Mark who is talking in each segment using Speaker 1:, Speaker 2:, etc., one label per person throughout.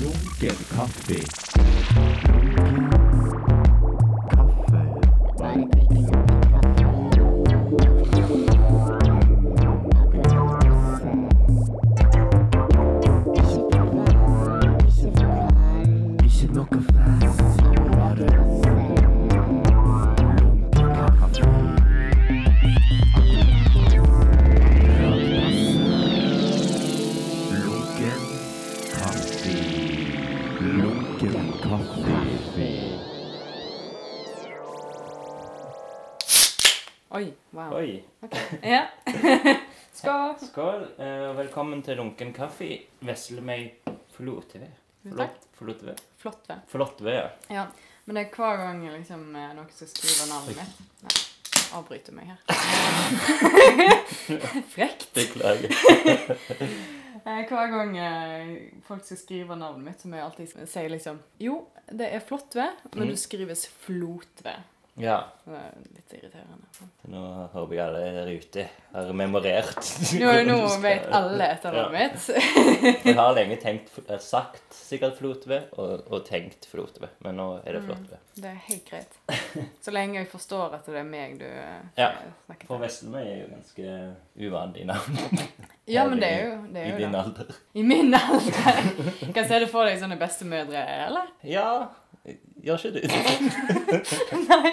Speaker 1: Lunken kaffe.
Speaker 2: Velkommen til Lunken kaffe. Vesle meg Flotve.
Speaker 3: Takk.
Speaker 2: Flotve.
Speaker 3: Flott ved.
Speaker 2: Flotve, ja.
Speaker 3: Ja. Men det er hver gang liksom, eh, noen skal skrive navnet mitt Nei, avbryter meg her. Frekt.
Speaker 2: Beklager.
Speaker 3: Eh, Hver gang eh, folk skal skrive navnet mitt, så må jeg alltid si liksom Jo, det er Flottved, men
Speaker 2: Mm.
Speaker 3: det skrives Flotved.
Speaker 2: Ja.
Speaker 3: Det er litt irriterende.
Speaker 2: Nå håper jeg alle der ute har memorert.
Speaker 3: Nå, nå vet alle etternavnet mitt.
Speaker 2: Jeg har lenge tenkt, sagt sikkert Flotve, og, og tenkt Flotve. Men nå er
Speaker 3: Mm.
Speaker 2: det Flotve.
Speaker 3: Det er helt greit. Så lenge jeg forstår at det er meg du eh,
Speaker 2: Ja.
Speaker 3: snakker
Speaker 2: For
Speaker 3: til.
Speaker 2: Veslemøy er jo ganske uvanlig navn.
Speaker 3: Ja, men det er jo det.
Speaker 2: I
Speaker 3: Er jo
Speaker 2: din
Speaker 3: det.
Speaker 2: alder.
Speaker 3: I min alder. Kan se det for deg sånne bestemødre, eller?
Speaker 2: Ja, gjør ikke du?
Speaker 3: Nei.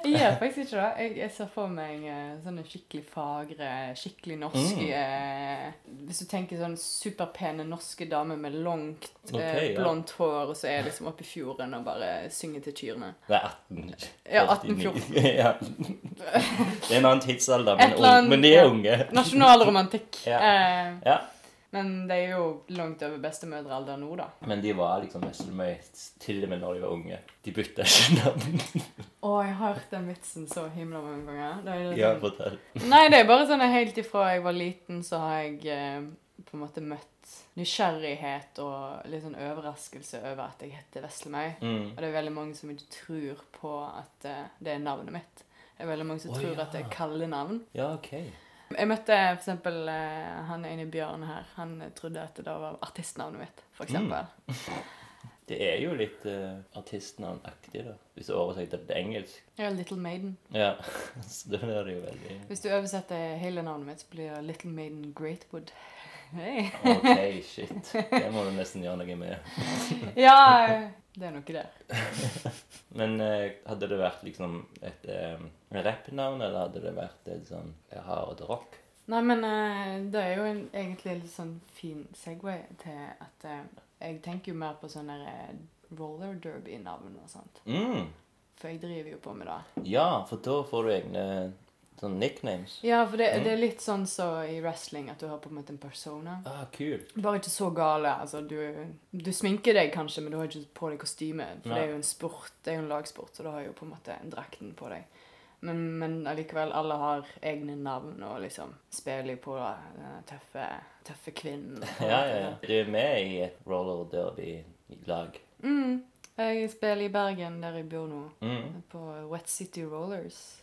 Speaker 3: Jeg gjør faktisk ikke det. Jeg, jeg ser for meg eh, sånne skikkelig fagre, skikkelig norske
Speaker 2: Mm.
Speaker 3: eh, Hvis du tenker sånn superpene norske damer med langt,
Speaker 2: okay,
Speaker 3: eh,
Speaker 2: ja.
Speaker 3: hår, og så er liksom oppe i fjorden og bare synger til kyrne.
Speaker 2: Det er 18.
Speaker 3: Ja,
Speaker 2: 1814. ja. Det er en annen tidsalder, men, unge. men de er unge.
Speaker 3: Nasjonalromantikk.
Speaker 2: Ja.
Speaker 3: Eh,
Speaker 2: Ja.
Speaker 3: Men det er jo langt over bestemødrealder nå, da.
Speaker 2: Men de var liksom Veslemøy til og med når de var unge. De bytta ikke navn.
Speaker 3: Å, jeg har hørt den vitsen så himla mange ganger. Det er
Speaker 2: Ja,
Speaker 3: sånn-
Speaker 2: fortell.
Speaker 3: Nei, det er bare sånn at helt ifra jeg var liten, så har jeg eh, på en måte møtt nysgjerrighet og litt sånn overraskelse over at jeg heter Veslemøy.
Speaker 2: Mm.
Speaker 3: Og det er veldig mange som ikke tror på at eh, det er navnet mitt. Det er veldig mange som
Speaker 2: Å,
Speaker 3: tror
Speaker 2: ja.
Speaker 3: at det er kallenavn.
Speaker 2: Ja, OK.
Speaker 3: Jeg møtte for eksempel eh, han ene Bjørn her. Han trodde at det var artistnavnet mitt, for eksempel.
Speaker 2: Det er jo litt uh, artistnavnaktig, da. Hvis du oversetter det til engelsk.
Speaker 3: Ja, Little Maiden.
Speaker 2: Ja, så det er det jo veldig
Speaker 3: Hvis du oversetter hele navnet mitt, så blir det Little Maiden Greatwood. Hey.
Speaker 2: OK, shit. Det må du nesten gjøre noe med.
Speaker 3: Ja, det er noe der.
Speaker 2: Men uh, hadde det vært liksom et uh, rappnavn, eller hadde det vært et sånn hard rock?
Speaker 3: Nei, men eh, det er jo en, egentlig en litt sånn fin segway til at eh, jeg tenker jo mer på sånne eh, roller derby-navn og sånt.
Speaker 2: Mm.
Speaker 3: For jeg driver jo på med det.
Speaker 2: Ja, for da får du egne sånn nicknames.
Speaker 3: Ja, for det,
Speaker 2: Mm.
Speaker 3: det er litt sånn så i wrestling at du har på en måte en persona.
Speaker 2: Ah, kul.
Speaker 3: Bare ikke så gale. Altså, du, du sminker deg kanskje, men du har ikke på deg kostyme. For
Speaker 2: Nei.
Speaker 3: det er jo en sport, det er jo en lagsport, så du har jo på en måte drakten på deg. Men, men allikevel, alle har egne navn og liksom spiller på på denne tøffe, tøffe kvinnen.
Speaker 2: Ja, ja, ja. Du er med i et roller derby-lag.
Speaker 3: Mm. Jeg spiller i Bergen, der jeg bor nå.
Speaker 2: Mm.
Speaker 3: På Wet City Rollers.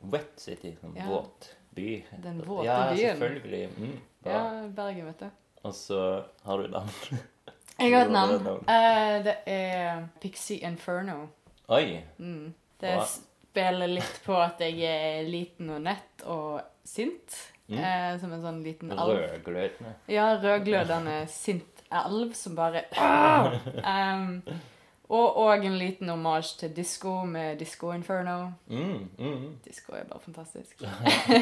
Speaker 2: Wet City, En
Speaker 3: Ja.
Speaker 2: våt by.
Speaker 3: Den våte
Speaker 2: ja,
Speaker 3: byen.
Speaker 2: selvfølgelig. Mm.
Speaker 3: Ja, Bergen, vet du.
Speaker 2: Og så har du navn.
Speaker 3: Jeg har et navn.
Speaker 2: er.
Speaker 3: Eh, det er Pixie Inferno.
Speaker 2: Oi.
Speaker 3: Mm. Det
Speaker 2: Bra.
Speaker 3: Spiller litt på at jeg er liten og nett og sint.
Speaker 2: Mm.
Speaker 3: Eh, som en sånn liten alv.
Speaker 2: Rødglødende.
Speaker 3: Ja, rødglødende sint alv som bare um, Og og en liten omasj til disko med Disco Inferno.
Speaker 2: Mm, mm.
Speaker 3: Disko er bare fantastisk.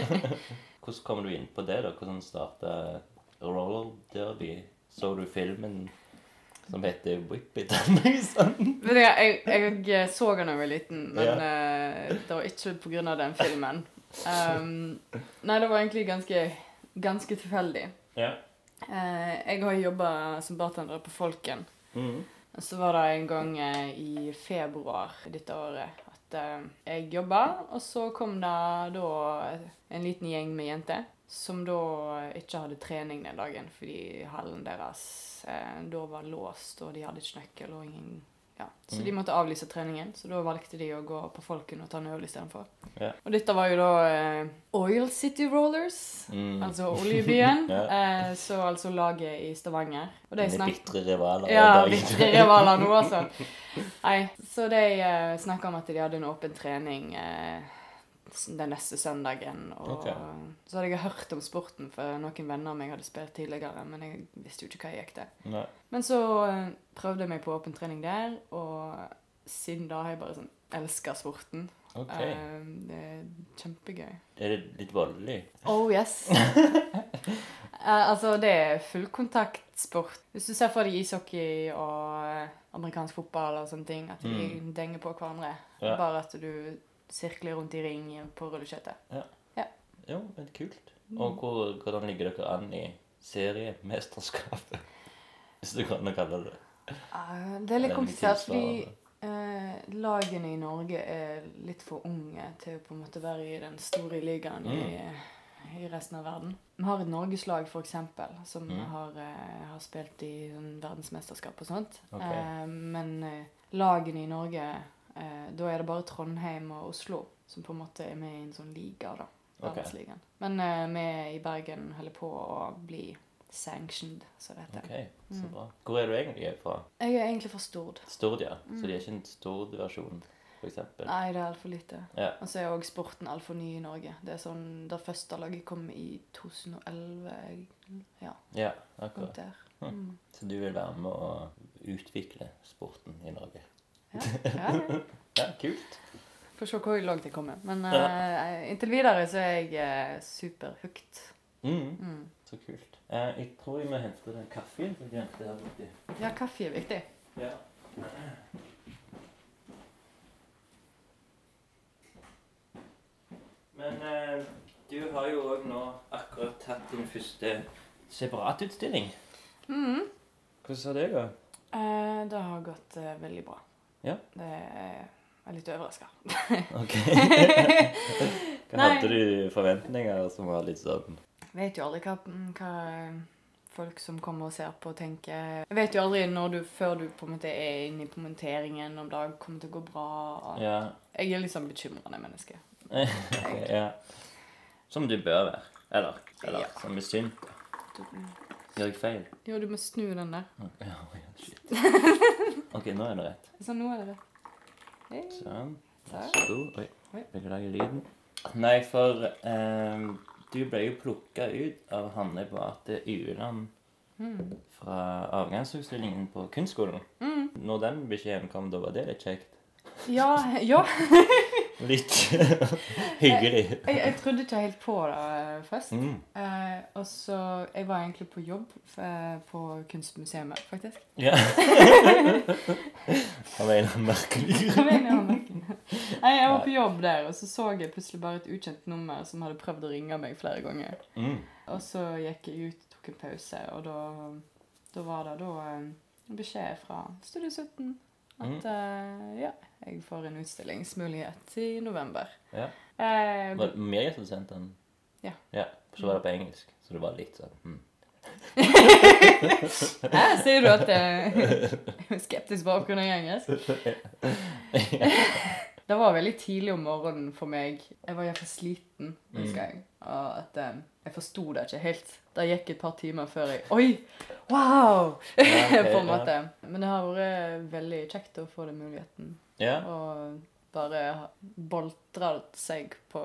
Speaker 2: Hvordan kom du inn på det, da? Hvordan starta roller derby? Så du filmen som heter Whip It? eller sånn?
Speaker 3: Vet du hva, jeg, jeg så den da jeg var liten, men eh, det var ikke av den filmen. Um, nei, det var egentlig ganske, ganske tilfeldig.
Speaker 2: Ja.
Speaker 3: Uh, jeg har jobba som bartender på Folken.
Speaker 2: Mm.
Speaker 3: Så var det en gang uh, i februar dette året at eh, jeg jobba, og så kom det da en liten gjeng med jenter som da ikke hadde trening den dagen fordi hallen deres eh, da var låst, og de hadde ikke nøkkel og ingen Ja, så
Speaker 2: Mm.
Speaker 3: de måtte avlyse treningen, så da valgte de å gå på Folken og ta en øl istedenfor.
Speaker 2: Yeah.
Speaker 3: Og dette var jo da eh, Oil City Rollers,
Speaker 2: Mm.
Speaker 3: altså oljebyen.
Speaker 2: yeah.
Speaker 3: eh, så altså laget i Stavanger. Og de
Speaker 2: Mine bitre rivaler.
Speaker 3: Ja, bitre rivaler nå, altså. Nei, så de eh, snakka om at de hadde en åpen trening eh, den neste søndagen. Og
Speaker 2: okay.
Speaker 3: så hadde jeg hørt om sporten, for noen venner av meg hadde spilt tidligere, men jeg visste jo ikke hva jeg gikk til.
Speaker 2: Nei.
Speaker 3: Men så eh, prøvde jeg meg på åpen trening der, og siden da har jeg bare sånn elska sporten.
Speaker 2: Okay.
Speaker 3: Uh, det er kjempegøy.
Speaker 2: Er det litt voldelig?
Speaker 3: Oh yes. uh, altså, det er fullkontaktsport. Hvis du ser for deg ishockey og amerikansk fotball og sånne ting, at de
Speaker 2: Mm.
Speaker 3: denger på hverandre.
Speaker 2: Ja.
Speaker 3: Bare at du sirkler rundt i ring på rulleskøyter.
Speaker 2: Jo, men kult. Og hvor, hvordan ligger dere an i seriemesterskapet? Hvis du kan kalle det
Speaker 3: uh, det er litt komplisert, fordi eh, lagene i Norge er litt for unge til å på en måte være i den store ligaen i, i resten av verden. Vi har et norgeslag, eksempel, som
Speaker 2: Mm.
Speaker 3: har, uh, har spilt i sånn verdensmesterskap og sånt.
Speaker 2: Okay.
Speaker 3: Eh, men lagene i Norge, eh, da er det bare Trondheim og Oslo som på en måte er med i en sånn liga, da. Verdensligaen. Men eh, vi i Bergen holder på å bli sanctioned, så det heter.
Speaker 2: Ok, så
Speaker 3: Mm.
Speaker 2: bra. Hvor er du egentlig fra?
Speaker 3: Jeg er egentlig fra Stord.
Speaker 2: Stord, ja. Så de er ikke en Stord-versjon, for eksempel?
Speaker 3: Nei, det er altfor lite.
Speaker 2: Ja.
Speaker 3: Og så er òg sporten altfor ny i Norge. Det er sånn, Det første laget kom i 2011. Ja,
Speaker 2: Ja, akkurat. Hm.
Speaker 3: Mm.
Speaker 2: Så du vil være med å utvikle sporten i Norge?
Speaker 3: Ja, ja.
Speaker 2: Ja, kult.
Speaker 3: Får se hvor langt jeg kommer. Men eh, inntil videre så er jeg uh, superhooked.
Speaker 2: Mm,
Speaker 3: Mm.
Speaker 2: så kult. Uh, jeg tror jeg må hente den kaffen. som glemte her borte.
Speaker 3: Ja, kaffe er viktig.
Speaker 2: Ja. Men uh, du har jo òg nå akkurat tatt din første separatutstilling.
Speaker 3: Mm.
Speaker 2: Hvordan har det gått?
Speaker 3: Det har gått veldig bra.
Speaker 2: Ja.
Speaker 3: Det er jeg er litt overraska.
Speaker 2: Ok. Hva hadde du forventninger som var litt sånn
Speaker 3: Vet jo aldri hva, hva folk som kommer og ser på, tenker. Jeg vet jo aldri når du, før du på en måte er inne i kommenteringen, om det kommer til å gå bra.
Speaker 2: Ja.
Speaker 3: Jeg er litt sånn bekymrende menneske.
Speaker 2: Ja. Som du bør være. Eller, eller
Speaker 3: Ja.
Speaker 2: som er synd. Gjør jeg feil?
Speaker 3: Jo, du må snu den der.
Speaker 2: Ja, ja, shit. Ok, nå er det rett.
Speaker 3: Sånn, nå er det rett. Hei.
Speaker 2: Sånn. Vær så god. Oi, beklager lyden. Nei, for ehm, du ble jo plukka ut av Hanne Beate Ueland
Speaker 3: Mm.
Speaker 2: fra avgangsutstillingen på kunstskolen.
Speaker 3: Mm.
Speaker 2: Når den beskjeden kom, da var det litt kjekt.
Speaker 3: Ja, ja.
Speaker 2: Litt hyggelig.
Speaker 3: Jeg, jeg trodde ikke helt på det eh, først.
Speaker 2: Mm.
Speaker 3: Eh, og så Jeg var egentlig på jobb eh, på Kunstmuseet, faktisk.
Speaker 2: Ja. Av en merkelig
Speaker 3: Jeg mener han merker. Nei, jeg var på jobb der, og så så jeg plutselig bare et ukjent nummer som hadde prøvd å ringe meg flere ganger.
Speaker 2: mm.
Speaker 3: Og så gikk jeg ut, tok en pause, og da, da var det da eh, beskjed fra Studio 17 at
Speaker 2: Mm.
Speaker 3: eh, ja, jeg får en utstillingsmulighet i november.
Speaker 2: Ja.
Speaker 3: Eh,
Speaker 2: Var det meg som sendte den?
Speaker 3: Ja.
Speaker 2: ja. Så var det på engelsk, så det var litt sånn mm.
Speaker 3: Her sier du at eh, jeg er skeptisk bakgrunn av engelsk. Det var veldig tidlig om morgenen for meg. Jeg var iallfall sliten, husker jeg. Og at eh, jeg forsto det ikke helt. Det gikk et par timer før jeg Oi! Wow! På en måte. Men det har vært veldig kjekt å få den muligheten.
Speaker 2: Ja.
Speaker 3: Og bare boltre seg på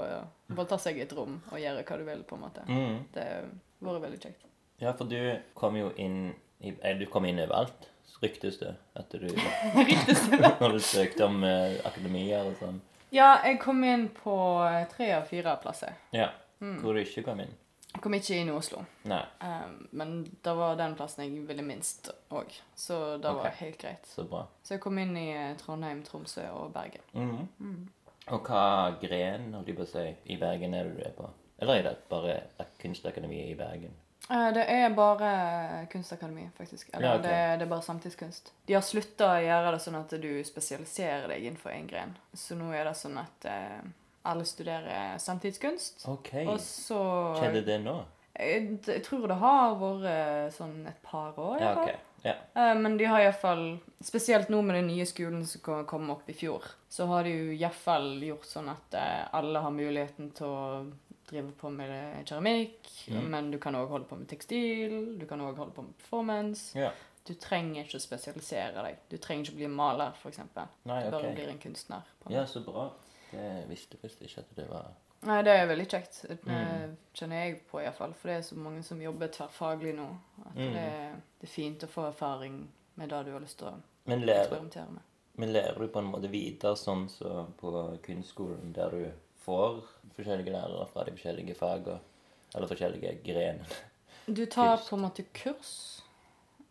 Speaker 3: Boltre seg i et rom og gjøre hva du vil, på en måte.
Speaker 2: Mm.
Speaker 3: Det har vært veldig kjekt.
Speaker 2: Ja, for du kom jo inn i, eh, Du kom inn overalt, ryktes det. etter du Når du søkte om eh, akademier og sånn.
Speaker 3: Ja, jeg kom inn på eh, tre av fire plasser.
Speaker 2: Ja.
Speaker 3: Mm.
Speaker 2: Hvor du ikke kom inn.
Speaker 3: Jeg kom ikke inn i Oslo.
Speaker 2: Nei,
Speaker 3: Um, men det var den plassen jeg ville minst òg, så det var helt greit.
Speaker 2: så bra.
Speaker 3: Så jeg kom inn i eh, Trondheim, Tromsø og Bergen.
Speaker 2: Mhm.
Speaker 3: Mm.
Speaker 2: Og hva gren holdt jeg på å si, i Bergen er det du er på? Eller er det bare Kunstakademiet kunstakademi i Bergen?
Speaker 3: Uh, det er bare kunstakademi, faktisk. Eller
Speaker 2: Ja, okay.
Speaker 3: det, det er bare samtidskunst. De har slutta å gjøre det sånn at du spesialiserer deg innenfor én gren. Så nå er det sånn at eh, alle studerer samtidskunst.
Speaker 2: OK.
Speaker 3: Og så
Speaker 2: Skjedde det nå?
Speaker 3: Jeg, jeg tror det har vært sånn et par år.
Speaker 2: Ja, okay. Ja.
Speaker 3: Eh, Men de har iallfall, spesielt nå med den nye skolen som kom- opp i fjor, så har de jo iallfall gjort sånn at eh, alle har muligheten til å drive på med keramikk,
Speaker 2: Mm.
Speaker 3: men du kan òg holde på med tekstil, du kan òg holde på med performance.
Speaker 2: ja.
Speaker 3: Du trenger ikke å spesialisere deg. Du trenger ikke å bli maler, f.eks. Du bare blir en kunstner. på
Speaker 2: Ja, så bra. Det visste først ikke at det var
Speaker 3: Nei, det er veldig kjekt. Det
Speaker 2: Mm.
Speaker 3: kjenner jeg på iallfall. For det er så mange som jobber tverrfaglig nå. At
Speaker 2: Mm.
Speaker 3: det, det er fint å få erfaring med det du har lyst til å
Speaker 2: Men lærer,
Speaker 3: eksperimentere med.
Speaker 2: men lærer du på en måte videre sånn så på kunstskolen, der du får forskjellige lærere fra de forskjellige fagene, eller forskjellige grenene?
Speaker 3: Du tar
Speaker 2: Kunst.
Speaker 3: på en måte kurs,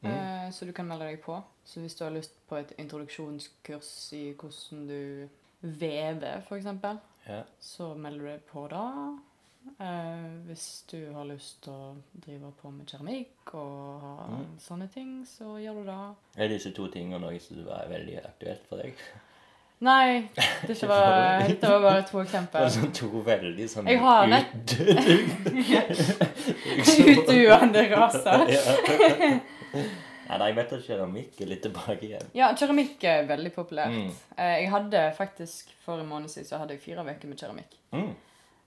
Speaker 2: Mm.
Speaker 3: eh, så du kan melde deg på. Så hvis du har lyst på et introduksjonskurs i hvordan du vever, f.eks.,
Speaker 2: Ja.
Speaker 3: så melder du deg på da. Eh, hvis du har lyst til å drive på med keramikk og ha
Speaker 2: Mm.
Speaker 3: sånne ting, så gjør du det.
Speaker 2: Er disse to tingene noe som var veldig aktuelt for deg?
Speaker 3: Nei, dette var, dette var bare to
Speaker 2: Det
Speaker 3: eksempler.
Speaker 2: var sånn to veldig sånn
Speaker 3: Jeg har nett- Utduende raser.
Speaker 2: Nei, jeg vet at keramikk er litt tilbake igjen.
Speaker 3: Ja, keramikk er veldig populært.
Speaker 2: Mm.
Speaker 3: Eh, Jeg hadde faktisk, For en måned siden så hadde jeg fire uker med keramikk.
Speaker 2: Mm.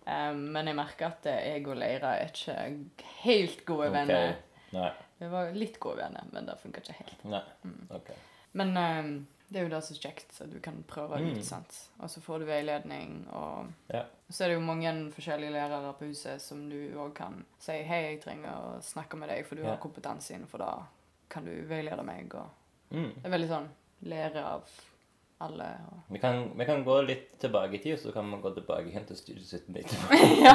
Speaker 3: Eh, Men jeg merker at jeg og Leira er ikke helt gode
Speaker 2: Ok.
Speaker 3: venner.
Speaker 2: Nei.
Speaker 3: Vi var litt gode venner, men det funka ikke helt.
Speaker 2: Nei.
Speaker 3: Mm.
Speaker 2: Ok.
Speaker 3: Men eh, det er jo det som er kjekt, at du kan prøve
Speaker 2: Mm.
Speaker 3: ut. sant? Og så får du veiledning. Og
Speaker 2: Ja.
Speaker 3: så er det jo mange forskjellige lærere på huset som du òg kan si 'Hei, jeg trenger å snakke med deg, for du
Speaker 2: Ja.
Speaker 3: har kompetanse innenfor det. Kan du veilede meg?' Og
Speaker 2: Mm.
Speaker 3: det er veldig sånn lære av alle. Og
Speaker 2: Vi, kan, vi kan gå litt tilbake i tid, og så kan vi gå tilbake igjen til studiesitten ditt.
Speaker 3: ja.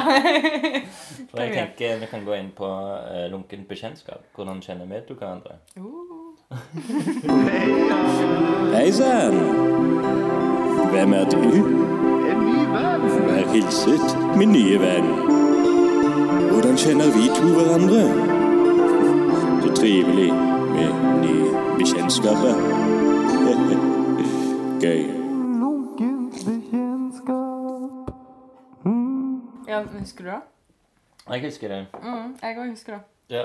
Speaker 2: For jeg tenker vi kan gå inn på uh, lunkent bekjentskap. Hvordan kjenner vi to hverandre?
Speaker 3: Uh.
Speaker 4: Hei sann! Hvem er du?
Speaker 1: En ny venn!
Speaker 4: Vær hilset, min nye venn. Hvordan kjenner vi to hverandre? Så trivelig med nye bekjentskaper. Gøy.
Speaker 3: ja, husker du det?
Speaker 2: Jeg husker det.
Speaker 3: Mm, jeg òg husker det.
Speaker 2: Ja.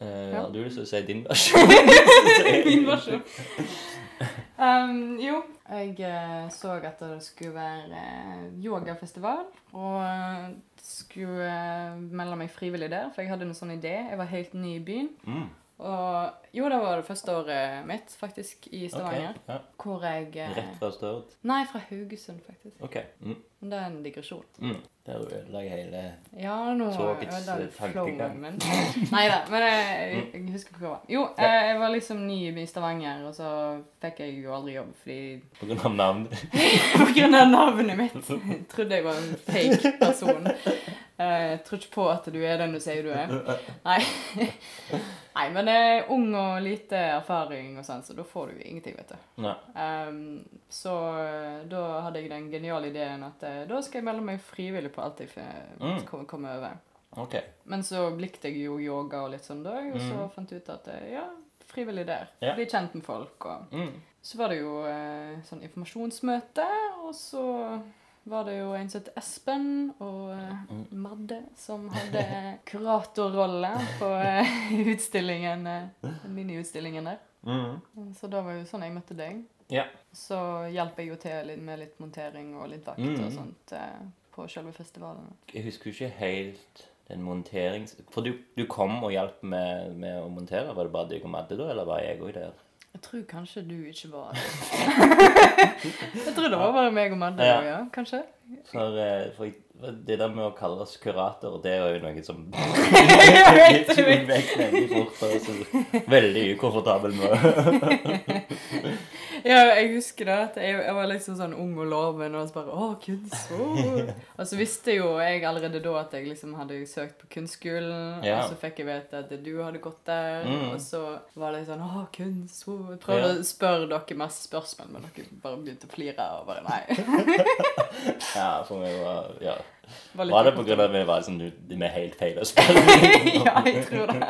Speaker 2: Uh,
Speaker 3: Ja.
Speaker 2: Har du lyst til å si din versjon?
Speaker 3: Din versjon. Um, jo, jeg eh, så at det skulle være eh, yogafestival, og skulle melde meg frivillig der, for jeg hadde en sånn idé. Jeg var helt ny i byen.
Speaker 2: Mm.
Speaker 3: Og jo, det var det første året mitt, faktisk, i
Speaker 2: Stavanger.
Speaker 3: Stavanger.
Speaker 2: Ja.
Speaker 3: Hvor jeg eh,
Speaker 2: Rett fra Stord?
Speaker 3: Nei, fra Haugesund, faktisk.
Speaker 2: Ok. Mm.
Speaker 3: Men det er en digresjon.
Speaker 2: Mm. Der ødela jeg hele
Speaker 3: Ja, nå
Speaker 2: Togets, eh, tankegang.
Speaker 3: flowen. Nei da, men jeg, jeg husker hva det var. Jo, ja. jeg var liksom ny i Stavanger, og så fikk jeg jo aldri jobb fordi
Speaker 2: På grunn av navnet.
Speaker 3: På grunn av navnet mitt. Jeg trodde jeg var en fake person. Eh, Jeg tror ikke på at du er den du sier du er. Nei. Nei, men jeg er ung og lite erfaring og sånn, så da får du jo ingenting, vet du. Ehm, så eh, da hadde jeg den geniale ideen at eh, da skal jeg melde meg frivillig på alt jeg
Speaker 2: Mm.
Speaker 3: kom- over.
Speaker 2: Okay.
Speaker 3: Men så likte jeg jo yoga og litt sånn da, og så
Speaker 2: Mm.
Speaker 3: fant jeg ut at eh, ja, frivillig der.
Speaker 2: Yeah.
Speaker 3: Bli kjent med folk og
Speaker 2: Mm.
Speaker 3: så var det jo sånn informasjonsmøte, og så var det jo en som het Espen og
Speaker 2: Mm.
Speaker 3: Madde som hadde kuratorrolle på uh, utstillingen, eh, miniutstillingen der.
Speaker 2: Mm.
Speaker 3: Så da var jo sånn jeg møtte deg.
Speaker 2: Ja.
Speaker 3: Så hjalp jeg jo til med litt montering og litt vakt
Speaker 2: Mm.
Speaker 3: og sånt eh, på selve festivalen.
Speaker 2: Jeg husker jo ikke helt den monterings... For du, du kom og hjalp med, med å montere. Var det bare deg og Madde da, eller var jeg òg der?
Speaker 3: Jeg tror kanskje du ikke var Jeg tror det var bare meg og Madde,
Speaker 2: Ja.
Speaker 3: ja. kanskje?
Speaker 2: For, eh, for det der med å kalle oss kurator, det er jo noe som veldig ukomfortabel med
Speaker 3: Ja, jeg husker det. at jeg, jeg var liksom sånn ung og loven, og så bare Å, kunst! å». Og så visste jo jeg allerede da at jeg liksom hadde søkt på kunstskolen,
Speaker 2: Ja.
Speaker 3: og så fikk jeg vite at du hadde gått der,
Speaker 2: Mm.
Speaker 3: og så var det sånn Å, kunst! å». Jeg prøvde
Speaker 2: Ja.
Speaker 3: å spørre dere masse spørsmål, men dere bare begynte å flire og bare Nei.
Speaker 2: Ja, for meg var Ja.
Speaker 3: Var
Speaker 2: Var det på grunn
Speaker 3: av-
Speaker 2: av at vi var sånn du- med helt feil å spille?
Speaker 3: ja, jeg tror det.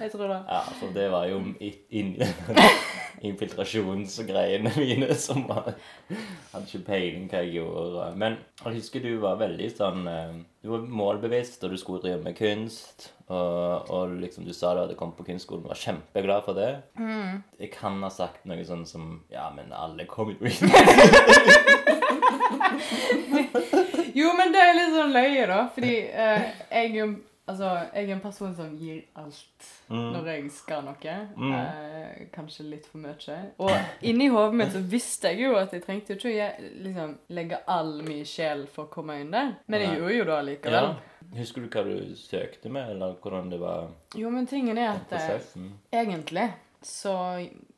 Speaker 3: Jeg tror det.
Speaker 2: Ja, for det var jo infiltrasjonsgreiene mine som var Hadde ikke peiling hva jeg gjorde. Men jeg husker du var veldig sånn eh, Du var målbevisst, og du skulle drive med kunst. Og, og liksom du sa du hadde kommet på kunstskolen og var kjempeglad for det. Jeg kan ha sagt noe sånn som Ja, men alle kommer jo inn.
Speaker 3: Jo, men det er litt sånn løye, da. Fordi eh, jeg, altså, jeg er en person som gir alt når jeg skal noe. Eh, kanskje litt for mye. Og inni hodet mitt så visste jeg jo at jeg trengte ikke å liksom, legge all min sjel for å komme inn der. Men jeg gjorde jo det likevel.
Speaker 2: Ja. Husker du hva du søkte med, eller hvordan det var
Speaker 3: Jo, men tingen er at eh, egentlig så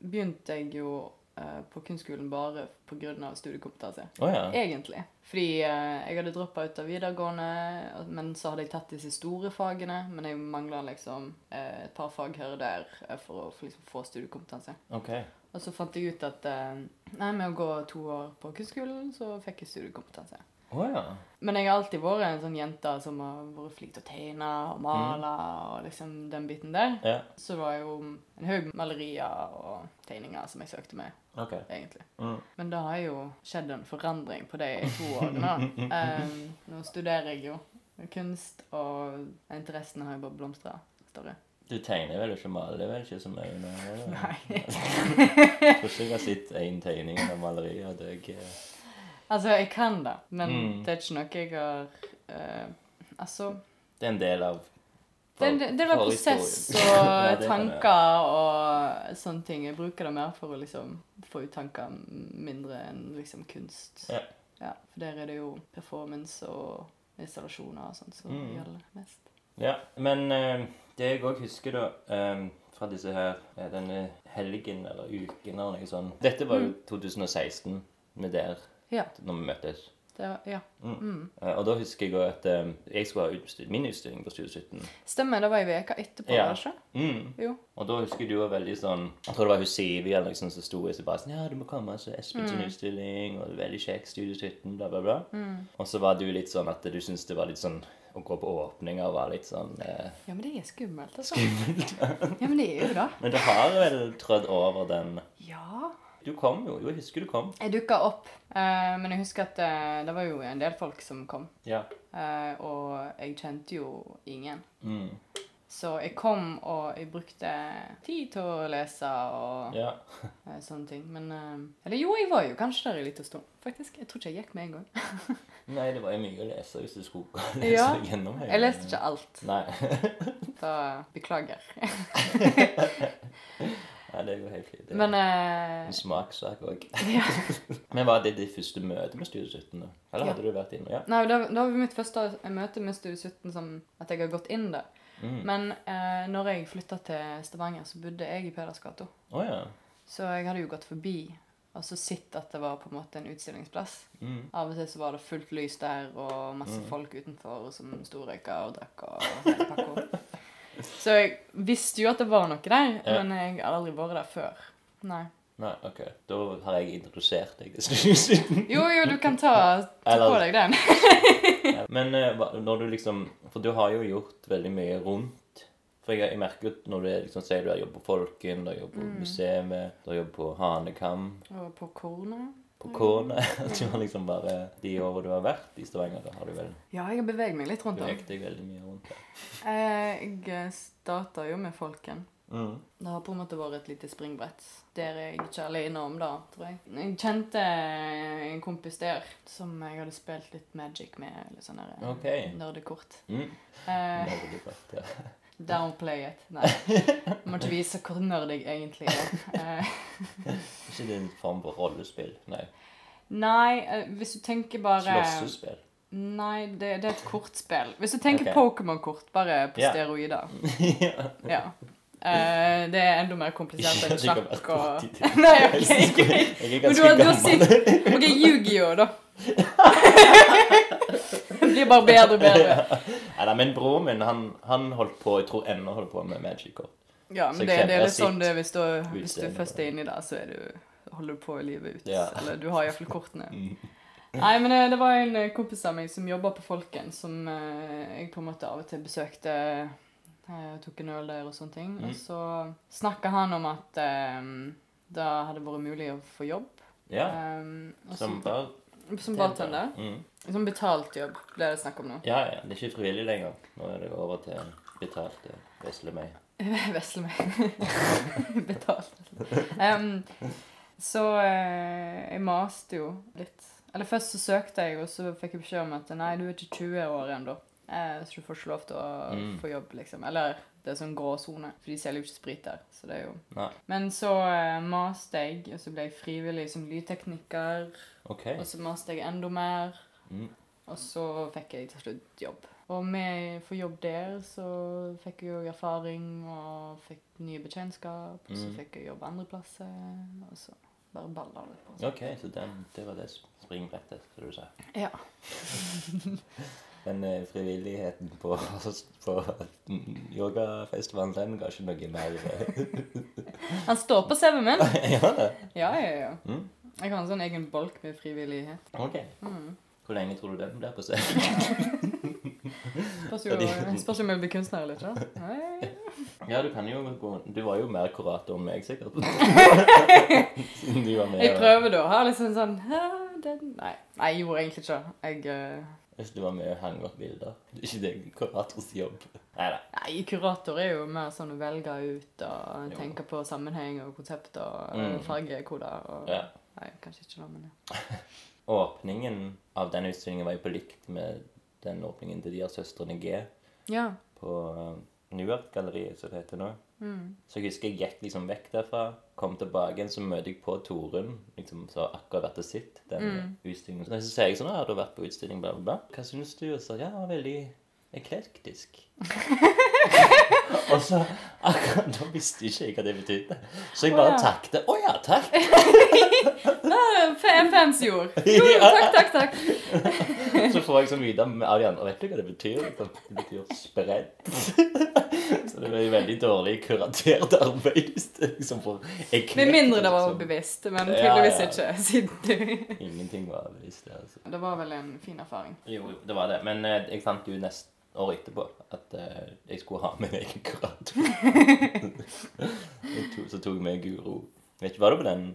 Speaker 3: begynte jeg jo eh, på kunstskolen bare pga. studiekompetanse.
Speaker 2: Oh, ja.
Speaker 3: Egentlig. Fordi uh, jeg hadde droppa ut av videregående, men så hadde jeg tatt disse store fagene. Men jeg mangla liksom uh, et par fag her og der for å få- liksom, få studiekompetanse.
Speaker 2: OK.
Speaker 3: Og så fant jeg ut at nei, med å gå to år på kunstskolen, så fikk jeg studiekompetanse.
Speaker 2: Oh, ja.
Speaker 3: Men jeg har alltid vært en sånn jente som har vært flink til å tegne og male og liksom den biten der.
Speaker 2: Yeah.
Speaker 3: Så det var jo en haug malerier og tegninger som jeg søkte med,
Speaker 2: OK.
Speaker 3: egentlig.
Speaker 2: Mm.
Speaker 3: Men det har jo skjedd en forandring på de to årene. Em, nå studerer jeg jo kunst, og interessen har jo bare blomstra.
Speaker 2: Du tegner vel ikke maler vel ikke så mye? nå.
Speaker 3: Nei.
Speaker 2: Jeg tror ikke jeg har sett én tegning eller maleri av deg. eh.
Speaker 3: Altså, jeg kan det, men
Speaker 2: Mm.
Speaker 3: det er ikke noe jeg har uh, Altså
Speaker 2: Det er en del av
Speaker 3: Det, det, det var prosess og tanker og sånne ting. Jeg bruker det mer for å liksom få ut tanker mindre enn liksom kunst.
Speaker 2: Ja.
Speaker 3: Ja, for der er det jo performance og installasjoner og sånt som
Speaker 2: Mm.
Speaker 3: gjelder mest.
Speaker 2: Ja, men eh, det jeg òg husker, da, eh, fra disse her eh, denne helgen eller uken eller noe sånt Dette var jo 2016 med der,
Speaker 3: Ja.
Speaker 2: når vi møttes.
Speaker 3: Det ja. Mm.
Speaker 2: Eh, og da husker jeg at eh, jeg skulle ha utstyr, min utstilling på 2017.
Speaker 3: Stemmer, det var ei uke etterpå,
Speaker 2: Ja.
Speaker 3: ikke?
Speaker 2: Mm.
Speaker 3: Jo.
Speaker 2: Og da husker du var veldig sånn Jeg tror det var hun Sivi eller noe som sto i bare sånn Ja, du må komme, til Espen sin utstilling, og det er veldig kjekk, Studio 17, bla, bla, bla. Og så var du litt sånn at du syntes det var litt sånn Å gå på åpninger var litt sånn eh,
Speaker 3: Ja, men det er skummelt, altså. ja, men det er jo det.
Speaker 2: Men det har vel trødd over den
Speaker 3: Ja.
Speaker 2: Du kom jo. Jo, jeg husker du kom.
Speaker 3: Jeg dukka opp, eh, men jeg husker at uh, det var jo en del folk som kom.
Speaker 2: Ja.
Speaker 3: Uh, og jeg kjente jo ingen.
Speaker 2: Mm.
Speaker 3: Så jeg kom, og jeg brukte tid til å lese og
Speaker 2: Ja.
Speaker 3: sånne ting. Men Eller jo, jeg var jo kanskje der en liten stund, faktisk. Jeg tror ikke jeg gikk med en gang.
Speaker 2: Nei, det var jo mye å lese hvis du skulle lese
Speaker 3: Ja.
Speaker 2: gjennom hele
Speaker 3: Jeg leste ikke alt,
Speaker 2: Nei.
Speaker 3: så beklager.
Speaker 2: Nei, det går helt fint. Det
Speaker 3: Men eh,
Speaker 2: en smakssak òg.
Speaker 3: ja.
Speaker 2: Men var det ditt første møte med Studio 17? da? Eller
Speaker 3: Ja.
Speaker 2: hadde du vært inne? Ja.
Speaker 3: Nei, det, da var mitt første møte med Studio 17 som at jeg har gått inn der.
Speaker 2: Mm.
Speaker 3: Men eh, når jeg flytta til Stavanger, så bodde jeg i Pedersgata.
Speaker 2: Å ja.
Speaker 3: Så jeg hadde jo gått forbi og så sett at det var på en måte en utstillingsplass.
Speaker 2: Mm.
Speaker 3: Av og til så var det fullt lys der, og masse
Speaker 2: Mm.
Speaker 3: folk utenfor som storrøyka og drakk og hele pakka. Så jeg visste jo at det var noe der,
Speaker 2: Ja.
Speaker 3: men jeg har aldri vært der før. Nei.
Speaker 2: Nei, OK. Da har jeg introdusert deg til snusen.
Speaker 3: Jo, jo, du kan ta, ta på deg den.
Speaker 2: Men eh, når du liksom For du har jo gjort veldig mye rundt. For jeg, jeg merker jo når du liksom, sier du har jobbet på Folken, du har jobbet på museet, du har jobbet på Hanekam,
Speaker 3: Og på kornet.
Speaker 2: På Kåne At du har liksom bare De årene du har vært i Stavanger, da har du vel
Speaker 3: Ja, jeg har beveget meg litt rundt om.
Speaker 2: beveget deg veldig mye rundt der.
Speaker 3: Eh, Jeg starta jo med Folken.
Speaker 2: Mm.
Speaker 3: Det har på en måte vært et lite springbrett. Der er jeg ikke alene om det, tror jeg. Jeg kjente en kompis der som jeg hadde spilt litt Magic med. Eller sånne der,
Speaker 2: Ok.
Speaker 3: nerdekort.
Speaker 2: Mm.
Speaker 3: Eh,
Speaker 2: Veldig ja.
Speaker 3: Downplay it. Nei. Jeg må ikke vise hvor nerd jeg egentlig er.
Speaker 2: Ikke din form for rollespill? Nei.
Speaker 3: nei, eh, hvis du tenker bare
Speaker 2: Slåssespill.
Speaker 3: Nei, det, det er et kortspill. Hvis du tenker
Speaker 2: okay.
Speaker 3: Pokémon-kort, bare på
Speaker 2: yeah.
Speaker 3: steroider. ja. Uh, det er enda mer komplisert enn sjakk og Nei, OK.
Speaker 2: Er
Speaker 3: Men du har, du har sett OK, Yu-Gi-Oh, da. Det blir bare bedre og bedre.
Speaker 2: Nei, nei, men broren min, han, han holdt på Jeg tror ennå holder på med Magic-kort.
Speaker 3: Ja, men det, det er litt sånn det hvis du, hvis du først er inni det, så er du, holder du på livet ut.
Speaker 2: Ja.
Speaker 3: Eller du har iallfall kortene.
Speaker 2: Mm.
Speaker 3: Nei, men det, det var en eh, kompis av meg som jobba på Folken, som eh, jeg på en måte av og til besøkte. Jeg tok en øl der og sånne ting.
Speaker 2: Mm.
Speaker 3: Og så snakka han om at eh, det hadde vært mulig å få jobb.
Speaker 2: Ja,
Speaker 3: Um,
Speaker 2: som bar
Speaker 3: som bartender.
Speaker 2: Mm.
Speaker 3: Som betalt jobb, ble det snakk om nå.
Speaker 2: Ja, ja. Det er ikke frivillig lenger. Nå er det over til betalt vesle meg.
Speaker 3: Vesle meg. betalt. Um, så eh, jeg maste jo litt. Eller først så søkte jeg, og så fikk jeg beskjed om at nei, du er ikke 20 år ennå. Eh, så du får ikke lov til å
Speaker 2: Mm.
Speaker 3: få jobb, liksom. Eller det er sånn gråsone, for de selger jo ikke sprit der. Så det er jo
Speaker 2: Nei.
Speaker 3: Men så uh, maste jeg, og så ble jeg frivillig som lydtekniker.
Speaker 2: Okay.
Speaker 3: Og så maste jeg enda mer.
Speaker 2: Mm.
Speaker 3: Og så fikk jeg til slutt jobb. Og med for jobb der så fikk jeg jo erfaring og fikk nye bekjentskap. Og så
Speaker 2: Mm.
Speaker 3: fikk jeg jobb andre plasser. Og så bare balla det på.
Speaker 2: OK, så den, det var det springbrettet, som du sa.
Speaker 3: Ja.
Speaker 2: Men eh, frivilligheten på, på yogafestivalen, den ga ikke noe mer
Speaker 3: Han står på CV-en min.
Speaker 2: Ja.
Speaker 3: Ja, ja, ja.
Speaker 2: Mm.
Speaker 3: Jeg har en sånn egen bolk med frivillighet.
Speaker 2: OK.
Speaker 3: Mm.
Speaker 2: Hvor lenge tror du den blir på seg?
Speaker 3: Spørs jo om jeg blir kunstner eller ikke. Nei.
Speaker 2: Ja, du kan jo gå Du var jo mer kurator enn meg, sikkert.
Speaker 3: Jeg prøver da å ha liksom sånn Nei, jeg gjorde egentlig ikke. Jeg eh,
Speaker 2: Hvis du var med og hang opp bilder. Det er ikke det kurators jobb. Nei da.
Speaker 3: Nei, kurator er jo mer sånn å velge ut og tenke på sammenheng og konsept og
Speaker 2: Mm.
Speaker 3: fargekoder og
Speaker 2: Ja.
Speaker 3: Nei, kanskje ikke det, men ja.
Speaker 2: Åpningen av den utstillingen var jo på likt med den åpningen til de her søstrene G
Speaker 3: Ja.
Speaker 2: på uh, Nuart-galleriet, som det heter nå.
Speaker 3: Mm.
Speaker 2: Så jeg husker jeg gikk liksom vekk derfra, kom tilbake igjen, så møter jeg på Torunn, liksom, som akkurat vært og sett den
Speaker 3: Mm.
Speaker 2: utstillingen. Så sier jeg sånn, har du vært på utstilling, bla, bla, bla. Hva synes du? Og så, ja, veldig eklektisk. og så, akkurat da visste ikke jeg hva det betydde. Så jeg bare takket. Å ja, takk!
Speaker 3: F- Fansjord. Jo, takk, takk, takk.
Speaker 2: Så får jeg sånn vite av de andre, vet du hva det betyr? Det betyr spredt. Så det blir veldig dårlig kuratert arbeid. det liksom eklektisk,
Speaker 3: Med mindre det var
Speaker 2: liksom.
Speaker 3: bevisst, men tydeligvis ikke, siden
Speaker 2: Ingenting var bevisst. det, Altså.
Speaker 3: Det var vel en fin erfaring.
Speaker 2: Jo, det var det. Men eh, jeg fant jo neste år etterpå at eh, jeg skulle ha min egen kurator. Jeg to, så tok jeg med Guro. Vet ikke, Var du på den?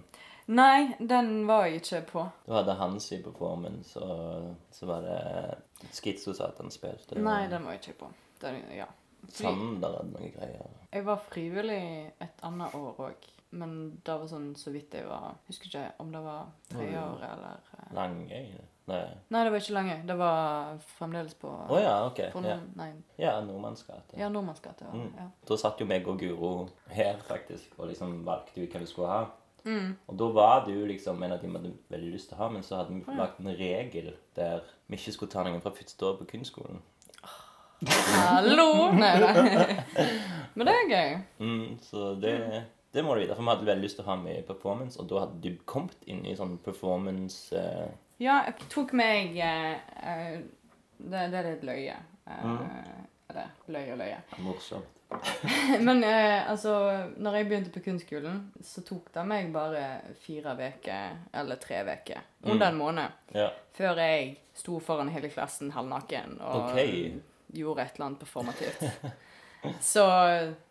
Speaker 3: Nei, den var jeg ikke på.
Speaker 2: Du hadde Hans i performance, og så var det Skitsosatan spilte.
Speaker 3: Nei, den var jeg ikke på. Den, ja. Fordi
Speaker 2: Sander hadde noen greier.
Speaker 3: jeg var frivillig et annet år òg, men det var sånn så vidt jeg var Husker ikke om det var tredje
Speaker 2: Oi.
Speaker 3: år eller eh,
Speaker 2: Langøy? Nei.
Speaker 3: Nei, det var ikke lenge. Det var fremdeles på
Speaker 2: Å ja, ok. Ja,
Speaker 3: Nei,
Speaker 2: ja Nordmannsgate.
Speaker 3: ja.
Speaker 2: Mm.
Speaker 3: ja.
Speaker 2: Da satt jo meg og Guro her, faktisk, og liksom valgte ut hva vi skulle ha.
Speaker 3: Mm.
Speaker 2: Og da var du liksom en av de vi hadde veldig lyst til å ha, men så hadde vi lagt en regel der vi ikke skulle ta noen fra første år på kunstskolen.
Speaker 3: Hallo! Nei, nei. Men det er gøy.
Speaker 2: Mm, så det, det må du vite, for vi hadde veldig lyst til å ha med performance, og da hadde du kommet inn i sånn performance eh,
Speaker 3: Ja, jeg tok meg eh, eh, det, det er litt løye. Eh,
Speaker 2: Mm.
Speaker 3: Eller løye og løye.
Speaker 2: morsomt.
Speaker 3: Men eh, altså, når jeg begynte på kunstskolen, så tok det meg bare fire uker, eller tre uker, under en måned,
Speaker 2: Ja.
Speaker 3: før jeg sto foran hele klassen halvnaken og
Speaker 2: okay.
Speaker 3: gjorde et eller annet performativt. Så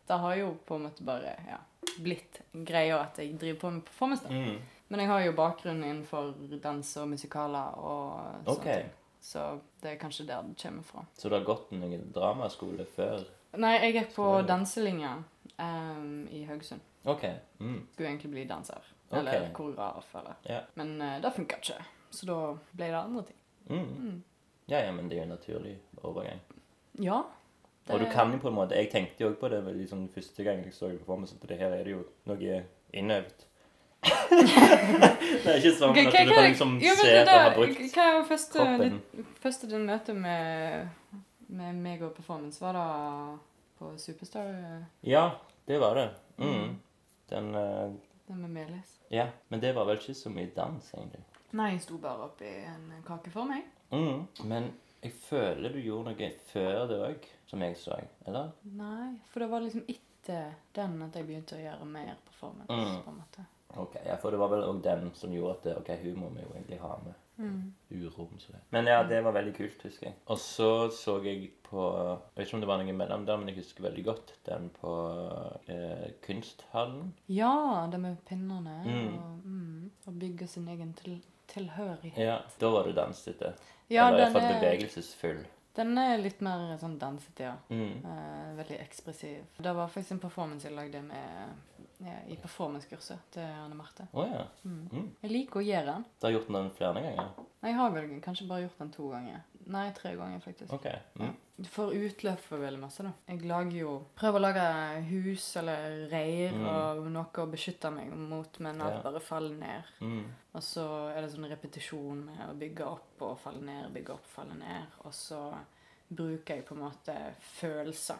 Speaker 3: det har jo på en måte bare ja, blitt greia at jeg driver på med performance. da.
Speaker 2: Mm.
Speaker 3: Men jeg har jo bakgrunn innenfor dans og musikaler og sånne
Speaker 2: okay.
Speaker 3: ting. Så det er kanskje der det kommer fra.
Speaker 2: Så du har gått noen dramaskole før?
Speaker 3: Nei, jeg gikk på
Speaker 2: er
Speaker 3: danselinja um, i Haugesund.
Speaker 2: Ok. Mm.
Speaker 3: Skulle egentlig bli danser.
Speaker 2: Eller
Speaker 3: Eller koreograf. Eller.
Speaker 2: yeah.
Speaker 3: Men uh, det funka ikke. Så da ble det andre ting.
Speaker 2: Mm.
Speaker 3: Mm.
Speaker 2: Ja, ja, men det er jo en naturlig overgang.
Speaker 3: Ja.
Speaker 2: Og du kan jo på en måte Jeg tenkte jo også på det sånn første gang jeg så det på meg, så det her er det jo noe innøvd. Det er ikke sånn at du kan liksom
Speaker 3: jo,
Speaker 2: se at du har brukt
Speaker 3: Hva var første,
Speaker 2: kroppen.
Speaker 3: ditt, første din møte med, med meg og performance? Var det på Superstar?
Speaker 2: Ja, det var det. Mm.
Speaker 3: Mm.
Speaker 2: Den uh,
Speaker 3: Den med Melis?
Speaker 2: Ja, men det var vel ikke så mye dans, egentlig.
Speaker 3: Nei, jeg sto bare oppi en kake for meg.
Speaker 2: Mm. Men jeg føler du gjorde noe før det òg, som jeg så, eller?
Speaker 3: Nei, for det var liksom etter den at jeg begynte å gjøre mer performance.
Speaker 2: Mm.
Speaker 3: på en måte.
Speaker 2: Ok, ja, For det var vel òg den som gjorde at det, ok, hun må vi jo egentlig ha med.
Speaker 3: Mm.
Speaker 2: Urom. Så det. Men ja, det var veldig kult, husker jeg. Og så så jeg på Jeg vet ikke om det var noe imellom der, men jeg husker veldig godt den på eh, Kunsthallen.
Speaker 3: Ja, det med pinnene
Speaker 2: Mm.
Speaker 3: og, mm, og bygge sin egen til, tilhørighet.
Speaker 2: Ja, Da var du dansete.
Speaker 3: Ja,
Speaker 2: Eller i hvert fall
Speaker 3: er,
Speaker 2: bevegelsesfull.
Speaker 3: den er litt mer sånn dansete, ja.
Speaker 2: Mm.
Speaker 3: Eh, veldig ekspressiv. Det var faktisk en performance jeg lagde med, i performancekurset til Anne Marte.
Speaker 2: Oh, ja.
Speaker 3: Mm.
Speaker 2: Mm.
Speaker 3: Jeg liker å gjøre den.
Speaker 2: Du har gjort den flere ganger?
Speaker 3: Nei, Jeg har vel kanskje bare gjort den to ganger. Nei, tre ganger, faktisk.
Speaker 2: OK. Mm.
Speaker 3: Du får utløp for veldig masse, da. Jeg lager jo Prøver å lage hus eller reir
Speaker 2: Mm.
Speaker 3: og noe å beskytte meg mot, men alt
Speaker 2: Ja.
Speaker 3: bare faller ned.
Speaker 2: Mm.
Speaker 3: Og så er det sånn repetisjon med å bygge opp og falle ned, bygge opp, falle ned. Og så bruker jeg på en måte følelser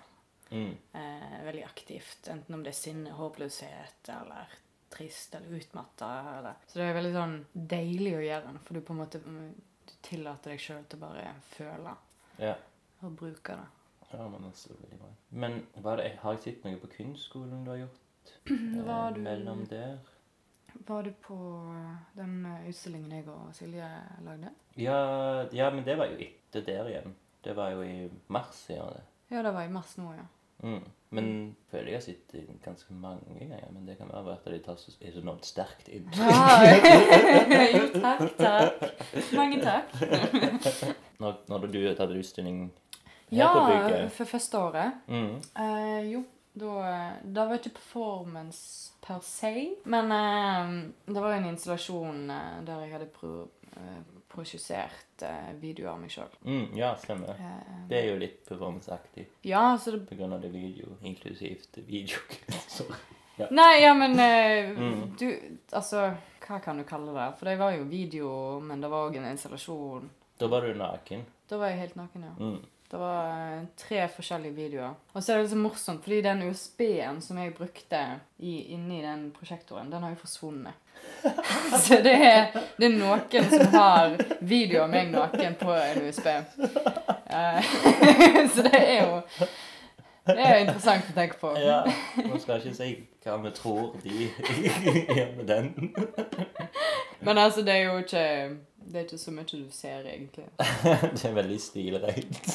Speaker 2: Mm.
Speaker 3: eh, veldig aktivt. Enten om det er sinne, håpløshet eller trist eller utmatta. Eller. Så det er veldig sånn deilig å gjøre den, for du på en måte mm, du tillater deg sjøl til å bare føle
Speaker 2: Ja.
Speaker 3: og bruke det.
Speaker 2: ja, men det er så veldig bra. Men det, har jeg sett noe på kunstskolen du har gjort?
Speaker 3: Var
Speaker 2: eh,
Speaker 3: du-
Speaker 2: Mellom der?
Speaker 3: Var du på den eh, utstillingen jeg og Silje lagde?
Speaker 2: Ja, ja, men det var jo etter der igjen. Det var jo i mars, sier det.
Speaker 3: Ja, det var i mars nå, ja.
Speaker 2: Mm. Men jeg føler jeg har sett det ganske mange ganger. Men det kan være at de tar så, så enormt sterkt inn.
Speaker 3: ja. jo, takk, takk. Mange takk.
Speaker 2: Når, når du hadde utstilling her
Speaker 3: Ja,
Speaker 2: på bygget.
Speaker 3: Ja, for første året.
Speaker 2: Mm.
Speaker 3: Uh, jo, da, da var det ikke performance per se. Men uh, det var jo en installasjon uh, der jeg hadde pro, eh, prosjisert eh, videoer av meg sjøl.
Speaker 2: Mm, ja, stemmer. Det er jo litt performanceaktig
Speaker 3: Ja, så det
Speaker 2: på grunn av det video, inklusivt videokunst.
Speaker 3: Nei, ja, men eh,
Speaker 2: Mm.
Speaker 3: du Altså, hva kan du kalle det? For det var jo video, men det var òg en installasjon.
Speaker 2: Da var du naken.
Speaker 3: Da var jeg helt naken, ja.
Speaker 2: Mm.
Speaker 3: Det var eh, tre forskjellige videoer. Og så er det litt så morsomt, fordi den USB-en som jeg brukte i, inni den prosjektoren, den har jo forsvunnet. så det er, det er noen som har video av meg naken på en USB. Uh, så det er jo Det er jo interessant å tenke på.
Speaker 2: Ja, Nå skal ikke si hva vi tror de gjør med den.
Speaker 3: Men altså, det er jo ikke Det er ikke så mye du ser, egentlig.
Speaker 2: Det er veldig stilrent.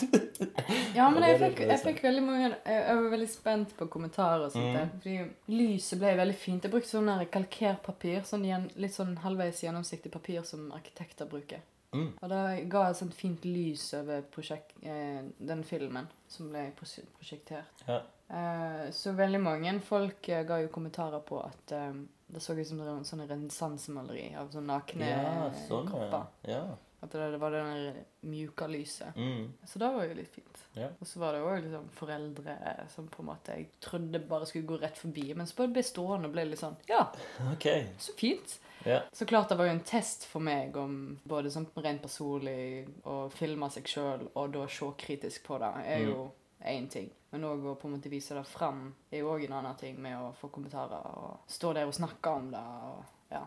Speaker 3: Ja, men jeg fikk, jeg fikk veldig mange Jeg var veldig spent på kommentarer og sånt.
Speaker 2: Mm.
Speaker 3: der, Fordi lyset ble veldig fint. Jeg brukte sånn kalkert papir. Sånn litt sånn halvveis gjennomsiktig papir som arkitekter bruker.
Speaker 2: Mm.
Speaker 3: Og det ga et sånt fint lys over prosjekt, eh, den filmen som ble pros- prosjektert.
Speaker 2: Ja.
Speaker 3: Eh, så veldig mange folk eh, ga jo kommentarer på at eh, det så ut som det var en sånn renessansemaleri av sånn nakne
Speaker 2: Ja, sånn,
Speaker 3: kropper.
Speaker 2: ja. ja.
Speaker 3: At det, det var det der mjuka lyset.
Speaker 2: Mm.
Speaker 3: Så det var jo litt fint.
Speaker 2: Ja.
Speaker 3: Og så var det òg liksom foreldre som på en måte jeg trodde bare skulle gå rett forbi, men så ble stående og ble litt sånn Ja,
Speaker 2: okay.
Speaker 3: så fint.
Speaker 2: Ja.
Speaker 3: Så klart det var jo en test for meg om både sånn rent personlig å filme seg sjøl og da se kritisk på det, er jo én ting. Men òg å på en måte vise det fram er jo òg en annen ting med å få kommentarer og stå der og snakke om det. og ja.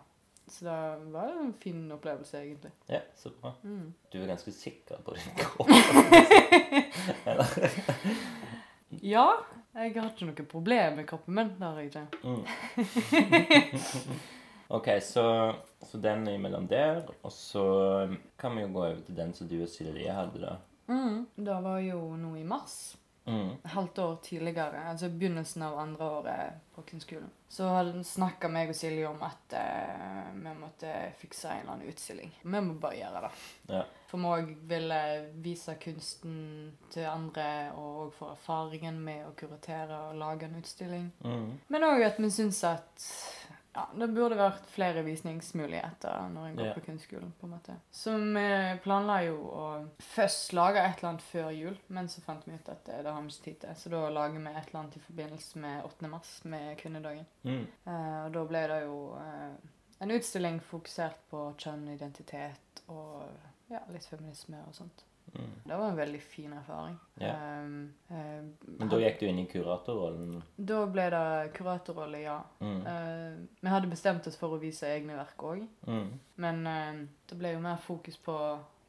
Speaker 3: Så det var en fin opplevelse, egentlig.
Speaker 2: ja, så bra.
Speaker 3: Mm.
Speaker 2: Du er ganske sikker på din kropp.
Speaker 3: Ja, jeg har ikke noe problem med kroppen min. Det har jeg ikke.
Speaker 2: Mm. OK, så, så den er imellom der. Og så kan vi jo gå over til den som du og Silje hadde, da.
Speaker 3: Mm. Det var jo nå i mars.
Speaker 2: Mm.
Speaker 3: halvt år tidligere, altså begynnelsen av andre året på kunstskolen, så snakka meg og Silje om at eh, vi måtte fikse en eller annen utstilling. Vi må bare gjøre det.
Speaker 2: Ja.
Speaker 3: For vi òg ville vise kunsten til andre, og få erfaringen med å kuratere og lage en utstilling.
Speaker 2: Mm.
Speaker 3: Men òg at vi syns at ja, det burde vært flere visningsmuligheter når en går
Speaker 2: Ja.
Speaker 3: på kunstskolen. på en måte. Så vi planla jo å først lage et eller annet før jul, men så fant vi ut at det, det har vi ikke tid til. Så da lager vi et eller annet i forbindelse med 8. mars, med kvinnedagen.
Speaker 2: Mm.
Speaker 3: Eh, og da ble det jo eh, en utstilling fokusert på kjønn, identitet og ja, litt feminisme og sånt.
Speaker 2: Mm.
Speaker 3: Det var en veldig fin erfaring.
Speaker 2: Yeah.
Speaker 3: Um, uh,
Speaker 2: Men da gikk du inn i kuratorrollen?
Speaker 3: da ble det kuratorrolle, ja.
Speaker 2: Mm.
Speaker 3: Uh, vi hadde bestemt oss for å vise egne verk òg,
Speaker 2: Mm.
Speaker 3: men uh, det ble jo mer fokus på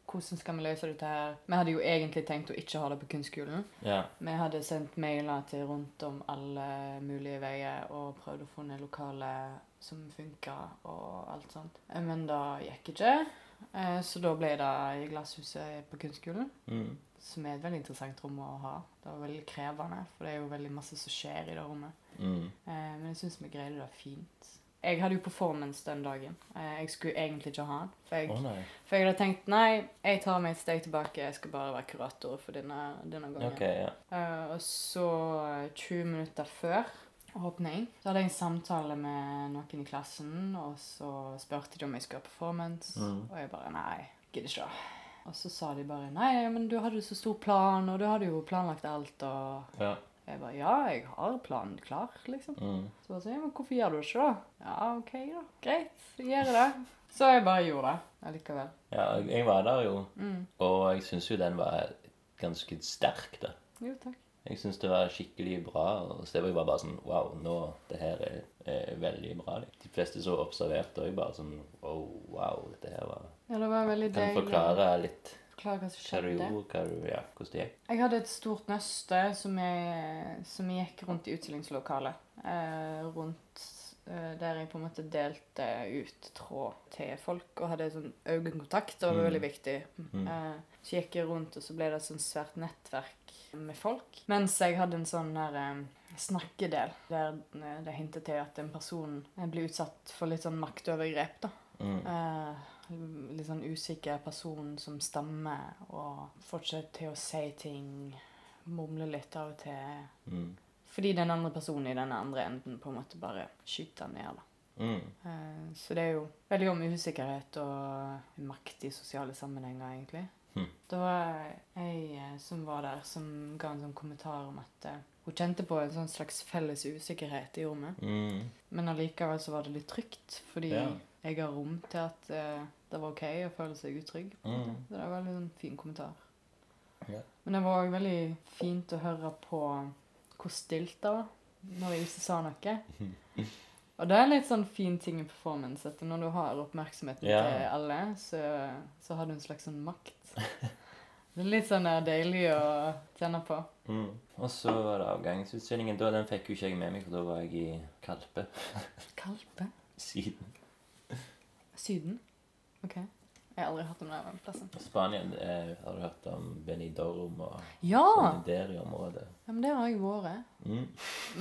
Speaker 3: hvordan skal vi løse dette her. Vi hadde jo egentlig tenkt å ikke ha det på kunstskolen.
Speaker 2: Yeah.
Speaker 3: Vi hadde sendt mailer til rundt om alle mulige veier og prøvd å finne lokaler som funka og alt sånt. Men det gikk ikke. Eh, så da ble det i Glasshuset på kunstskolen.
Speaker 2: Mm.
Speaker 3: Som er et veldig interessant rom å ha. Det var veldig krevende, for det er jo veldig masse som skjer i det rommet.
Speaker 2: Mm.
Speaker 3: Eh, men jeg syns vi greide det fint. Jeg hadde jo performance den dagen. Eh, jeg skulle egentlig ikke ha den. For jeg,
Speaker 2: Å
Speaker 3: for jeg hadde tenkt nei, jeg tar meg et steg tilbake. Jeg skal bare være kurator for denne, denne gangen.
Speaker 2: Okay, ja.
Speaker 3: Og så eh, 20 minutter før åpning så hadde jeg en samtale med noen i klassen, og så spurte de om jeg skulle ha performance.
Speaker 2: Mm.
Speaker 3: Og jeg bare nei, gidder ikke. Og så sa de bare nei, men du hadde jo så stor plan, og du hadde jo planlagt alt, og
Speaker 2: Ja.
Speaker 3: jeg bare ja, jeg har planen klar, liksom.
Speaker 2: Mm.
Speaker 3: Så bare så, ja, men hvorfor gjør du det ikke, da? Ja, OK, da. Greit, jeg gjør det. Så jeg bare gjorde det allikevel.
Speaker 2: ja, jeg var der jo,
Speaker 3: Mm.
Speaker 2: og jeg syns jo den var ganske sterk, da.
Speaker 3: Jo, takk.
Speaker 2: Jeg syns det var skikkelig bra. og så det var bare sånn Wow, nå, det her er, er veldig bra. De fleste som observerte òg bare sånn Oh, wow, dette her var
Speaker 3: Ja, det var veldig deilig.
Speaker 2: Kan du forklare litt
Speaker 3: Forklare hva som skjedde.
Speaker 2: hva du, ja, hvordan det gikk?
Speaker 3: Jeg hadde et stort nøste som, jeg, som gikk rundt i utstillingslokalet. Eh, rundt eh, der jeg på en måte delte ut tråd til folk og hadde sånn øyekontakt. Det var
Speaker 2: Mm.
Speaker 3: veldig viktig.
Speaker 2: Mm.
Speaker 3: Eh, så gikk jeg rundt, og så ble det et sånt svært nettverk med folk. Mens jeg hadde en sånn der snakkedel der eh, det hintet til at en person eh, blir utsatt for litt sånn maktovergrep. da.
Speaker 2: Mm.
Speaker 3: Eh, litt sånn usikker person som stammer og fortsetter til å si ting. Mumle litt av og til.
Speaker 2: Mm.
Speaker 3: Fordi den andre personen i den andre enden på en måte bare skyter ned. da.
Speaker 2: Mm.
Speaker 3: Så det er jo veldig om usikkerhet og makt i sosiale sammenhenger, egentlig. Det var ei eh, som var der, som ga en sånn kommentar om at eh, hun kjente på en sånn slags felles usikkerhet i rommet.
Speaker 2: Mm.
Speaker 3: Men allikevel så var det litt trygt, fordi
Speaker 2: Ja.
Speaker 3: jeg har rom til at uh, det var OK å føle seg utrygg.
Speaker 2: Mm.
Speaker 3: Det var en veldig sånn fin kommentar.
Speaker 2: Ja.
Speaker 3: Men det var òg veldig fint å høre på hvor stilt det var når jeg ikke sa noe. Og det er litt sånn fin ting i performance, at når du har oppmerksomheten
Speaker 2: Ja.
Speaker 3: til alle, så, så har du en slags sånn makt. Det er litt sånn eh, deilig å kjenne på.
Speaker 2: Mm. Og så var det avgangsutstillingen. Da, den fikk jo ikke jeg med meg, for da var jeg i Kalpe.
Speaker 3: Kalpe?
Speaker 2: Syden.
Speaker 3: Syden? OK. Jeg har aldri hørt om den plassen.
Speaker 2: Spania eh, har du hørt om Benidorm og
Speaker 3: Ja!
Speaker 2: sånn der i området.
Speaker 3: ja! Men det har jeg vært.
Speaker 2: Mm.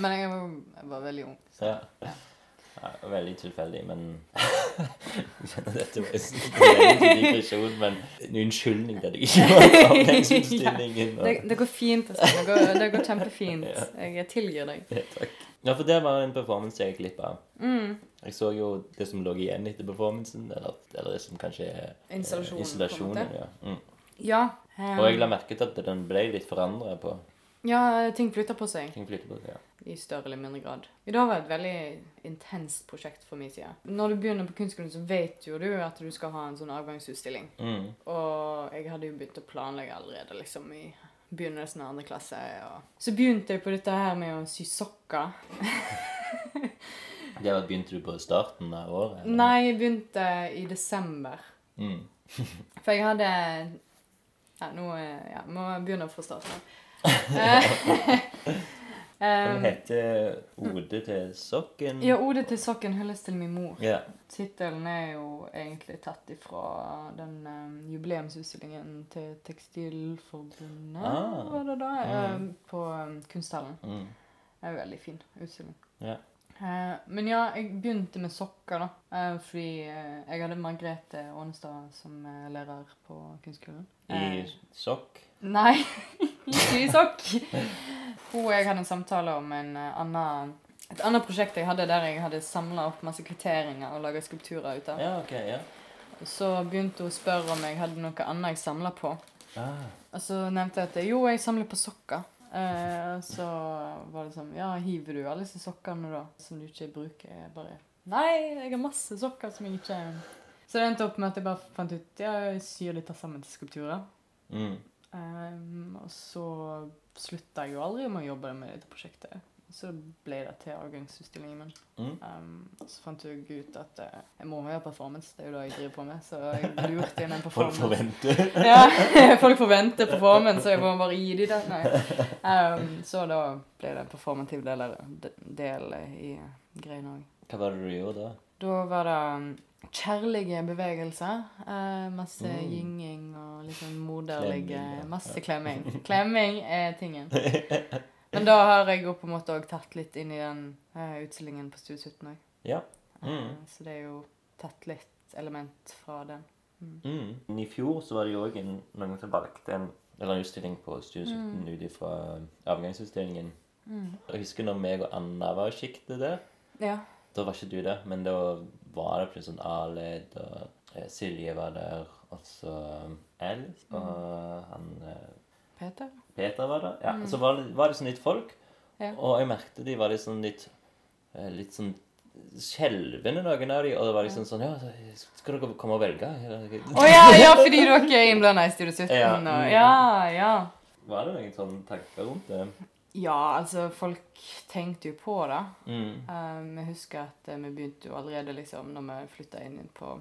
Speaker 3: Men jeg var, jeg var veldig ung.
Speaker 2: Så, ja. Ja, veldig tilfeldig, men Jeg kjenner dette var en digresjon, men en unnskyldning til at jeg ikke var på avgangsutstillingen. og-
Speaker 3: Det, det går fint. Altså. Det, går, det går kjempefint. Jeg tilgir deg.
Speaker 2: Ja, takk. Ja, for det var en performance jeg gikk glipp av.
Speaker 3: Mm.
Speaker 2: Jeg så jo det som lå igjen etter performancen, eller, eller det som kanskje er eh,
Speaker 3: Installasjonen,
Speaker 2: installasjonen, ja. Mm.
Speaker 3: Ja. um...
Speaker 2: Og jeg la merke til at den ble litt forandra på
Speaker 3: ja, ting flytter på seg
Speaker 2: ting flytter på. seg, Ja.
Speaker 3: i større eller mindre grad. I dag var det et veldig intenst prosjekt for min side. Når du begynner på kunstskolen, så vet jo du at du skal ha en sånn avgangsutstilling.
Speaker 2: Mm.
Speaker 3: Og jeg hadde jo begynt å planlegge allerede liksom i begynnelsen av andre klasse. Og... Så begynte jeg på dette her med å sy sokker.
Speaker 2: Det var, begynte du på starten av året? eller?
Speaker 3: Nei, jeg begynte i desember.
Speaker 2: Mm.
Speaker 3: For jeg hadde Ja, nå eh, ja, må jeg begynne fra starten av. Eh,
Speaker 2: Den
Speaker 3: um,
Speaker 2: heter 'Ode til sokken'.
Speaker 3: ja, 'Ode til sokken hylles til min mor'.
Speaker 2: Yeah.
Speaker 3: Tittelen er jo egentlig tatt ifra den um, jubileumsutstillingen til Tekstilforbundet,
Speaker 2: Ah.
Speaker 3: var det da?
Speaker 2: Mm.
Speaker 3: Uh, på um, Kunsthallen.
Speaker 2: Mm.
Speaker 3: Det er en veldig fin utstilling.
Speaker 2: Yeah.
Speaker 3: Eh, men ja, jeg begynte med sokker, da. eh, fordi eh, jeg hadde Margrethe Ånestad som eh, lærer på kunstskolen.
Speaker 2: I
Speaker 3: Eh,
Speaker 2: sokk.
Speaker 3: Nei, ikke i sokk. Hun og jeg hadde en samtale om en eh, annen, et annet prosjekt jeg hadde der jeg hadde samla opp masse kvitteringer og laga skulpturer ut av.
Speaker 2: Ja, ok, ja.
Speaker 3: Så begynte hun å spørre om jeg hadde noe annet jeg samla på.
Speaker 2: Ah.
Speaker 3: Og så nevnte jeg at jo, jeg samler på sokker. Eh, så var det sånn Ja, hiver du alle disse sokkene da som du ikke bruker? Jeg bare Nei, jeg har masse sokker som jeg ikke Så det endte opp med at jeg bare fant ut Ja, jeg syr av sammen til skulpturer.
Speaker 2: Mm.
Speaker 3: Um, og så slutta jeg jo aldri med å jobbe med dette prosjektet. Så ble det til avgangsutstillingen min.
Speaker 2: Mm.
Speaker 3: Um, så fant jeg ut at uh, jeg må ha performance. Det er jo det jeg driver på med. Så jeg lurte inn en performance.
Speaker 2: Folk forventer.
Speaker 3: Ja, folk forventer performance, så jeg må bare gi dem det. Nei. Um, så da ble det en performativ del, del i greiene òg.
Speaker 2: Hva var det du gjorde da?
Speaker 3: Da var det um, kjærlige bevegelser. Uh, masse
Speaker 2: Mm.
Speaker 3: gynging og sånn moderlige
Speaker 2: Klemming.
Speaker 3: Masse klemming. Klemming er tingen. Men da har jeg jo på en måte òg tatt litt inn i den uh, utstillingen på Stue 17 òg.
Speaker 2: Ja. Mm.
Speaker 3: Så det er jo tatt litt element fra den.
Speaker 2: Mm. I fjor så var det jo òg noen som valgte en, eller en utstilling på Stue 17
Speaker 3: Mm.
Speaker 2: ut ifra avgangsutstillingen. Jeg husker når meg og Anna var og kikket der.
Speaker 3: Ja.
Speaker 2: Da var ikke du der, men da var det plutselig sånn Arled og eh, Silje var der, og så um, Alice og han eh,
Speaker 3: Peter?
Speaker 2: Peter var der. Ja, Så var det, var det sånn litt folk,
Speaker 3: Ja.
Speaker 2: og jeg merket de var litt sånn litt eh, Litt sånn skjelvende, noen av de, og det var liksom sånn Ja, skal dere komme og velge?
Speaker 3: Å ja, ja, fordi dere er innblanda i Studio 17.
Speaker 2: Ja,
Speaker 3: og,
Speaker 2: mm.
Speaker 3: ja, ja.
Speaker 2: Var det noen sånne tanker rundt det?
Speaker 3: Ja, altså, folk tenkte jo på det.
Speaker 2: Mm.
Speaker 3: Um, jeg husker at uh, vi begynte jo allerede liksom, når vi flytta inn på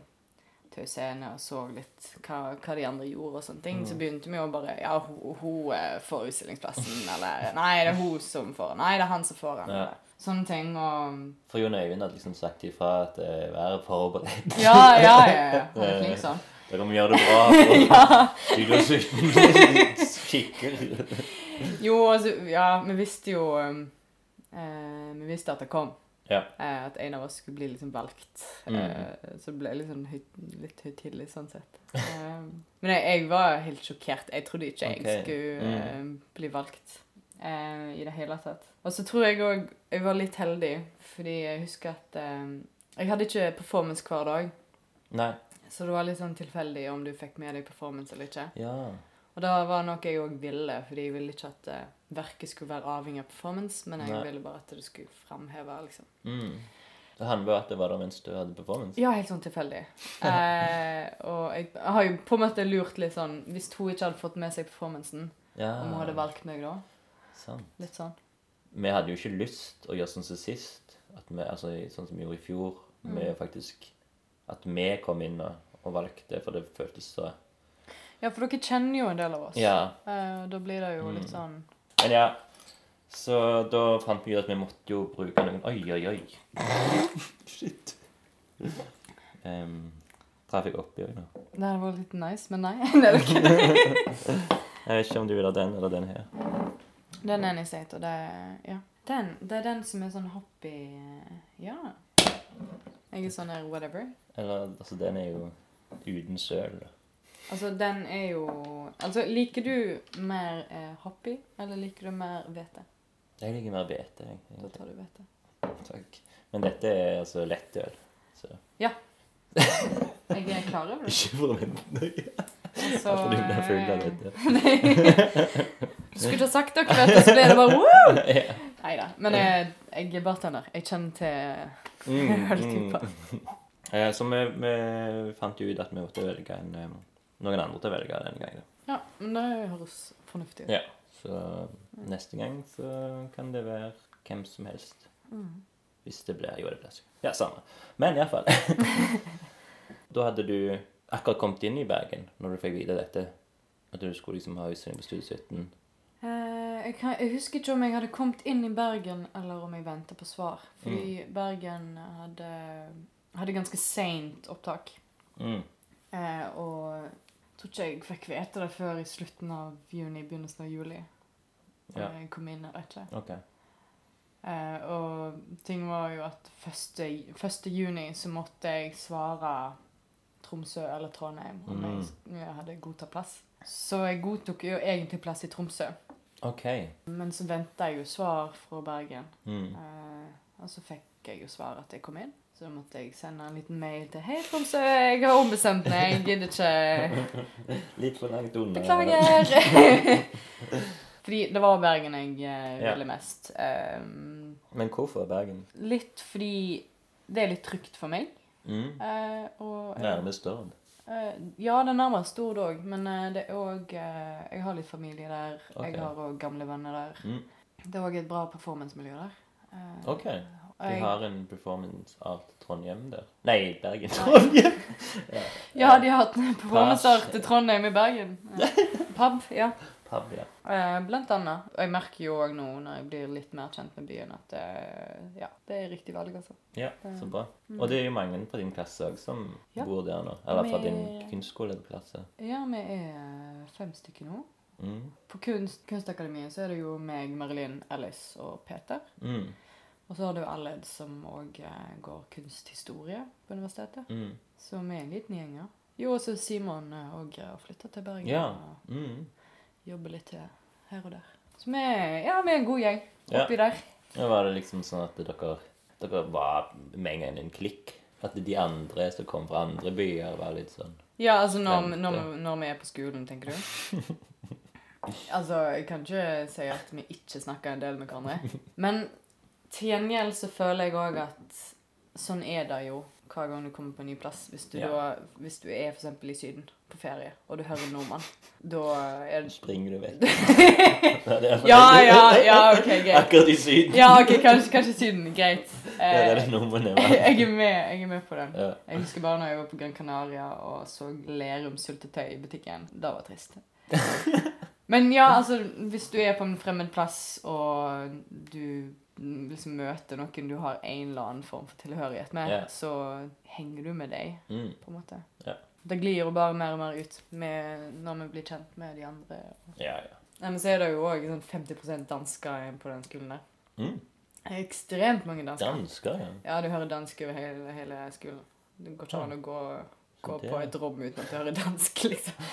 Speaker 3: Tau Scene og så litt hva, hva de andre gjorde og sånne ting, så begynte vi jo bare Ja, hun, hun eh, får utstillingsplassen, eller Nei, det er hun som får den. Nei, det er han som får den.
Speaker 2: Ja.
Speaker 3: Sånne ting. Og
Speaker 2: For Jon Øyvind hadde liksom sagt ifra at uh, vær forberedt.
Speaker 3: Ja, ja, ja. ja. Han er flink sånn.
Speaker 2: Dere må gjøre det bra. For Studio 17 skikkelig.
Speaker 3: Jo, altså, ja, vi visste jo um, eh, Vi visste at det kom.
Speaker 2: Ja.
Speaker 3: Eh, at en av oss skulle bli liksom valgt.
Speaker 2: Mm.
Speaker 3: Eh, så det ble liksom høyt, litt høytidelig sånn sett. Eh, men jeg, jeg var helt sjokkert. Jeg trodde ikke jeg
Speaker 2: okay.
Speaker 3: skulle mm. bli valgt eh, i det hele tatt. Og så tror jeg òg jeg var litt heldig, fordi jeg husker at jeg hadde ikke performance hver dag.
Speaker 2: Nei.
Speaker 3: Så det var litt sånn tilfeldig om du fikk med deg performance eller ikke.
Speaker 2: Ja.
Speaker 3: Og det var noe jeg òg ville, fordi jeg ville ikke at eh, verket skulle være avhengig av performance, men jeg
Speaker 2: Nei.
Speaker 3: ville bare at det skulle framheve, liksom.
Speaker 2: Mm. Det handler jo at det var der mens du hadde performance.
Speaker 3: Ja, helt sånn tilfeldig. Eh, og jeg har jo på en måte lurt litt sånn Hvis hun ikke hadde fått med seg performancen,
Speaker 2: Ja.
Speaker 3: om hun hadde valgt meg da?
Speaker 2: Sant.
Speaker 3: Litt sånn.
Speaker 2: Vi hadde jo ikke lyst å gjøre sånn som sist. Vi, altså Sånn som vi gjorde i fjor. Med faktisk At vi kom inn og, og valgte, for det føltes så
Speaker 3: Ja, for dere kjenner jo en del av oss.
Speaker 2: Ja.
Speaker 3: Eh, da blir det jo
Speaker 2: Mm.
Speaker 3: litt sånn
Speaker 2: Men ja. Så da fant vi ut at vi måtte jo bruke noen Oi, oi, oi. Shit. Um, traff jeg oppi òg nå?
Speaker 3: Det hadde vært litt nice, men nei. det er det.
Speaker 2: Jeg vet ikke om du vil ha den eller den her.
Speaker 3: Den er state, og det er Ja. Den, det er den som er sånn hoppy Ja. Jeg er sånn her whatever.
Speaker 2: Eller altså, den er jo uten søl.
Speaker 3: Altså, den er jo Altså, liker du mer eh, hoppy, eller liker du mer hvete?
Speaker 2: Jeg liker mer hvete. jeg,
Speaker 3: Da tar du hvete.
Speaker 2: Takk. Men dette er altså lettøl. Så
Speaker 3: Ja. Jeg er klar over det.
Speaker 2: ikke forvent noe.
Speaker 3: Så,
Speaker 2: At du blir full av
Speaker 3: eh,
Speaker 2: dette.
Speaker 3: Du skulle ikke ha sagt dere dette, så ble det bare!
Speaker 2: Ja.
Speaker 3: Nei da. Men jeg, jeg er bartender. Jeg kjenner til
Speaker 2: Mm,
Speaker 3: øltyper.
Speaker 2: mm. Eh, Så vi, vi fant jo ut at vi måtte velge en, eh, noen andre til å velge denne gangen.
Speaker 3: Ja, men det høres fornuftig ut.
Speaker 2: Ja. Så neste gang så kan det være hvem som helst.
Speaker 3: Mm.
Speaker 2: Hvis det blir Jo, det blir sikkert. Ja, samme. Men iallfall. da hadde du akkurat kommet inn i Bergen når du fikk vite dette. At du skulle liksom ha utstilling på Studio 17.
Speaker 3: Eh, jeg, kan, jeg husker ikke om jeg hadde kommet inn i Bergen, eller om jeg venta på svar. Fordi
Speaker 2: Mm.
Speaker 3: Bergen hadde, hadde ganske seint opptak.
Speaker 2: Mm.
Speaker 3: Eh, og tror ikke jeg fikk vite det før i slutten av juni, begynnelsen av juli.
Speaker 2: Ja.
Speaker 3: jeg kom inn, vet ikke.
Speaker 2: Okay.
Speaker 3: Eh, og ting var jo at 1. 1. juni så måtte jeg svare Tromsø eller Trondheim om
Speaker 2: Mm.
Speaker 3: jeg, jeg hadde godtatt plass. Så jeg godtok jo egentlig plass i Tromsø.
Speaker 2: Okay.
Speaker 3: Men så venta jeg jo svar fra Bergen.
Speaker 2: Mm.
Speaker 3: Eh, og så fikk jeg jo svar at jeg kom inn. Så da måtte jeg sende en liten mail til Hei, Tromsø, jeg har ombestemt meg. Jeg gidder ikke
Speaker 2: Litt for langt unna.
Speaker 3: Beklager. Fordi det var Bergen jeg eh,
Speaker 2: Ja.
Speaker 3: mest. Um,
Speaker 2: Men hvorfor Bergen?
Speaker 3: litt fordi det er litt trygt for meg.
Speaker 2: Mm.
Speaker 3: Uh, og,
Speaker 2: Nærme Stord.
Speaker 3: Uh, ja, det er nærmere Stord òg, men uh, det er òg Jeg har litt familie der.
Speaker 2: Okay.
Speaker 3: Jeg har òg gamle venner der.
Speaker 2: Mm.
Speaker 3: Det er òg et bra performancemiljø der. Eh,
Speaker 2: OK.
Speaker 3: Og
Speaker 2: De har en performance av Trondheim der. Nei, Bergen. Trondheim!
Speaker 3: Ja, de har hatt performancer til Trondheim i Bergen. Pub, ja.
Speaker 2: Pub, ja.
Speaker 3: Eh, Blant annet. Og jeg merker jo òg nå når jeg blir litt mer kjent med byen, at eh, ja, det er riktig valg, altså.
Speaker 2: Ja, så bra. Og det er jo mange på din klasse òg som
Speaker 3: Ja.
Speaker 2: bor der nå. Eller fra din kunstskoleklasse.
Speaker 3: Ja, vi er fem stykker nå.
Speaker 2: Mm.
Speaker 3: På kunst, Kunstakademiet så er det jo meg, Marilyn, Alice og Peter.
Speaker 2: Mm.
Speaker 3: Og så har du alle som òg eh, går kunsthistorie på universitetet.
Speaker 2: Mm.
Speaker 3: Som er en liten gjeng, ja. Jo, og så Simon òg har flytta til Bergen
Speaker 2: Ja.
Speaker 3: og
Speaker 2: Mm.
Speaker 3: jobber litt til her og der. Så vi ja, vi er en god gjeng
Speaker 2: Ja.
Speaker 3: oppi der.
Speaker 2: Ja, var det liksom sånn at dere, dere var med en gang en klikk? At de andre som kom fra andre byer, var litt sånn
Speaker 3: Ja, altså når, når, når vi er på skolen, tenker du? altså, jeg kan ikke si at vi ikke snakker en del med hverandre. Men til gjengjeld så føler jeg òg at sånn er det jo hver gang du kommer på en ny plass. Hvis du,
Speaker 2: Ja.
Speaker 3: da, hvis du er f.eks. i Syden på ferie, og du hører en nordmann, da er det
Speaker 2: Springer du vekk? Er.
Speaker 3: Ja, ja, ja, ok, greit.
Speaker 2: Akkurat i Syden.
Speaker 3: Ja, ok, kanskje, kanskje Syden. Greit.
Speaker 2: Det er det
Speaker 3: Eh,
Speaker 2: nordmenn
Speaker 3: jeg,
Speaker 2: var.
Speaker 3: er med, jeg er med på den.
Speaker 2: Ja.
Speaker 3: Jeg husker bare når jeg var på Gran Canaria og så Lerum syltetøy i butikken. Det var trist. Men ja, altså, hvis du er på en fremmed plass, og du liksom møter noen du har en eller annen form for tilhørighet med,
Speaker 2: yeah.
Speaker 3: så henger du med deg,
Speaker 2: Mm.
Speaker 3: på en måte.
Speaker 2: Yeah.
Speaker 3: Det glir jo bare mer og mer ut med, når vi blir kjent med de andre.
Speaker 2: Yeah, ja.
Speaker 3: Men så er det jo òg sånn 50% dansker på den skolen der.
Speaker 2: Mm.
Speaker 3: Ekstremt mange dansker.
Speaker 2: Dansker, ja.
Speaker 3: Ja, du hører dansk over hele, hele skolen. Det går ikke an å gå, gå på et rom uten at du hører dansk, liksom.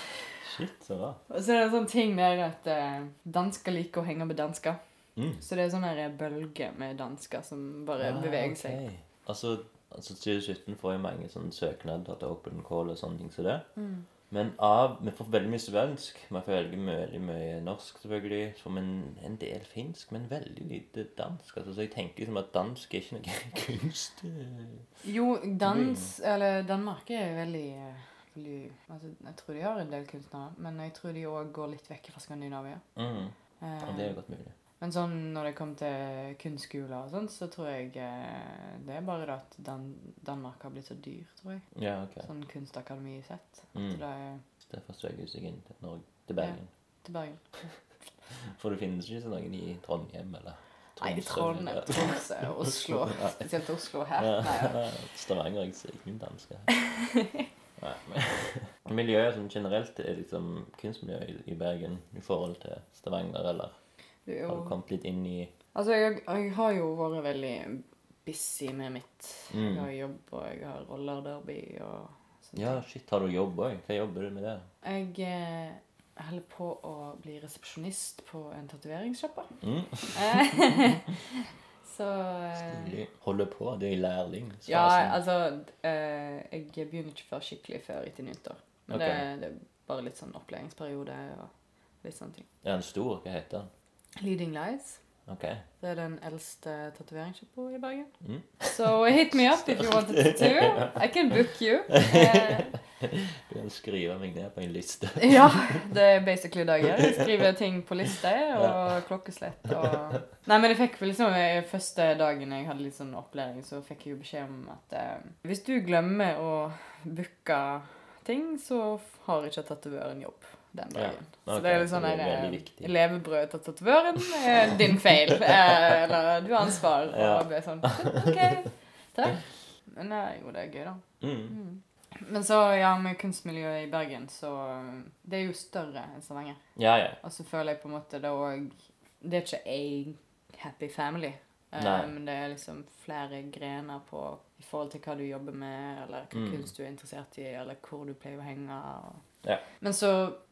Speaker 2: Shit, så bra.
Speaker 3: Og så er det en sånn ting der at eh, dansker liker å henge med dansker.
Speaker 2: Mm.
Speaker 3: Så det er sånn her bølge med dansker som bare
Speaker 2: Ah,
Speaker 3: beveger seg.
Speaker 2: Altså, altså 2017 får jo mange sånne søknader til Open Call og sånne ting som det.
Speaker 3: Mm.
Speaker 2: Men av, vi får veldig mye svensk. Vi får veldig mye, mye norsk, selvfølgelig. Så vi en, en del finsk, men veldig lite dansk. Altså, så jeg tenker liksom at dansk er ikke noe kunst. eh.
Speaker 3: Jo, dans Eller Danmark er veldig, eh, veldig altså, Jeg tror de har en del kunstnere, men jeg tror de òg går litt vekk fra Skandinavia.
Speaker 2: Mm.
Speaker 3: Eh,
Speaker 2: Ja, det er godt mulig.
Speaker 3: Men sånn når det kommer til kunstskoler og sånn, så tror jeg eh, det er bare det at Dan Danmark har blitt så dyr, tror jeg.
Speaker 2: Ja, ok.
Speaker 3: Sånn kunstakademi sett. At
Speaker 2: Mm.
Speaker 3: det er
Speaker 2: Derfor søker hun seg inn til Norge, til Bergen.
Speaker 3: til Bergen.
Speaker 2: For det finnes ikke så noen i Trondheim eller
Speaker 3: Nei, Trondheim,
Speaker 2: eller-
Speaker 3: Tromsø, Oslo.
Speaker 2: Ja.
Speaker 3: Spesielt Oslo her.
Speaker 2: Ja,
Speaker 3: Nei, ja.
Speaker 2: Stavanger er ikke ingen dansker. Nei, men Miljøet som generelt er liksom kunstmiljøet i, i Bergen i forhold til Stavanger, eller
Speaker 3: Er
Speaker 2: har du kommet litt inn i
Speaker 3: Altså, jeg, jeg har jo vært veldig busy med mitt.
Speaker 2: Mm.
Speaker 3: Jeg har jobb, og jeg har rollerderby og sånt.
Speaker 2: Ja, shit, har du jobb òg? Hva jobber du med det?
Speaker 3: Jeg eh, holder på å bli resepsjonist på en tatoveringssjappe.
Speaker 2: Mm.
Speaker 3: Så eh,
Speaker 2: Holder på, du er lærling? lærling.
Speaker 3: Ja, altså eh, Jeg begynner ikke før skikkelig før etter nyttår. Men
Speaker 2: okay.
Speaker 3: det, det er bare litt sånn opplæringsperiode og litt sånne ting.
Speaker 2: Er den stor? Hva heter den?
Speaker 3: Leading Lies.
Speaker 2: Okay.
Speaker 3: Det er den eldste tatoveringssjappa i Bergen.
Speaker 2: Mm.
Speaker 3: So hit me up if you want a tattoo. I can book you. Uh,
Speaker 2: Du kan skrive meg ned på en liste.
Speaker 3: ja, det er basically det jeg gjør. Jeg skriver ting på liste og klokkeslett og Nei, men jeg fikk liksom eh, Første dagen jeg hadde litt sånn opplæring, så fikk jeg jo beskjed om at eh, hvis du glemmer å booke ting, så har ikke tatovøren jobb den
Speaker 2: Ja, Okay.
Speaker 3: så det er litt
Speaker 2: så
Speaker 3: sånn eh. Levebrød til tatovøren er din feil. Eh, eller du har ansvar. Og
Speaker 2: Ja.
Speaker 3: ble sånn OK, takk. Men eh, jo, det er gøy, da.
Speaker 2: Mm.
Speaker 3: Men så, ja, med kunstmiljøet i Bergen, så um, Det er jo større enn Stavanger.
Speaker 2: Ja, ja.
Speaker 3: Og så føler jeg på en måte det òg Det er ikke én happy family. eh,
Speaker 2: Nei.
Speaker 3: Men det er liksom flere grener på i forhold til hva du jobber med, eller hva
Speaker 2: Mm.
Speaker 3: kunst du er interessert i, eller hvor du pleier å henge. Og...
Speaker 2: Ja.
Speaker 3: Men så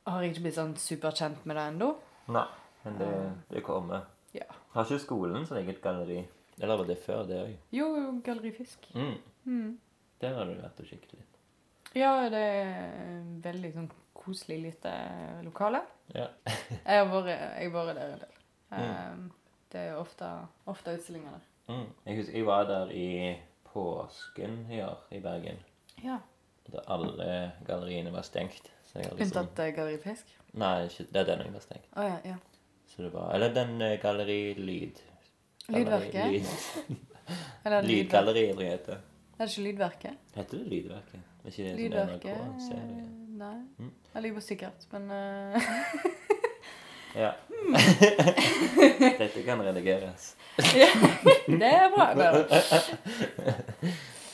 Speaker 3: har jeg ikke blitt sånn superkjent med det ennå.
Speaker 2: Nei, men det, det kommer.
Speaker 3: Ja.
Speaker 2: Har ikke skolen sånn eget galleri? Eller var det før det òg?
Speaker 3: Jo, Galleri Fisk.
Speaker 2: Mm.
Speaker 3: Mm.
Speaker 2: Der har du vært og kikket litt.
Speaker 3: Ja, det er veldig sånn koselig lite lokale.
Speaker 2: Ja.
Speaker 3: Jeg har vært, jeg har vært der en del.
Speaker 2: Mm.
Speaker 3: Um, det er ofte, ofte utstillinger der.
Speaker 2: Mm. Jeg husker jeg var der i påsken i år i Bergen.
Speaker 3: Ja.
Speaker 2: Da alle galleriene var stengt. Liksom...
Speaker 3: Unntatt uh, Galleri Fisk?
Speaker 2: Nei, ikke, det er den jeg har stengt.
Speaker 3: Oh, ja, ja.
Speaker 2: Så det var, eller den uh, galleri Lyd.
Speaker 3: Lydverket?
Speaker 2: Lyd.
Speaker 3: Eller?
Speaker 2: Lydgalleriet, tror jeg det heter.
Speaker 3: Er det ikke Lydverket?
Speaker 2: Heter det Lydverket? Er ikke det sånn
Speaker 3: Lydverket
Speaker 2: NRK-serie?
Speaker 3: Nei.
Speaker 2: Mm.
Speaker 3: Jeg lyver sikkert, men uh,
Speaker 2: Ja. Dette kan redigeres.
Speaker 3: Det er bra. Det er bra.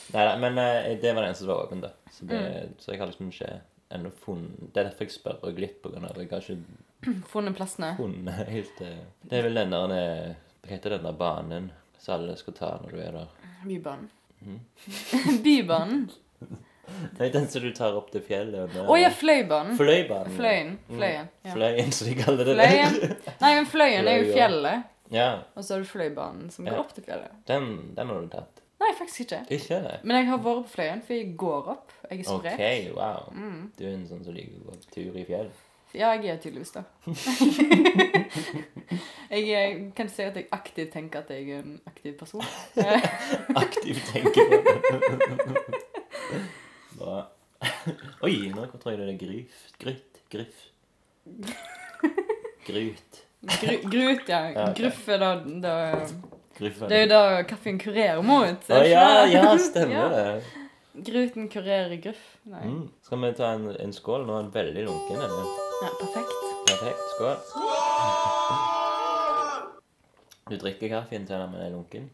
Speaker 2: Nei da, men eh, det var den som var åpen, da. Så, det,
Speaker 3: Mm.
Speaker 2: så jeg har liksom ikke ennå funnet Det er derfor jeg spør og glipp, på grunn av at jeg har ikke
Speaker 3: Funnet plassene.
Speaker 2: funnet helt eh, Det er vel den der eh, Hva heter den der banen som alle skal ta når du er der?
Speaker 3: Bybanen.
Speaker 2: Mm.
Speaker 3: Bybanen.
Speaker 2: Nei, den som du tar opp til fjellet.
Speaker 3: Å oh, ja, Fløibanen.
Speaker 2: Fløibanen.
Speaker 3: Fløyen.
Speaker 2: Mm.
Speaker 3: Fløyen. Ja.
Speaker 2: Fløyen, som de kaller det.
Speaker 3: Fløyen. Nei, men Fløyen er jo fjellet.
Speaker 2: Ja,
Speaker 3: Og så har du Fløibanen som går opp til fjellet.
Speaker 2: den, den har du tatt.
Speaker 3: Nei, faktisk ikke.
Speaker 2: Ikke det?
Speaker 3: Men jeg har vært på Fløyen, for jeg går opp. Jeg er
Speaker 2: OK,
Speaker 3: spredt.
Speaker 2: wow.
Speaker 3: Mm.
Speaker 2: Du er en sånn som liker å gå tur i fjell.
Speaker 3: Ja, jeg er tydeligvis det. jeg, jeg kan ikke si at jeg aktivt tenker at jeg er en aktiv person. Eh,
Speaker 2: Aktivt tenker Bra. Oi, nå tror jeg det er gryf. Gryt. Gryf. Gryt.
Speaker 3: Gru, grut, ja.
Speaker 2: Ja, okay.
Speaker 3: Gruff er da, da Det er jo da kaffen kurerer mot.
Speaker 2: Å ja, ja, stemmer
Speaker 3: Ja.
Speaker 2: det.
Speaker 3: Gruten kurerer gruff.
Speaker 2: Mm. Skal vi ta en, en skål? Nå er den veldig lunken. Eller?
Speaker 3: Ja, perfekt.
Speaker 2: Perfekt. Skål. Du drikker kaffen til den, er lunken?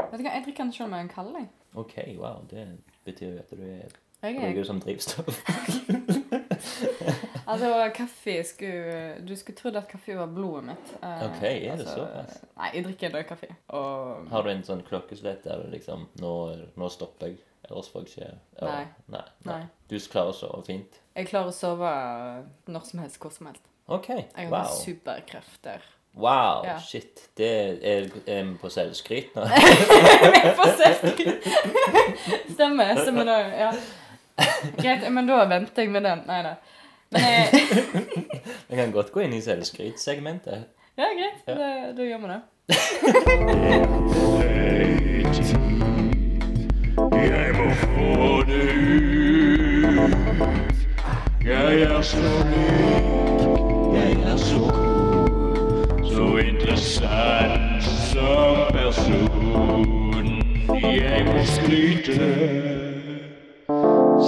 Speaker 3: Vet du hva, Jeg drikker den selv om jeg er kald.
Speaker 2: OK, wow. Det betyr jo at du er
Speaker 3: Jeg
Speaker 2: bruker
Speaker 3: er,
Speaker 2: det som drivstoff.
Speaker 3: altså, kaffe skulle Du skulle trodd at kaffe var blodet mitt. Eh,
Speaker 2: Ok, er det såpass?
Speaker 3: Nei, jeg drikker en kaffe. Og
Speaker 2: Har du en sånn klokkeslett der du liksom Nå, nå stopper jeg. Ellers får jeg ikke ja,
Speaker 3: Nei.
Speaker 2: nei.
Speaker 3: Nei.
Speaker 2: Du klarer å sove fint?
Speaker 3: jeg klarer å sove når som helst, hvor som helst.
Speaker 2: OK.
Speaker 3: Jeg har
Speaker 2: Wow.
Speaker 3: superkrefter.
Speaker 2: Wow,
Speaker 3: Ja.
Speaker 2: shit. Det er, er vi på selvskryt nå.
Speaker 3: Få se. Stemmer. Stemmer nå, Ja. Greit, men da venter jeg med den. Nei da. Men
Speaker 2: Vi kan godt gå inn i selvskrytsegmentet.
Speaker 3: Ja, greit.
Speaker 2: Ja.
Speaker 3: Da, da gjør vi det.
Speaker 4: Jeg må få det ut. Jeg er så lik, jeg er så god, så interessant som person. Jeg må skryte.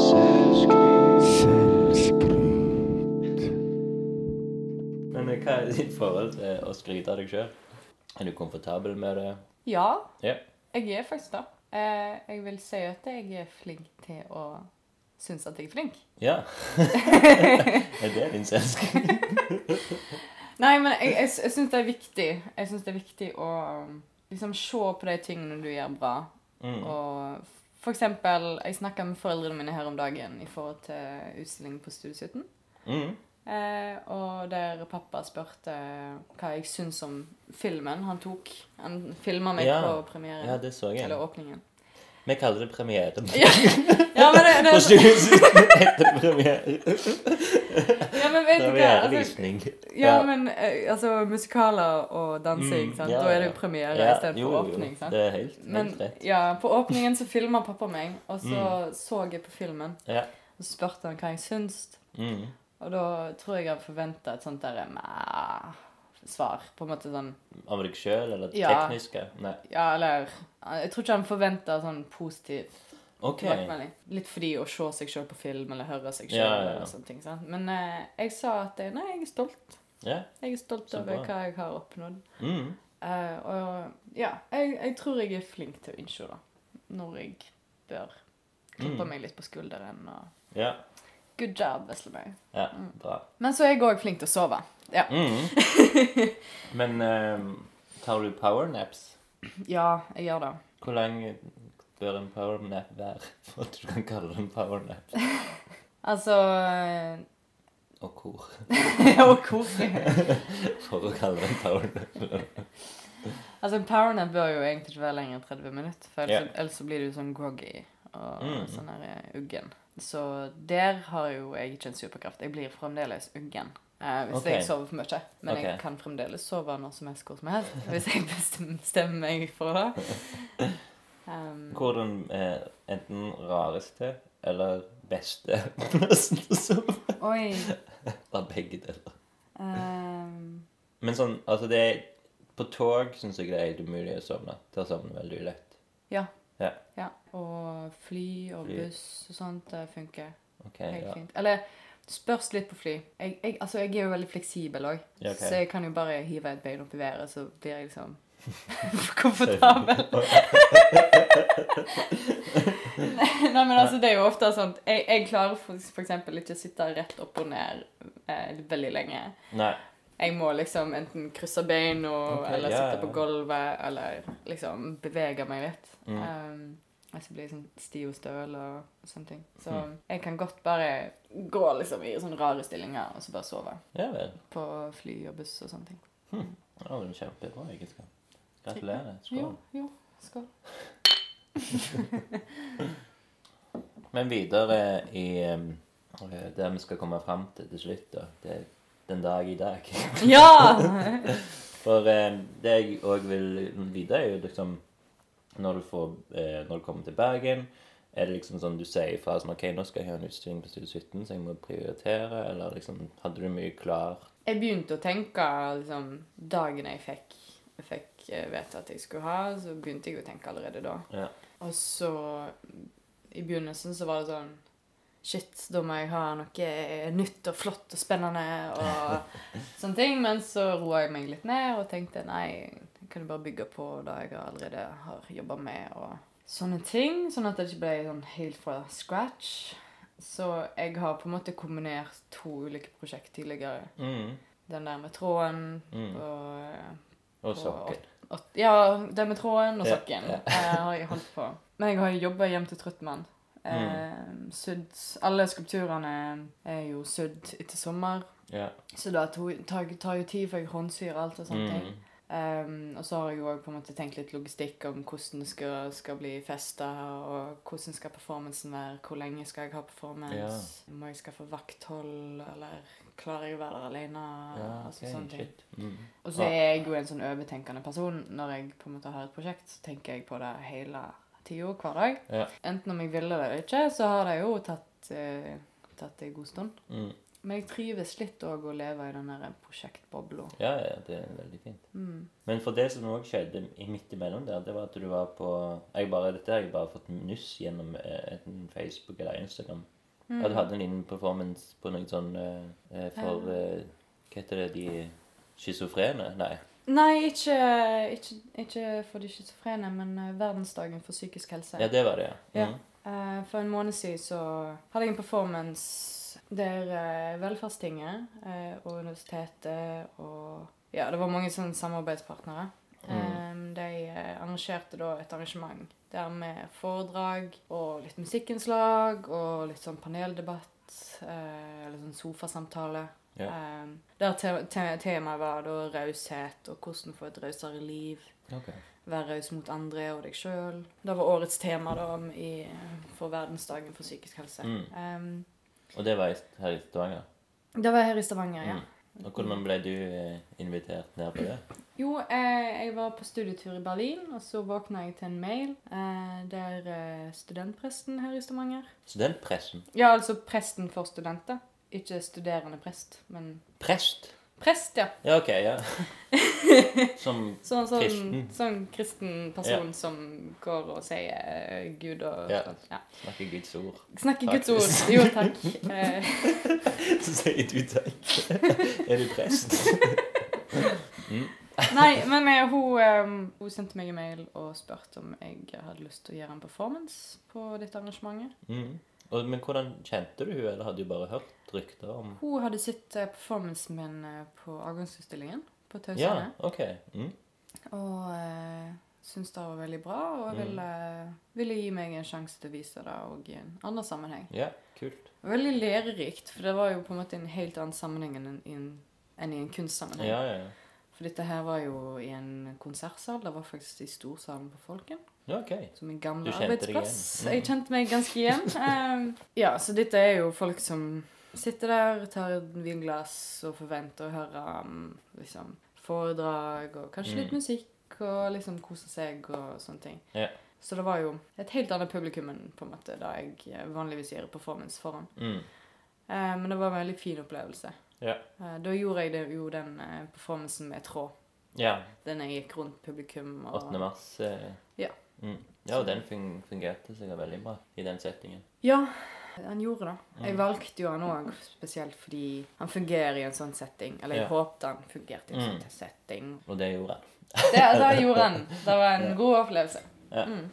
Speaker 4: Selvskryt.
Speaker 2: Hva er ditt forhold til å skryte av deg sjøl? Er du komfortabel med det?
Speaker 3: Ja,
Speaker 2: Ja.
Speaker 3: jeg er faktisk det. Eh, jeg vil si at jeg er flink til å synes at jeg er flink.
Speaker 2: Ja. er det din selsk?
Speaker 3: Nei, men jeg, jeg, jeg syns det er viktig. Jeg synes det er viktig å um, liksom se på de tingene du gjør bra.
Speaker 2: Mm.
Speaker 3: Og for eksempel, jeg snakka med foreldrene mine her om dagen i forhold til utstilling på Studio 17.
Speaker 2: Mm.
Speaker 3: Eh, og der pappa spurte hva jeg syns om filmen han tok. Han filma meg
Speaker 2: Ja.
Speaker 3: på premieren.
Speaker 2: Ja, det så jeg.
Speaker 3: Eller åpningen.
Speaker 2: Vi kaller det premiere.
Speaker 3: Ja, ja men det, det,
Speaker 2: heter det premiere.
Speaker 3: ja, men vet du hva? Altså, ja, men eh, altså musikaler og dansing,
Speaker 2: Mm,
Speaker 3: sant?
Speaker 2: ja,
Speaker 3: da er det jo premiere
Speaker 2: Ja,
Speaker 3: istedenfor åpning. sant?
Speaker 2: Det er helt,
Speaker 3: Men
Speaker 2: rett.
Speaker 3: ja, på åpningen så filma pappa meg, og så så jeg på filmen.
Speaker 2: Ja.
Speaker 3: Og så spurte han hva jeg syns.
Speaker 2: Mm.
Speaker 3: Og da tror jeg jeg forventa et sånt der mæ, svar. På en måte sånn
Speaker 2: Av deg sjøl, eller
Speaker 3: Ja.
Speaker 2: tekniske? Nei.
Speaker 3: Ja, eller Jeg tror ikke han forventa sånn positiv okay. Litt fordi å se seg sjøl på film eller høre seg sjøl
Speaker 2: Ja, ja, ja.
Speaker 3: eller sånne ting. sant? Men eh, jeg sa at jeg, nei, jeg er stolt.
Speaker 2: Yeah.
Speaker 3: Jeg er stolt
Speaker 2: Så
Speaker 3: over
Speaker 2: bra.
Speaker 3: hva jeg har oppnådd.
Speaker 2: Mm.
Speaker 3: Uh, og ja, jeg, jeg tror jeg er flink til å innse det. Når jeg bør klippe
Speaker 2: Mm.
Speaker 3: meg litt på skulderen og
Speaker 2: Ja.
Speaker 3: Good job, Veslemøy.
Speaker 2: ja. Bra.
Speaker 3: Men så er jeg òg flink til å sove. Ja.
Speaker 2: Mm. Men ehm, tar du powernaps?
Speaker 3: ja, jeg gjør det.
Speaker 2: Hvor lang bør en powernap være for at du kan kalle det en powernap?
Speaker 3: Altså eh,
Speaker 2: Og hvor?
Speaker 3: Og hvor
Speaker 2: For å kalle det en powernap.
Speaker 3: Altså, en powernap bør jo egentlig ikke være lenger enn 30 minutter, for ellers,
Speaker 2: yeah.
Speaker 3: ellers blir du sånn groggy og
Speaker 2: Mm.
Speaker 3: sånn her eh, uggen. Så der har jo jeg ikke en superkraft. Jeg blir fremdeles uggen. eh, hvis
Speaker 2: okay.
Speaker 3: jeg sover for mye. Men jeg kan fremdeles sove når som helst, hvor som helst. Hvis jeg bestemmer meg for det. Um,
Speaker 2: Hvordan er enten rareste eller beste plassen å sove?
Speaker 3: oi.
Speaker 2: Eller begge deler.
Speaker 3: Um,
Speaker 2: Men sånn, altså det er På tog syns jeg det er helt umulig å sovne. Der sovner veldig lett.
Speaker 3: ja.
Speaker 2: Ja.
Speaker 3: ja. Og fly og
Speaker 2: Fly.
Speaker 3: buss og sånt det funker
Speaker 2: Ok,
Speaker 3: helt
Speaker 2: ja.
Speaker 3: fint. Eller Spørs litt på fly. Jeg, jeg, altså, jeg er jo veldig fleksibel òg,
Speaker 2: Ja, ok.
Speaker 3: så jeg kan jo bare hive et bein opp i været, så blir jeg liksom komfortabel. Nei, men altså, det er jo ofte sånn Jeg, jeg klarer for, for eksempel ikke å sitte rett opp og ned eh, veldig lenge.
Speaker 2: Nei.
Speaker 3: Jeg må liksom enten krysse beina,
Speaker 2: Ok,
Speaker 3: eller
Speaker 2: ja,
Speaker 3: sitte på
Speaker 2: ja.
Speaker 3: gulvet, eller liksom bevege meg litt.
Speaker 2: Mm.
Speaker 3: Um, så blir jeg sånn stiv og støl og sånne ting. Så
Speaker 2: Mm.
Speaker 3: jeg kan godt bare gå liksom i sånne rare stillinger og så bare sove.
Speaker 2: Ja vel.
Speaker 3: På fly og buss og sånne ting.
Speaker 2: Ja, det er kjempebra egenskap. Gratulerer. Skål.
Speaker 3: jo, jo. skål.
Speaker 2: Men videre i um, det vi skal komme fram til til slutt, da. Det er den dag i dag.
Speaker 3: Ja!
Speaker 2: For eh, det jeg òg vil vite, er jo liksom Når du får eh, Når du kommer til Bergen, er det liksom sånn du sier ifra som OK, nå skal jeg ha en utstilling på Studio 17, så jeg må prioritere, eller liksom Hadde du mye klar
Speaker 3: Jeg begynte å tenke liksom Dagen jeg fikk, jeg fikk eh, vite at jeg skulle ha, så begynte jeg å tenke allerede da.
Speaker 2: Ja.
Speaker 3: Og så I begynnelsen så var det sånn Shit, da må jeg ha noe nytt og flott og spennende og sånne ting. Men så roa jeg meg litt ned og tenkte nei, jo bare bygge på det jeg allerede har jobba med og sånne ting. Sånn at det ikke ble sånn helt fra scratch. Så jeg har på en måte kombinert to ulike prosjekt tidligere.
Speaker 2: mm.
Speaker 3: Den der med tråden
Speaker 2: Mm.
Speaker 3: og
Speaker 2: Og sokken.
Speaker 3: Åt- Ja, den med tråden og sokken
Speaker 2: ja.
Speaker 3: ja. har jeg holdt på. Men jeg har jo jobba hjem til Trøttmann. Eh,
Speaker 2: Mm.
Speaker 3: sydd Alle skulpturene er jo sydd etter sommer.
Speaker 2: Yeah.
Speaker 3: Så det tar, tar jo tid før jeg håndsyr alt og sånne ting. Um, og så har jeg jo på en måte tenkt litt logistikk om hvordan det skal, skal bli festa, og hvordan skal performancen være, hvor lenge skal jeg ha performance, må jeg skaffe vakthold, eller klarer jeg å være der alene,
Speaker 2: Ja,
Speaker 3: altså
Speaker 2: okay,
Speaker 3: sånne ting.
Speaker 2: Mm.
Speaker 3: Og så er jeg jo en sånn overtenkende person. Når jeg på en måte har et prosjekt, så tenker jeg på det hele tida, hver dag.
Speaker 2: Ja.
Speaker 3: Enten om jeg ville det eller ikke, så har det jo tatt, eh, tatt en god stund.
Speaker 2: Mm.
Speaker 3: Men jeg trives litt òg å leve i den der prosjektbobla.
Speaker 2: Ja, ja, det er veldig fint.
Speaker 3: Mm.
Speaker 2: Men for det som òg skjedde i midt imellom der, det var at du var på jeg bare, Dette har jeg bare fått nyss gjennom eh, en Facebook eller Instagram.
Speaker 3: Mm.
Speaker 2: At du hadde en liten performance på noe sånn eh, eh, for eh, Hva heter det? De schizofrene? Nei.
Speaker 3: Nei, ikke, ikke, ikke for de schizofrene, men eh, verdensdagen for psykisk helse.
Speaker 2: Ja, det var det, ja.
Speaker 3: Ja.
Speaker 2: Mm.
Speaker 3: Eh, for en måned siden så hadde jeg en performance der eh, Velferdstinget eh, og universitetet og Ja, det var mange sånne samarbeidspartnere. Eh, de eh, arrangerte da et arrangement der med foredrag og litt musikkinnslag og litt sånn paneldebatt. Eh, eller sånn sofasamtale.
Speaker 2: Yeah.
Speaker 3: Um, der te te temaet var da raushet og hvordan få et rausere liv.
Speaker 2: Okay.
Speaker 3: Være raus mot andre og deg sjøl. Det var årets tema da i, for verdensdagen for psykisk helse.
Speaker 2: Mm.
Speaker 3: Um,
Speaker 2: Og det var her i Stavanger?
Speaker 3: det var her i Stavanger, ja.
Speaker 2: Mm. Og hvordan ble du eh, invitert ned på det?
Speaker 3: Jo, eh, jeg var på studietur i Berlin, og så våkna jeg til en mail eh, der eh, studentpresten her i Stavanger
Speaker 2: Studentpresten?
Speaker 3: Ja, altså presten for studenter. Ikke studerende prest, men
Speaker 2: Prest?
Speaker 3: Prest, ja.
Speaker 2: Ja, ok, ja. Som
Speaker 3: Sånn, sånn,
Speaker 2: Kristen.
Speaker 3: sånn kristen person som går og sier eh, Gud og
Speaker 2: Ja.
Speaker 3: sånn. Ja.
Speaker 2: snakker Guds ord.
Speaker 3: Snakker Guds ord. Jo, takk. Eh,
Speaker 2: Så sier du takk. Er du prest?
Speaker 3: Nei, men eh, hun, eh, hun sendte meg en mail og spurte om jeg hadde lyst til å gjøre en performance på dette arrangementet.
Speaker 2: Mm. Og, men hvordan kjente du henne, eller hadde du bare hørt rykter om
Speaker 3: Hun hadde sett eh, performancen min eh, på avgangsutstillingen på
Speaker 2: Ja, okay. Mm.
Speaker 3: Og uh, syntes det var veldig bra, og
Speaker 2: Mm.
Speaker 3: ville, ville gi meg en sjanse til å vise det òg i en annen sammenheng.
Speaker 2: Ja, kult.
Speaker 3: Veldig lærerikt, for det var jo på en måte en helt annen sammenheng enn i en, enn i en kunstsammenheng.
Speaker 2: Ja, ja, ja.
Speaker 3: For dette her var jo i en konsertsal. Det var faktisk i storsalen på Folken.
Speaker 2: Ja, ok.
Speaker 3: Som min gamle arbeidsplass.
Speaker 2: Mm.
Speaker 3: Jeg kjente meg ganske igjen. Um, ja, så dette er jo folk som sitter der, tar et vinglass og forventer å høre um, liksom, foredrag og kanskje litt
Speaker 2: Mm.
Speaker 3: musikk og liksom kose seg og sånne ting.
Speaker 2: Yeah.
Speaker 3: Så det var jo et helt annet publikum enn på en måte da jeg eh, vanligvis gjør performance foran.
Speaker 2: Mm.
Speaker 3: Eh, men det var en veldig fin opplevelse.
Speaker 2: Yeah.
Speaker 3: Eh, da gjorde jeg det, jo den eh, performancen med tråd.
Speaker 2: Yeah.
Speaker 3: Den jeg gikk rundt publikum og
Speaker 2: 8. mars. Eh, Mm. Ja, og den fungerte sikkert veldig bra i den settingen.
Speaker 3: Ja, han gjorde det. Jeg
Speaker 2: Mm.
Speaker 3: valgte jo han òg spesielt fordi han fungerer i en sånn setting. Eller jeg
Speaker 2: Ja.
Speaker 3: håpte han fungerte i en
Speaker 2: Mm.
Speaker 3: sånn setting.
Speaker 2: Og det gjorde han.
Speaker 3: Det, det gjorde han. Det var en god opplevelse.
Speaker 2: Ja.
Speaker 3: Mm.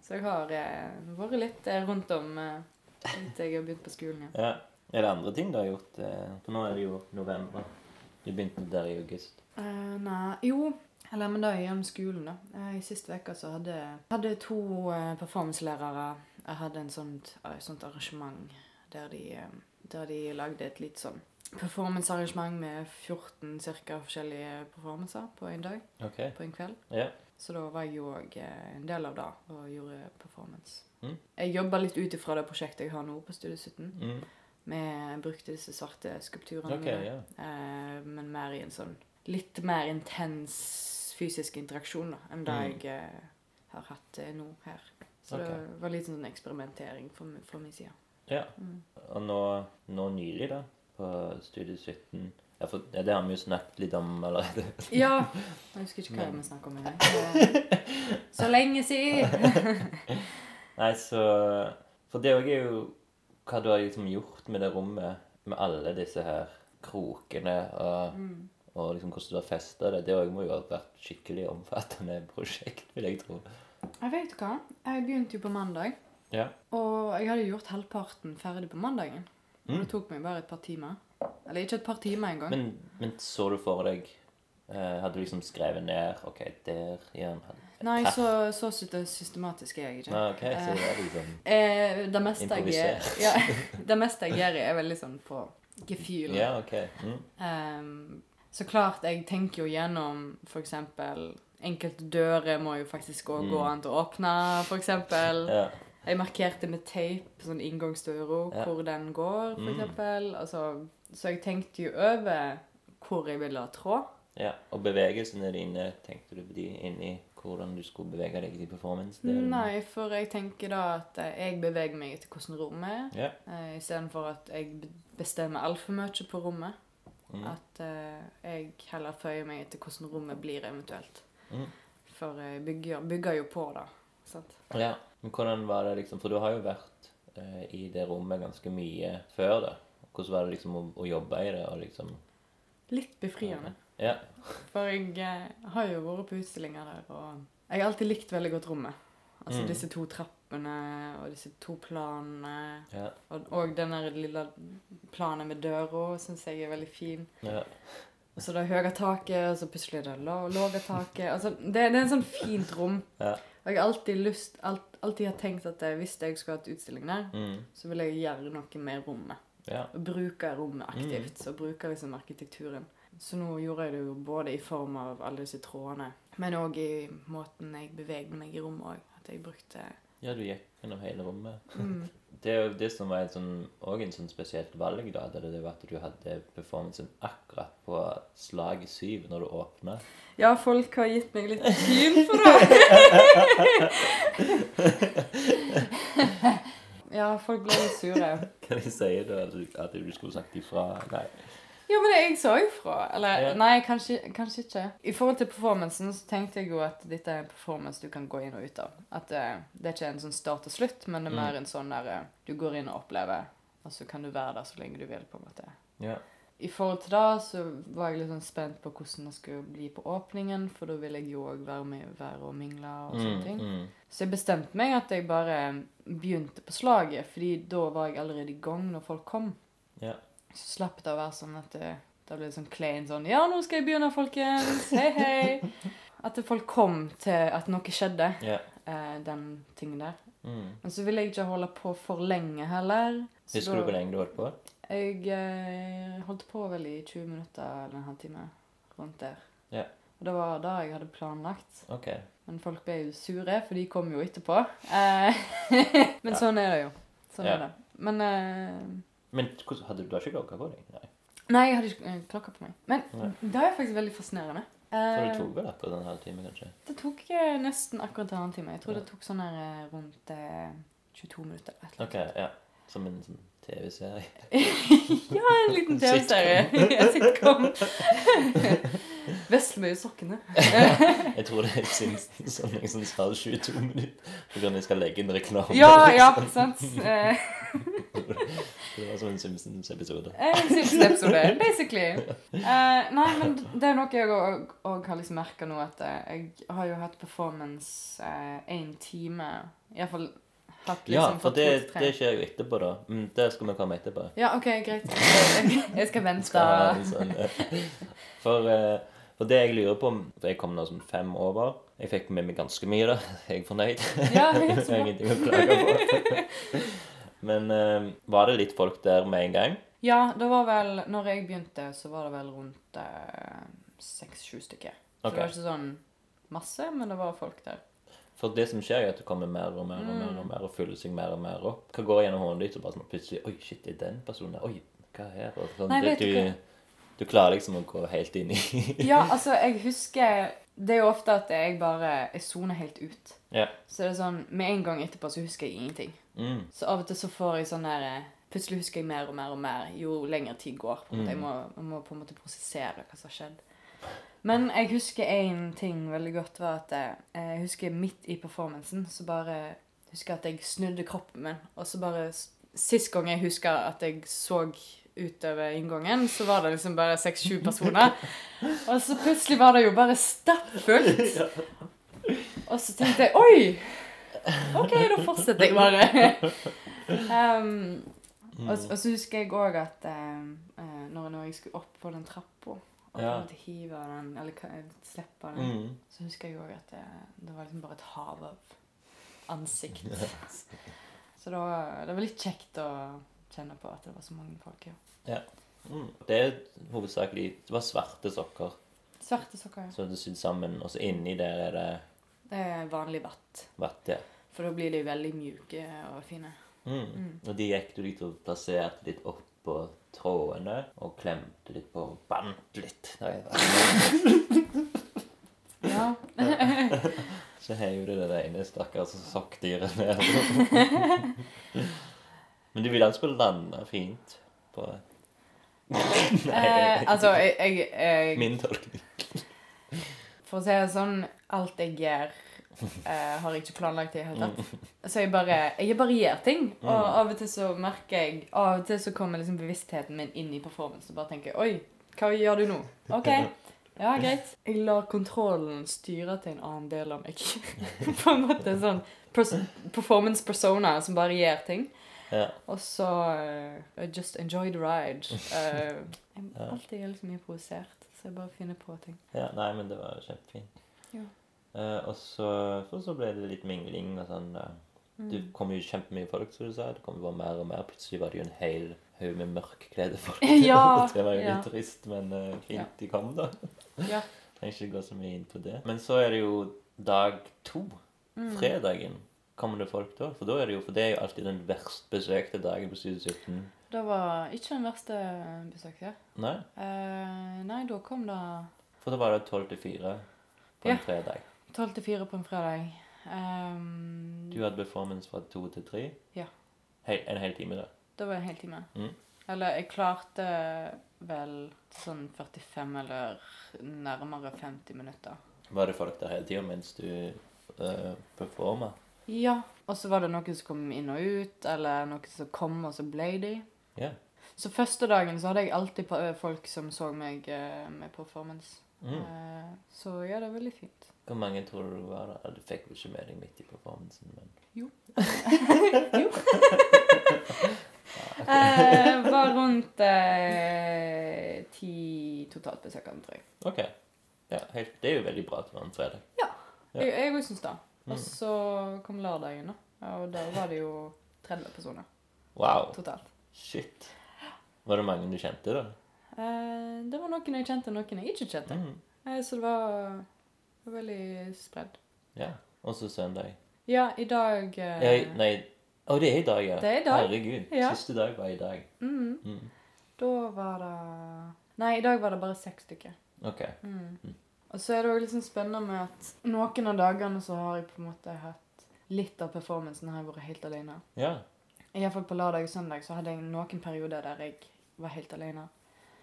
Speaker 3: Så jeg har eh, vært litt eh, rundt om eh, jeg har begynt på skolen igjen.
Speaker 2: Ja. Er det andre ting du har gjort? eh, For nå er det jo november. Du begynte der i august.
Speaker 3: Uh, nei Jo, eller men da gjennom skolen, da. I siste uke så hadde jeg to uh, performancelærere Jeg hadde en sånt, et sånt arrangement der de, eh, der de lagde et litt sånn performancearrangement med 14 cirka forskjellige performancer på en dag,
Speaker 2: Okay.
Speaker 3: på en kveld.
Speaker 2: Yeah.
Speaker 3: Så da var jeg jo òg en del av det og gjorde performance.
Speaker 2: Mm.
Speaker 3: Jeg jobba litt ut ifra det prosjektet jeg har nå på Studie 17.
Speaker 2: Mm.
Speaker 3: Vi brukte disse svarte skulpturene
Speaker 2: okay,
Speaker 3: mine. Eh, men mer i en sånn litt mer intens fysisk interaksjon da, enn det
Speaker 2: Mm.
Speaker 3: jeg eh, har hatt eh, nå her. Så
Speaker 2: okay.
Speaker 3: det var litt sånn eksperimentering fra min side.
Speaker 2: ja.
Speaker 3: Mm.
Speaker 2: Og nå, nå nylig, da, på Studie 17 ja, for det, har vi jo snakket litt om allerede.
Speaker 3: Ja! Jeg husker ikke hva vi snakket om engang. Så lenge siden!
Speaker 2: Nei, så For det òg er jo hva du har liksom gjort med det rommet, med alle disse her krokene, og,
Speaker 3: Mm.
Speaker 2: og liksom hvordan du har festa det. Det òg må jo ha vært skikkelig omfattende prosjekt, vil jeg tro.
Speaker 3: Jeg vet hva. Jeg begynte jo på mandag.
Speaker 2: Ja.
Speaker 3: Og jeg hadde gjort halvparten ferdig på mandagen. Og
Speaker 2: Mm.
Speaker 3: det tok meg bare et par timer. Eller ikke et par timer engang.
Speaker 2: Men, men så du for deg eh, Hadde du liksom skrevet ned OK, der igjen
Speaker 3: Nei, så, så systematisk er jeg ikke.
Speaker 2: Ah, OK, så det er liksom
Speaker 3: Eh, det, meste jeg, ja, det meste jeg gjør, er veldig sånn på gefühl.
Speaker 2: Ja, OK. Mm.
Speaker 3: um, så klart, jeg tenker jo gjennom for eksempel Enkelte dører må jo faktisk òg gå
Speaker 2: Mm.
Speaker 3: an til å åpne, eksempel.
Speaker 2: Ja.
Speaker 3: Jeg markerte med teip sånn inngangsdøra,
Speaker 2: Ja.
Speaker 3: hvor den går, for
Speaker 2: Mm.
Speaker 3: Altså, så jeg tenkte jo over hvor jeg ville ha tråd.
Speaker 2: ja. Og bevegelsene dine, tenkte du på de inni hvordan du skulle bevege deg i performance-delen?
Speaker 3: Nei, for jeg tenker da at jeg beveger meg etter hvordan rommet er.
Speaker 2: Ja.
Speaker 3: Uh, Istedenfor at jeg be- bestemmer altfor mye på rommet.
Speaker 2: Mm.
Speaker 3: At eh, jeg heller føyer meg etter hvordan rommet blir eventuelt.
Speaker 2: Mm.
Speaker 3: For jeg bygger, bygger jo på det. Sant?
Speaker 2: Ja, men hvordan var det liksom For du har jo vært eh, i det rommet ganske mye før det. Hvordan var det liksom å, å jobbe i det og liksom
Speaker 3: Litt befriende.
Speaker 2: Ja.
Speaker 3: For jeg eh, har jo vært på utstillinger der, og jeg har alltid likt veldig godt rommet. Altså
Speaker 2: Mm.
Speaker 3: disse to trappene og disse to planene.
Speaker 2: Ja.
Speaker 3: Og, og den lille planen med døra syns jeg er veldig fin.
Speaker 2: ja.
Speaker 3: Og så det høye taket, og så plutselig det la- lave taket. Altså, det, det er en sånn fint rom.
Speaker 2: Ja.
Speaker 3: Og jeg har alltid lyst, alt, alltid har tenkt at eh, hvis jeg skulle hatt utstilling der,
Speaker 2: Mm.
Speaker 3: så vil jeg gjøre noe med rommet.
Speaker 2: ja.
Speaker 3: Og bruke rommet
Speaker 2: Mm.
Speaker 3: aktivt. Så bruke liksom arkitekturen. Så nå gjorde jeg det jo både i form av alle disse trådene, men òg i måten jeg bevegde meg i rommet òg. At jeg brukte
Speaker 2: ja, du gikk gjennom hele rommet.
Speaker 3: mm,
Speaker 2: Det er jo det som var sånn, også en sånn spesielt valg, da. Det, det var at du hadde performancen akkurat på slag syv når du åpna.
Speaker 3: Ja, folk har gitt meg litt syn for det. ja, folk ble litt sure.
Speaker 2: Hva de sier da? At du skulle sagt ifra? Nei.
Speaker 3: Ja, men jeg sa jo fra. Eller
Speaker 2: Ja.
Speaker 3: nei, kanskje, kanskje ikke. I forhold til performancen så tenkte jeg jo at dette er en performance du kan gå inn og ut av. At uh, det er ikke en sånn start og slutt, men det er
Speaker 2: Mm.
Speaker 3: mer en sånn der uh, du går inn og opplever, og så kan du være der så lenge du vil, på en måte.
Speaker 2: Ja.
Speaker 3: I forhold til det så var jeg litt sånn spent på hvordan det skulle bli på åpningen, for da ville jeg jo òg være med være og mingle og sånne
Speaker 2: Mm,
Speaker 3: ting.
Speaker 2: mm.
Speaker 3: Så jeg bestemte meg at jeg bare begynte på slaget, fordi da var jeg allerede i gang når folk kom.
Speaker 2: Ja.
Speaker 3: Så slapp det å være sånn at det, det ble sånn klein sånn Ja, nå skal jeg begynne, folkens! Hei, hei! At folk kom til at noe skjedde,
Speaker 2: Yeah.
Speaker 3: eh, den tingen der.
Speaker 2: Mm.
Speaker 3: Men så ville jeg ikke holde på for lenge heller. Så
Speaker 2: Husker du hvor lenge du holdt på?
Speaker 3: Jeg eh, holdt på vel i 20 minutter eller en halvtime. Rundt der.
Speaker 2: Yeah.
Speaker 3: Og det var det jeg hadde planlagt.
Speaker 2: Okay.
Speaker 3: Men folk ble jo sure, for de kom jo etterpå. Eh, men sånn er det jo. Sånn
Speaker 2: yeah.
Speaker 3: er det. Men eh,
Speaker 2: Men hadde du har ikke klokka på deg? Nei.
Speaker 3: Nei, jeg hadde ikke eh, klokka på meg. Men
Speaker 2: Nei.
Speaker 3: det er faktisk veldig fascinerende.
Speaker 2: For
Speaker 3: Eh,
Speaker 2: det tok vel akkurat en halvtime, kanskje?
Speaker 3: det tok eh, nesten akkurat en halvtime. Jeg tror
Speaker 2: Ja.
Speaker 3: det tok sånn her eh, rundt eh, 22 minutter. et eller
Speaker 2: OK, ja. Som en sånn TV-serie.
Speaker 3: Ja, en liten TV-serie. En sitcom. Veslemøy i sokkene.
Speaker 2: Jeg tror det er Simpsons som tar 22 minutter for at jeg skal legge inn reklame.
Speaker 3: Ja, ja, sant. Eh,
Speaker 2: Det var som en Simpsons-episode.
Speaker 3: En Simpsons-episode, basically. Uh, nei, men det er noe jeg òg har liksom merka nå, at eh, jeg har jo hatt performance én time Iallfall hatt liksom
Speaker 2: Ja, for det, det skjer jo etterpå, da. Mm, det skal vi komme etterpå.
Speaker 3: Ja, OK, greit. Jeg, skal vente.
Speaker 2: Sånn, eh, for, uh, for det jeg lurer på For jeg kom nå som fem over. Jeg fikk med meg ganske mye, da. Jeg er fornøyd.
Speaker 3: Ja,
Speaker 2: Jeg
Speaker 3: så bra.
Speaker 2: ingenting å klage på. Men eh, var det litt folk der med en gang?
Speaker 3: Ja, det var vel Når jeg begynte, så var det vel rundt seks-sju stykker. Så
Speaker 2: okay.
Speaker 3: det var ikke sånn masse, men det var folk der.
Speaker 2: For det som skjer, er at det kommer mer og mer og mer og mer og fyller seg mer og mer opp. Hva går gjennom hodet ditt, og bare sånn plutselig Oi, shit, det er den personen. Oi, hva er her? Og sånn,
Speaker 3: Nei,
Speaker 2: det,
Speaker 3: du,
Speaker 2: du klarer liksom å gå helt inn i
Speaker 3: Ja, altså, jeg husker Det er jo ofte at jeg bare Jeg soner helt ut.
Speaker 2: Ja.
Speaker 3: Så det er sånn Med en gang etterpå så husker jeg ingenting.
Speaker 2: Mm.
Speaker 3: Så av og til så får jeg sånn der eh, Plutselig husker jeg mer og mer og mer jo lengre tid går. på en måte. Jeg, må, jeg må på en måte prosessere hva som har skjedd. Men jeg husker én ting veldig godt. var at jeg, Jeg husker midt i performancen så bare husker jeg at jeg snudde kroppen min. Og så bare Sist gang jeg husker at jeg så utover inngangen, så var det liksom bare seks-sju personer. Og så plutselig var det jo bare stappfullt. Og så tenkte jeg Oi! OK, da fortsetter jeg bare. um, og, og så husker jeg òg at eh, når, når jeg skulle opp på den trappa og
Speaker 2: Ja.
Speaker 3: hive den, eller slippe den,
Speaker 2: Mm.
Speaker 3: så husker jeg òg at det, det var liksom bare et hav av ansikt. Så det var, det var litt kjekt å kjenne på at det var så mange folk. Ja.
Speaker 2: Mm. Det er hovedsakelig Det var svarte sokker
Speaker 3: Svarte sokker. ja.
Speaker 2: som du sydd sammen, og så inni der er det
Speaker 3: Det er vanlig vatt.
Speaker 2: vatt. Ja.
Speaker 3: For da blir de veldig mjuke og fine.
Speaker 2: Mm. Og de gikk du litt og plasserte litt oppå trådene og klemte litt på og bandt litt. Nei,
Speaker 3: Ja.
Speaker 2: Så heiv du det ene stakkars sokkdyret ned. Men du ville han skulle lande fint på
Speaker 3: Eh, altså, jeg, jeg, jeg
Speaker 2: min tolkning.
Speaker 3: For å si det sånn, alt jeg gjør, eh, har jeg ikke planlagt i det hele tatt. Så jeg bare, jeg bare gjør ting. Og av og til så merker jeg Av og til så kommer liksom bevisstheten min inn i performance og bare tenker Oi, hva gjør du nå? OK. Ja, greit. Jeg lar kontrollen styre til en annen del av meg. På en måte sånn performance persona som bare gjør ting.
Speaker 2: Ja.
Speaker 3: Og så uh, just enjoy the ride. Uh, jeg er alltid liksom improvisert, så jeg bare finner på ting.
Speaker 2: ja, nei, men det var kjempefint.
Speaker 3: Ja.
Speaker 2: Uh, og så, så ble det litt mingling og sånn.
Speaker 3: Mm.
Speaker 2: Det kom jo kjempemye folk, som du sa. Det kom jo bare mer og mer. Plutselig var det jo en hel haug med mørkkledde folk.
Speaker 3: Ja,
Speaker 2: det var jo
Speaker 3: ja.
Speaker 2: litt trist, men uh, fint
Speaker 3: Ja.
Speaker 2: de kom, da.
Speaker 3: Ja.
Speaker 2: Trenger ikke gå så mye inn på det. Men så er det jo dag to.
Speaker 3: Mm.
Speaker 2: Fredagen. Kommer det folk da? For da er det jo, for det er jo alltid den verst besøkte dagen på Studio 17.
Speaker 3: Det var ikke den verste besøket.
Speaker 2: Nei?
Speaker 3: Eh, nei, da kom det
Speaker 2: For da var det 12 til 4 på en
Speaker 3: Ja.
Speaker 2: fredag.
Speaker 3: 12 til 4 på en fredag. Um,
Speaker 2: Du hadde performance fra 2 til 3.
Speaker 3: Ja.
Speaker 2: Hei, en hel time, da.
Speaker 3: det var en hel time.
Speaker 2: Mm.
Speaker 3: Eller jeg klarte vel sånn 45 eller nærmere 50 minutter.
Speaker 2: Var det folk der hele tida mens du uh, performa?
Speaker 3: Ja. Og så var det noen som kom inn og ut, eller noen som kom, og så ble de.
Speaker 2: Ja.
Speaker 3: Så første dagen så hadde jeg alltid folk som så meg eh, med performance.
Speaker 2: Mm.
Speaker 3: Eh, så ja, det er veldig fint.
Speaker 2: Hvor mange tror du det var? Du fikk vel ikke med deg midt i performancen, men
Speaker 3: Eh, var rundt eh, ti totalt besøkende, tror jeg.
Speaker 2: OK. Ja, helt, det er jo veldig bra til en fredag.
Speaker 3: Ja.
Speaker 2: Ja.
Speaker 3: Jeg, òg syns det.
Speaker 2: Mm.
Speaker 3: Og så kom lørdagen, da. Og der var det jo 30 personer
Speaker 2: Wow.
Speaker 3: totalt.
Speaker 2: Shit. Var det mange du kjente, da?
Speaker 3: Eh, det var noen jeg kjente, og noen jeg ikke kjente.
Speaker 2: Mm.
Speaker 3: Eh, så det var, var veldig spredd.
Speaker 2: Ja. Og så søndag.
Speaker 3: Ja, i dag eh,
Speaker 2: Ja, nei Å, det er i dag, ja.
Speaker 3: Det er i dag.
Speaker 2: Herregud.
Speaker 3: Ja.
Speaker 2: Siste dag var i dag.
Speaker 3: mm,
Speaker 2: Mm.
Speaker 3: Da var det Nei, i dag var det bare seks stykker.
Speaker 2: OK.
Speaker 3: Mm. Og så er det òg litt sånn spennende med at noen av dagene så har jeg på en måte hatt Litt av performancen har jeg vært helt alene.
Speaker 2: Ja.
Speaker 3: Iallfall på lørdag og søndag så hadde jeg noen perioder der jeg var helt alene.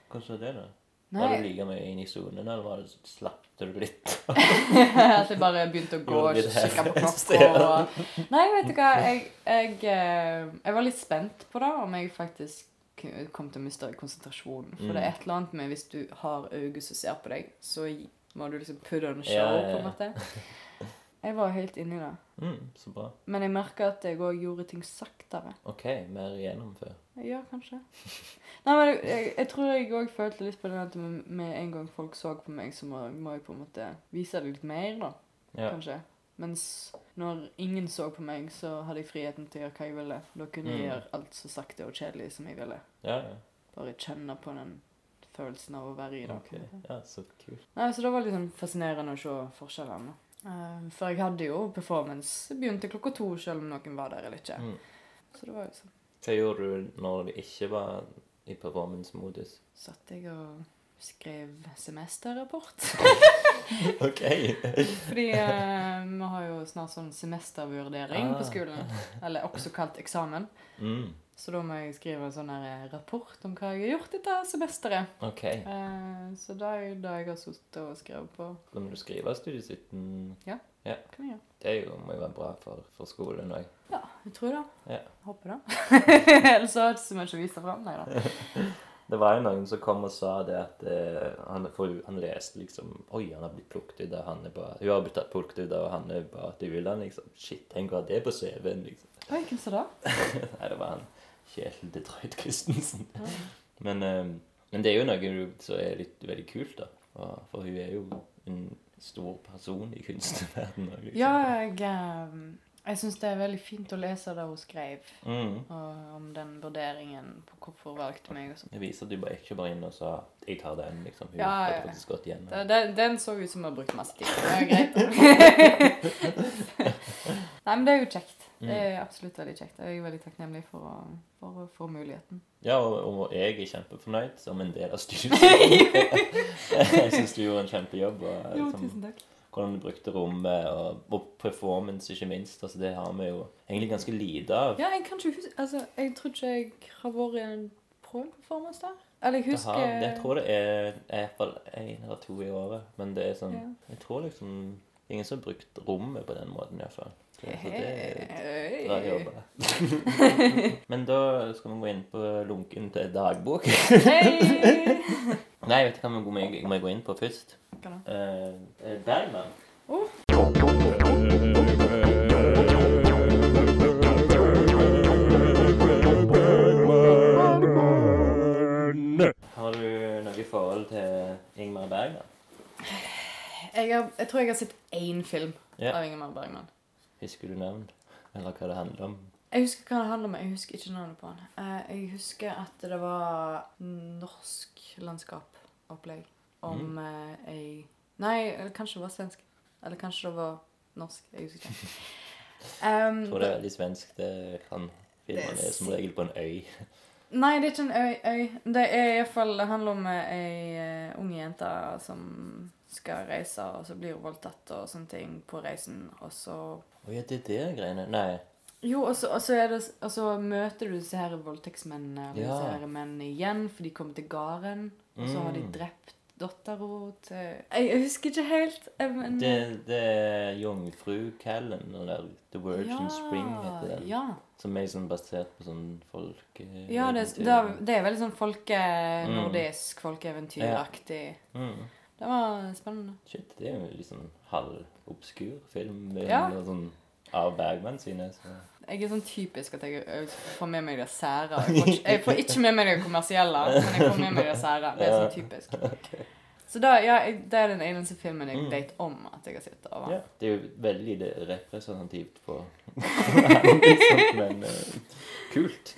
Speaker 2: Hvordan var det, da?
Speaker 3: Nei,
Speaker 2: Var du like mye inne i sonen, eller var det slappte du litt?
Speaker 3: at jeg bare begynte å gå og kikke på klokka. og- Nei, vet du hva. Jeg, jeg, eh, jeg var litt spent på det, om jeg faktisk kom til å miste konsentrasjonen. For det er et eller annet med hvis du har øyne som ser på deg, så må du liksom put on a show,
Speaker 2: Ja,
Speaker 3: på en måte. Jeg var helt inni det.
Speaker 2: Mm, så bra.
Speaker 3: Men jeg merka at jeg òg gjorde ting saktere.
Speaker 2: OK, mer gjennomfør.
Speaker 3: Ja, kanskje. Nei, men jeg, jeg, jeg tror jeg òg følte litt på det at med, en gang folk så på meg, så må, må jeg på en måte vise det litt mer, da.
Speaker 2: Ja.
Speaker 3: Kanskje. Mens når ingen så på meg, så hadde jeg friheten til å gjøre hva jeg ville. Da kunne jeg
Speaker 2: Mm.
Speaker 3: gjøre alt så sakte og kjedelig som jeg ville.
Speaker 2: Ja, ja.
Speaker 3: Bare kjenne på den følelsen av å være i det.
Speaker 2: Okay. Ja, så kult.
Speaker 3: Nei, så det var liksom fascinerende å se forskjellene. Uh, for jeg hadde jo performance begynte klokka to, selv om noen var der eller ikke.
Speaker 2: Mm.
Speaker 3: Så det var jo sånn.
Speaker 2: Hva gjorde du når du ikke var i performance-modus?
Speaker 3: Satt jeg og skrev semesterrapport.
Speaker 2: OK.
Speaker 3: Fordi eh, vi har jo snart sånn semestervurdering
Speaker 2: Ah.
Speaker 3: på skolen. Eller også kalt eksamen.
Speaker 2: Mm,
Speaker 3: Så da må jeg skrive en sånn her rapport om hva jeg har gjort dette semesteret.
Speaker 2: OK.
Speaker 3: Eh, så det er jo det jeg har sittet og skrevet på.
Speaker 2: Kan du skrive studiesitten?
Speaker 3: Kan jeg gjøre.
Speaker 2: Det jo, må jo være bra for, for skolen òg.
Speaker 3: Ja, jeg tror det.
Speaker 2: Ja.
Speaker 3: Håper det. Ellers så har jeg ikke så mye å vise fram. Nei da.
Speaker 2: Det var jo noen som kom og sa det at eh, han, for han leste liksom Oi, han har blitt plukket ut av Hanne bare, Hun har blitt plukket ut av Hanne han liksom. Shit, tenk å ha det på CV-en, liksom.
Speaker 3: Oi, hvem sa det?
Speaker 2: Nei, det var han Kjetil Detroit Christensen.
Speaker 3: Ja.
Speaker 2: Men, eh, men det er jo noe som er litt veldig kult, da. For hun er jo en stor person i kunstverdenen. også, Liksom.
Speaker 3: Ja, jeg, eh, jeg syns det er veldig fint å lese det hun skrev,
Speaker 2: Mm.
Speaker 3: og om den vurderingen på hvorfor hun valgte meg og sånt.
Speaker 2: Det viser at du bare ikke bare inn og sa 'jeg tar den', liksom. Hun
Speaker 3: Ja, ja.
Speaker 2: faktisk gått
Speaker 3: igjen. Den, den så ut som hun har brukt masse tid. Det er greit. Nei, men det er jo kjekt. Det er absolutt veldig kjekt. Jeg er veldig takknemlig for å, for, å- få muligheten.
Speaker 2: Ja, og, og jeg er kjempefornøyd som en del av studiet. jeg syns du gjorde en kjempejobb. Og,
Speaker 3: Jo, tusen takk.
Speaker 2: Hvordan du brukte rommet, og, og performance, ikke minst. Altså, det har vi jo egentlig ganske lite av.
Speaker 3: Ja, jeg kan ikke huske Altså, jeg tror ikke jeg har vært i en prøveperformance performance der. Eller jeg
Speaker 2: Det
Speaker 3: husker
Speaker 2: har, det, jeg tror det er i hvert fall én eller to i året. Men det er sånn
Speaker 3: Ja.
Speaker 2: Jeg tror liksom Ingen som har brukt rommet på den måten, iallfall. Så det er bra jobba. Men da skal vi gå inn på lunken til dagbok. Nei, vet du hva vi må, må gå inn på først?
Speaker 3: Hva da?
Speaker 2: Eh, Bergman. Har du noe forhold til Ingmar Bergman?
Speaker 3: Jeg, har, jeg tror jeg har sett én film
Speaker 2: Ja.
Speaker 3: av Ingmar Bergman.
Speaker 2: Husker du navn? Eller hva det handler om?
Speaker 3: Jeg husker hva det handler om, jeg husker ikke navnet på han. Eh, Jeg husker at det var norsk landskapopplegg om eh, ei Nei, eller kanskje det var svensk. Eller kanskje det var norsk. Jeg husker ikke. Um,
Speaker 2: Jeg tror det er veldig svensk. Det kan Filmene
Speaker 3: er
Speaker 2: som regel på en øy.
Speaker 3: Nei, det er ikke en øy. øy. Det er i hvert fall, det handler om eh, ei uh, ung jente som skal reise, og så blir hun voldtatt og sånne ting på reisen. Og så
Speaker 2: Å ja, det er det greiene. Nei.
Speaker 3: Jo, og så, og så, det, og så møter du disse her voldtektsmennene og
Speaker 2: Ja.
Speaker 3: disse her mennene igjen, for de kommer til gården. Og så har de
Speaker 2: Mm.
Speaker 3: drept dattera til jeg, husker ikke helt. eh, Men,
Speaker 2: Det, det er Jungfrukallen, eller The Virgin Spring heter den.
Speaker 3: Ja,
Speaker 2: Som er sånn basert på sånn folke...
Speaker 3: ja det, det, det er veldig sånn folke-nordisk, folkeeventyraktig.
Speaker 2: Mm.
Speaker 3: Det var spennende.
Speaker 2: Shit, det er jo liksom sånn halvobskur film med
Speaker 3: Ja.
Speaker 2: noe sånn av Bergman sine. Så.
Speaker 3: Jeg er sånn typisk at jeg, får med meg det sære. Jeg får, ikke- jeg får ikke med meg det kommersielle, men jeg får med meg det sære. Det er sånn typisk. Så da, ja, det er den eneste filmen jeg
Speaker 2: Mm.
Speaker 3: vet om at jeg har sett Over.
Speaker 2: Ja, det er jo veldig representativt på Men uh, kult.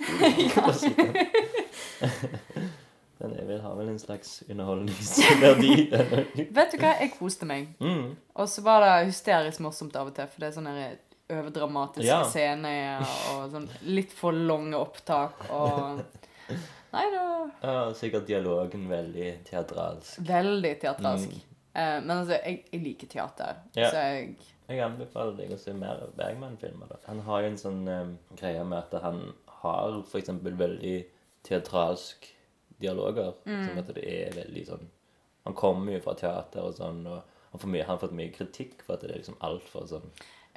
Speaker 2: Den er vel, har vel en slags underholdningsverdi.
Speaker 3: Vet du hva? Jeg koste meg.
Speaker 2: Mm.
Speaker 3: Og så var det hysterisk morsomt av og til, for det er sånne overdramatiske
Speaker 2: Ja.
Speaker 3: scener og sånn litt for lange opptak og Nei, da
Speaker 2: Ja, sikkert dialogen veldig teatralsk.
Speaker 3: veldig teatralsk.
Speaker 2: Mm.
Speaker 3: Eh, men altså, jeg, jeg liker teater,
Speaker 2: Ja.
Speaker 3: så jeg
Speaker 2: Jeg anbefaler deg å se mer Bergman-filmer. Han har jo en sånn eh, greie med at han har eksempel veldig teatralsk dialoger.
Speaker 3: Mm.
Speaker 2: Som at det er veldig sånn Han kommer jo fra teater og sånn, og han, mye, han har fått mye kritikk for at det er liksom altfor sånn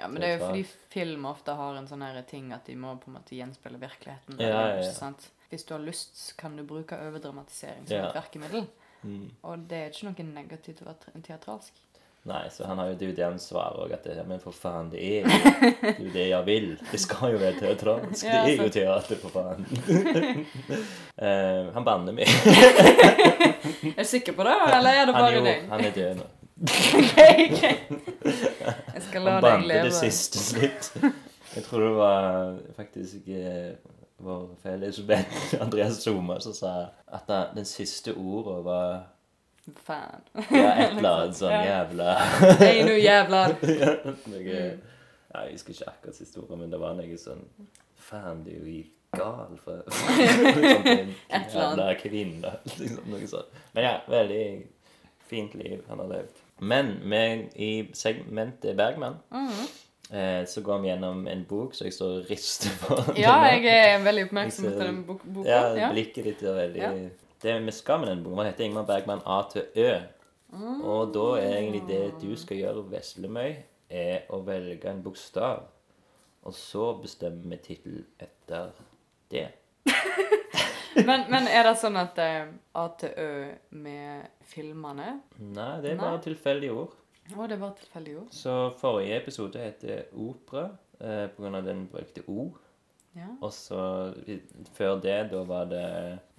Speaker 3: Ja, men det er jo fordi film ofte har en sånn ting at de må på en måte gjenspeile virkeligheten.
Speaker 2: Ja, ja, ja.
Speaker 3: sant? Hvis du har lyst, kan du bruke overdramatisering som et verkemiddel.
Speaker 2: mm.
Speaker 3: Og det er ikke noe negativt å være teatralsk.
Speaker 2: Nei, så han har jo, det jo det han òg, at det, men for faen, det er, jo, det er jo det jeg vil. Det skal jo være teatralsk. Det er jo teater, for faen. uh, han banner meg.
Speaker 3: Er du sikker på det, eller er det bare deg?
Speaker 2: han er død nå.
Speaker 3: Ok, greit. Skal la deg leve.
Speaker 2: det siste slutt. Jeg tror det var faktisk eh, vår felles Andreas Zuma som sa at den siste ordet var
Speaker 3: Fan.
Speaker 2: ja, et eller annet sånn jævla
Speaker 3: Hei nå, jævla.
Speaker 2: noe, Jeg husker ikke akkurat siste ordet, men det var noe sånn Faen, du er jo gal for sånn, jævla kvinne. Liksom, noe sånt. Men ja, veldig fint liv han har levd. Men med, i segmentet Bergman
Speaker 3: mm.
Speaker 2: eh, så går vi gjennom en bok som jeg står og rister på.
Speaker 3: Ja, jeg er veldig oppmerksom på den bok boka.
Speaker 2: Ja,
Speaker 3: Ja.
Speaker 2: blikket ditt er veldig
Speaker 3: Ja.
Speaker 2: Det vi skal med den boka, den heter Ingmar Bergman A til Ø. Og da er egentlig det du skal gjøre, Veslemøy, er å velge en bokstav. Og så bestemmer vi tittel etter det.
Speaker 3: Men, men er det sånn at eh, ATØ med filmene
Speaker 2: Nei, det er
Speaker 3: Nei.
Speaker 2: bare tilfeldige ord.
Speaker 3: Å, det er bare tilfeldig ord.
Speaker 2: Så forrige episode heter Opera eh, av den brukte O.
Speaker 3: Ja.
Speaker 2: Og så i- før det, da var det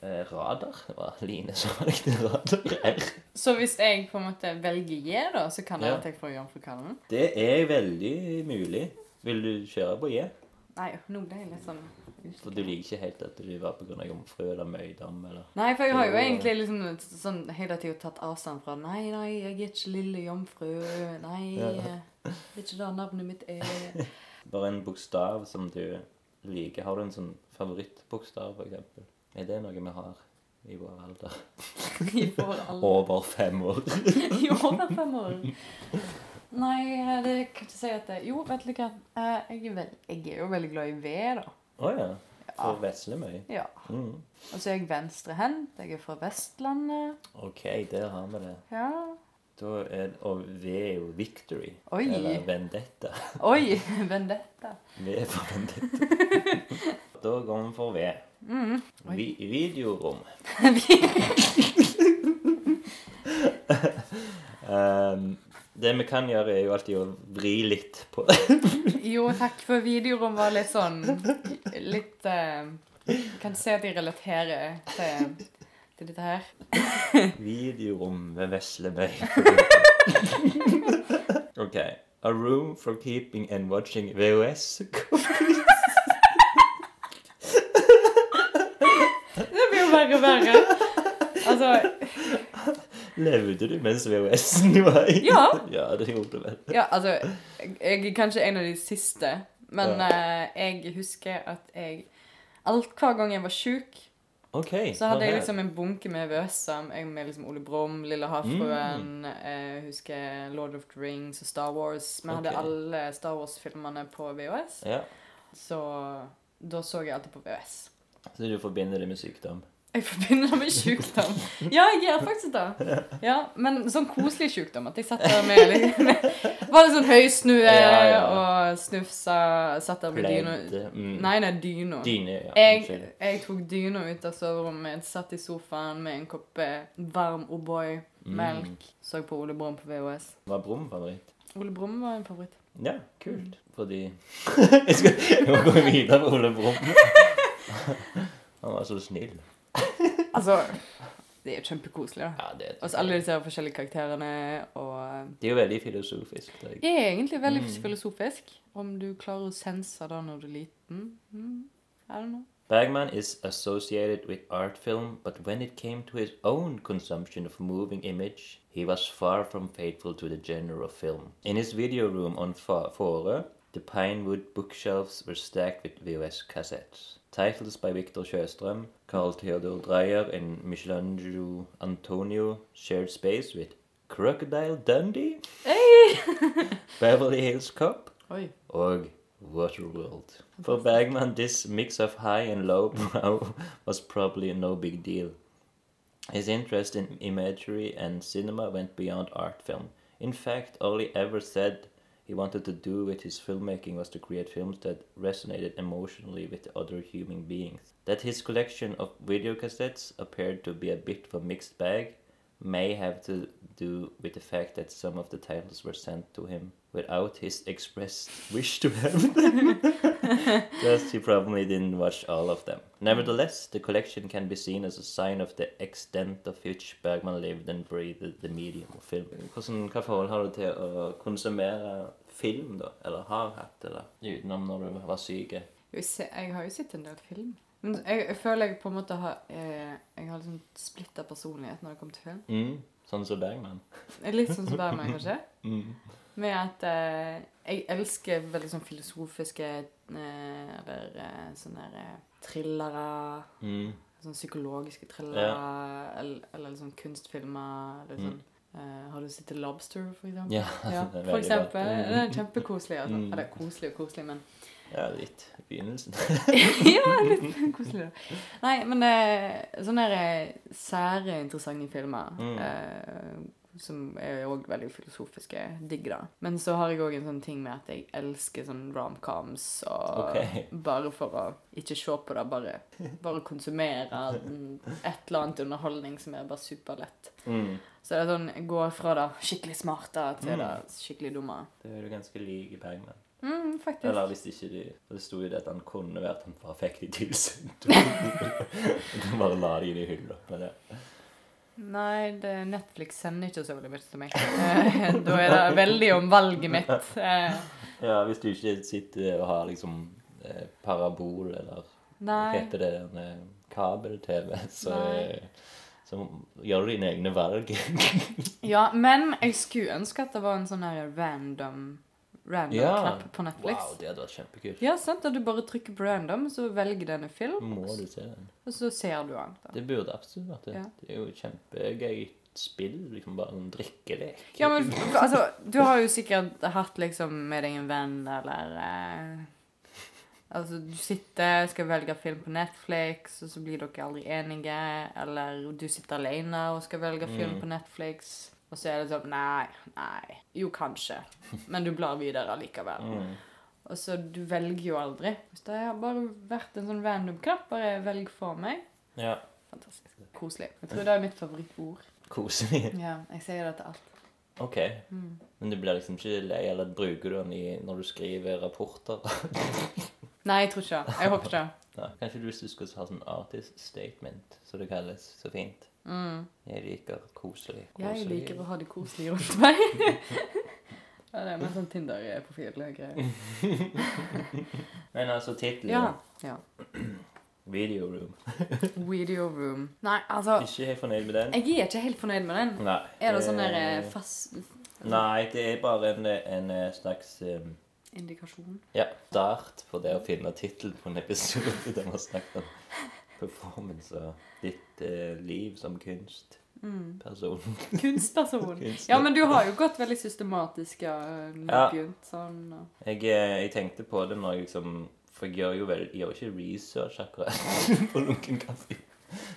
Speaker 2: eh, Radar. Det var Line som valgte Radar. R.
Speaker 3: Så hvis jeg på en måte velger J, da, så kan det
Speaker 2: Ja.
Speaker 3: at jeg får jomfrukallen?
Speaker 2: Det er veldig mulig. Vil du kjøre på J?
Speaker 3: Nei, nå ble jeg litt sånn
Speaker 2: For du liker ikke helt at du var av jomfru eller møydom eller
Speaker 3: Nei, for jeg har jo egentlig liksom sånn hele tida tatt avstand fra Nei, nei, jeg er ikke lille jomfru. Nei,
Speaker 2: Ja.
Speaker 3: det er ikke det navnet mitt er.
Speaker 2: Bare en bokstav som du liker. Har du en sånn favorittbokstav, eksempel? Er det noe vi har i vår alder?
Speaker 3: I vår alder.
Speaker 2: Over fem år.
Speaker 3: I over fem år. Nei, det kan ikke si at det Jo, vet du hva. Eh, Jeg er, vel, jeg er jo veldig glad i ved, da.
Speaker 2: Å ja. For Veslemøy.
Speaker 3: Ja.
Speaker 2: Mm.
Speaker 3: Og så er jeg venstrehendt. Jeg er fra Vestlandet.
Speaker 2: OK, der har vi det.
Speaker 3: Ja.
Speaker 2: Er, og V er jo victory.
Speaker 3: Oi.
Speaker 2: Eller vendetta.
Speaker 3: Oi! Vendetta.
Speaker 2: V er for vendetta. da går vi for V.
Speaker 3: Mm.
Speaker 2: Vi, videorom. um, det vi kan gjøre, er jo alltid å vri litt på
Speaker 3: Jo, takk for videorom var litt sånn Litt uh, Kan se at jeg relaterer til, til dette her.
Speaker 2: videorom ved Veslemøy. OK. A room for keeping and watching VHS.
Speaker 3: Det blir jo verre og verre. Altså
Speaker 2: Levde du mens VHS-en var i?
Speaker 3: Ja.
Speaker 2: Ja, det gjorde vel.
Speaker 3: Ja, altså Jeg er kanskje en av de siste, men eh, jeg husker at jeg Alt hver gang jeg var sjuk,
Speaker 2: okay,
Speaker 3: så hadde jeg liksom en bunke med VHS-er med liksom Ole Brumm, Lille Havfruen, eh, jeg husker Lord of the Rings og Star Wars. Vi hadde
Speaker 2: Ok.
Speaker 3: alle Star Wars-filmene på VHS.
Speaker 2: Ja.
Speaker 3: Så da så jeg alltid på VHS.
Speaker 2: Så du forbinder det med sykdom?
Speaker 3: Jeg forbinder det med sykdom. Ja, jeg gjør faktisk det. Ja, men sånn koselig sykdom. At jeg satt der med litt Var litt sånn høysnue
Speaker 2: Ja, ja.
Speaker 3: og snufsa. Satt der med dyna.
Speaker 2: Mm.
Speaker 3: Nei, nei, dyna.
Speaker 2: Dyne, ja.
Speaker 3: Jeg, jeg tok dyna ut av soverommet, satt i sofaen med en kopp eh, varm O'boy,
Speaker 2: Mm.
Speaker 3: Så på Ole Brumm på VHS.
Speaker 2: Var Brumm favoritt?
Speaker 3: Ole Brumm var en favoritt.
Speaker 2: Ja, kult. Fordi Jeg skal jeg må gå videre med Ole Brumm. Han var så snill.
Speaker 3: Altså Det er jo kjempekoselig, da.
Speaker 2: Ja, det,
Speaker 3: Også alle disse forskjellige karakterene og eh,
Speaker 2: det er jo veldig filosofisk. Det.
Speaker 3: Det er egentlig veldig
Speaker 2: Mm.
Speaker 3: filosofisk. Om du klarer å sense det når du er liten. Mm, I don't know.
Speaker 2: Bergman is associated with art film, but when it came to his own consumption of moving image, he was far from faithful to the genre of film. In his video room on Fore, the pinewood bookshelves were stacked with VHS cassettes. Titles by Victor Sjöström, Carl Theodor Dreyer, and Michelangelo Antonio shared space with Crocodile Dundee,
Speaker 3: Hey!
Speaker 2: Beverly Hills Cop
Speaker 3: Oi.
Speaker 2: og Waterworld. For Bergman, this mix of high and low brow was probably no big deal. His interest in imagery and cinema went beyond art film. In fact, all he ever said he wanted to do with his filmmaking was to create films that resonated emotionally with other human beings. That his collection of videocassettes appeared to be a bit of a mixed bag may have to do with the fact that some of the titles were sent to him without his expressed wish to have them. Thus, he probably didn't watch all of them. Nevertheless, the collection can be seen as a sign of the extent of which Bergman lived and breathed the medium of film. Hvordan, hva forhold har du til å konsumere film, da? Eller har hatt, eller utenom når du var syk?
Speaker 3: Jo, se- Jeg har jo sett en del film. Men jeg, jeg føler jeg på en måte har eh, Jeg har liksom splitta personlighet når det kommer til film.
Speaker 2: Mm, sånn som Bergman.
Speaker 3: Litt sånn som Bergman, kanskje.
Speaker 2: Mm.
Speaker 3: Med at eh, jeg elsker veldig sånn filosofiske eh, Eller eh, sånne der, eh, thrillere.
Speaker 2: Mm.
Speaker 3: Sånn psykologiske thrillere. Eller, eller sånn kunstfilmer. Eller
Speaker 2: Mm.
Speaker 3: sånn eh, Har du sett Lobster, for eksempel?
Speaker 2: Ja,
Speaker 3: Ja, for eksempel. Den er kjempekoselig. Altså.
Speaker 2: Mm.
Speaker 3: Eller koselig og koselig, men
Speaker 2: Ja, litt i begynnelsen.
Speaker 3: ja, litt koselig. da. Nei, men eh, sånne eh, sære, interessante filmer
Speaker 2: Mm.
Speaker 3: eh, som er òg veldig filosofiske, digg, da. Men så har jeg òg en sånn ting med at jeg elsker sånn romcoms og
Speaker 2: okay.
Speaker 3: Bare for å ikke se på det, bare, bare konsumere et eller annet underholdning som er bare superlett.
Speaker 2: Mm.
Speaker 3: Så det er sånn, gå fra det skikkelig smarte til
Speaker 2: Mm.
Speaker 3: det skikkelig dumme.
Speaker 2: Det er jo ganske lik Bergman.
Speaker 3: Mm, faktisk.
Speaker 2: Eller hvis ikke de Det sto jo det at han kunne vært han bare fikk de tilsendt. de bare la de i hylla. Men det.
Speaker 3: Nei, det, Netflix sender ikke så veldig mye til meg. Eh, da er det veldig om valget mitt. Eh,
Speaker 2: Ja, hvis du ikke sitter og har liksom eh, parabol eller
Speaker 3: nei.
Speaker 2: heter det, en, kabel-TV, så, så gjør du dine egne valg.
Speaker 3: Ja, men jeg skulle ønske at det var en sånn her random random
Speaker 2: Ja.
Speaker 3: knapp på Netflix.
Speaker 2: Wow, det hadde vært kjempekult.
Speaker 3: Ja, sant? da du bare trykker på random, så velger den en film,
Speaker 2: Må du se den.
Speaker 3: og så ser du den. da.
Speaker 2: Det burde absolutt vært det.
Speaker 3: Ja.
Speaker 2: Det er jo kjempegøy spill. Liksom bare en drikkelek.
Speaker 3: Ja, men altså, du har jo sikkert hatt liksom med deg en venn, eller eh, Altså, du sitter, skal velge film på Netflix, og så blir dere aldri enige. Eller du sitter alene og skal velge film
Speaker 2: Mm.
Speaker 3: på Netflix, og så er det sånn Nei, nei. Jo, kanskje. Men du blar videre likevel.
Speaker 2: Mm.
Speaker 3: Og så du velger jo aldri. Hvis det har bare vært en sånn random knapp, bare velg for meg.
Speaker 2: Ja.
Speaker 3: Fantastisk. Koselig. Jeg tror det er mitt favorittord.
Speaker 2: Koselig.
Speaker 3: Ja, jeg sier det til alt.
Speaker 2: OK.
Speaker 3: Mm.
Speaker 2: Men du blir liksom ikke lei, eller bruker du den i, når du skriver rapporter?
Speaker 3: Nei, jeg tror ikke det. Jeg håper ikke det.
Speaker 2: Kanskje du hvis du skulle ha sånn artist statement, som det kalles så fint.
Speaker 3: Mm.
Speaker 2: Jeg liker koselig.
Speaker 3: Jeg liker å ha det koselig rundt meg. ja, det er mer sånn Tinder-profil-greier.
Speaker 2: Men altså, tittelen
Speaker 3: Ja. ja.
Speaker 2: Video Room.
Speaker 3: Video room. Nei, altså
Speaker 2: Ikke helt fornøyd med den?
Speaker 3: Jeg er ikke helt fornøyd med den.
Speaker 2: Nei.
Speaker 3: Er det sånn der
Speaker 2: eh,
Speaker 3: eh, fast
Speaker 2: Nei, det er bare en, en eh, slags um,
Speaker 3: indikasjon?
Speaker 2: ja, start på det å finne tittelen på en episode der vi har snakket om performance og ditt eh, liv som kunstperson.
Speaker 3: Mm. Kunstperson. Ja, men du har jo gått veldig systematisk ja, når
Speaker 2: Ja.
Speaker 3: begynt sånn. Og...
Speaker 2: Jeg, eh, jeg tenkte på det når jeg liksom For jeg gjør jo vel Jeg gjør ikke research akkurat på lunken kaffe.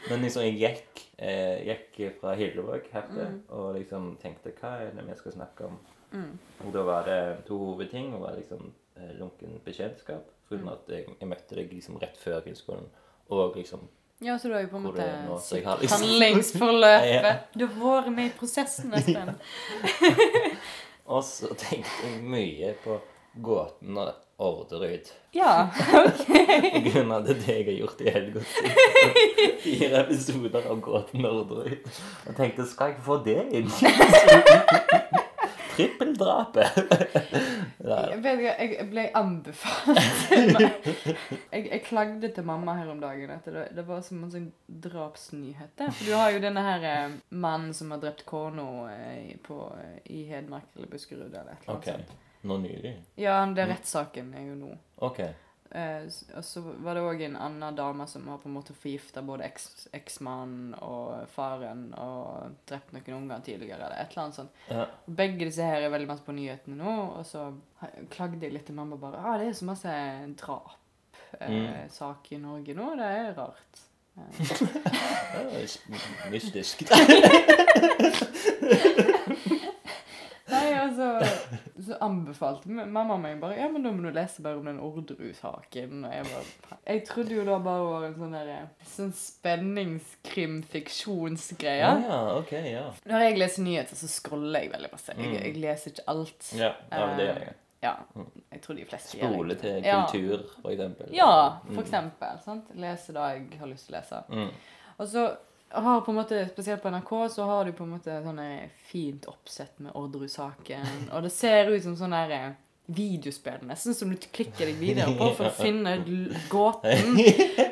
Speaker 2: Men liksom jeg gikk, eh, gikk fra Hillevåg hertil og liksom tenkte hva er det vi skal snakke om?
Speaker 3: Mm.
Speaker 2: Og da var det to hovedting. Og var liksom eh, lunken bekjentskap. For
Speaker 3: Mm.
Speaker 2: at jeg, jeg møtte deg liksom rett før kunstskolen. Og liksom
Speaker 3: Ja, så du har jo på en måte
Speaker 2: liksom-
Speaker 3: handlingsforløpet.
Speaker 2: Ja.
Speaker 3: Du har vært med i prosessen, Espen.
Speaker 2: Og så tenkte jeg mye på gåten og Orderud.
Speaker 3: Ja. ok.
Speaker 2: På grunn av det jeg har gjort i helga. Fire episoder av Gåten Orderud. Og tenkte skal jeg få det inn? Trippeldrapet.
Speaker 3: Jeg jeg jeg ble anbefalt jeg, jeg klagde til mamma her om dagen at det, det var som en sånn drapsnyhet. For du har jo denne her eh, mannen som har drept kona eh, på, eh, i Hedmark eller Buskerud eller et eller annet
Speaker 2: OK.
Speaker 3: sånt.
Speaker 2: Nå nylig?
Speaker 3: Ja, det er rettssaken er jo nå.
Speaker 2: OK.
Speaker 3: Eh, og så var det òg en annen dame som har på en måte forgifta både eks- eksmannen og faren og drept noen unger tidligere, eller et eller annet sånt.
Speaker 2: Ja.
Speaker 3: Begge disse her er veldig masse på nyhetene nå, og så klagde jeg litt til mamma bare ah, det er så masse drap-sak
Speaker 2: Mm.
Speaker 3: i Norge nå, det er rart. Eh,
Speaker 2: det mystisk.
Speaker 3: Nei, altså Så anbefalte mamma meg bare Ja, men da må du lese bare om den Orderud-saken. Og jeg bare Jeg trodde jo da bare var en sånn derre Sånn spenningskrim-fiksjonsgreie.
Speaker 2: Ja, ja, ok, ja.
Speaker 3: Når jeg leser nyheter, så scroller jeg veldig masse. Jeg,
Speaker 2: Mm.
Speaker 3: jeg leser ikke alt.
Speaker 2: Ja, ja det gjør jeg.
Speaker 3: Ja, jeg tror de fleste gjør
Speaker 2: Spole
Speaker 3: det.
Speaker 2: til
Speaker 3: Ja.
Speaker 2: kultur, for eksempel.
Speaker 3: Ja, for
Speaker 2: Mm.
Speaker 3: eksempel. Sant? Lese det jeg har lyst til å lese.
Speaker 2: Mm.
Speaker 3: Og så har på en måte, Spesielt på NRK så har du på en måte sånne fint oppsett med Orderud-saken. Og det ser ut som sånn der eh, videospill, nesten som du klikker deg videre på for å finne gåten.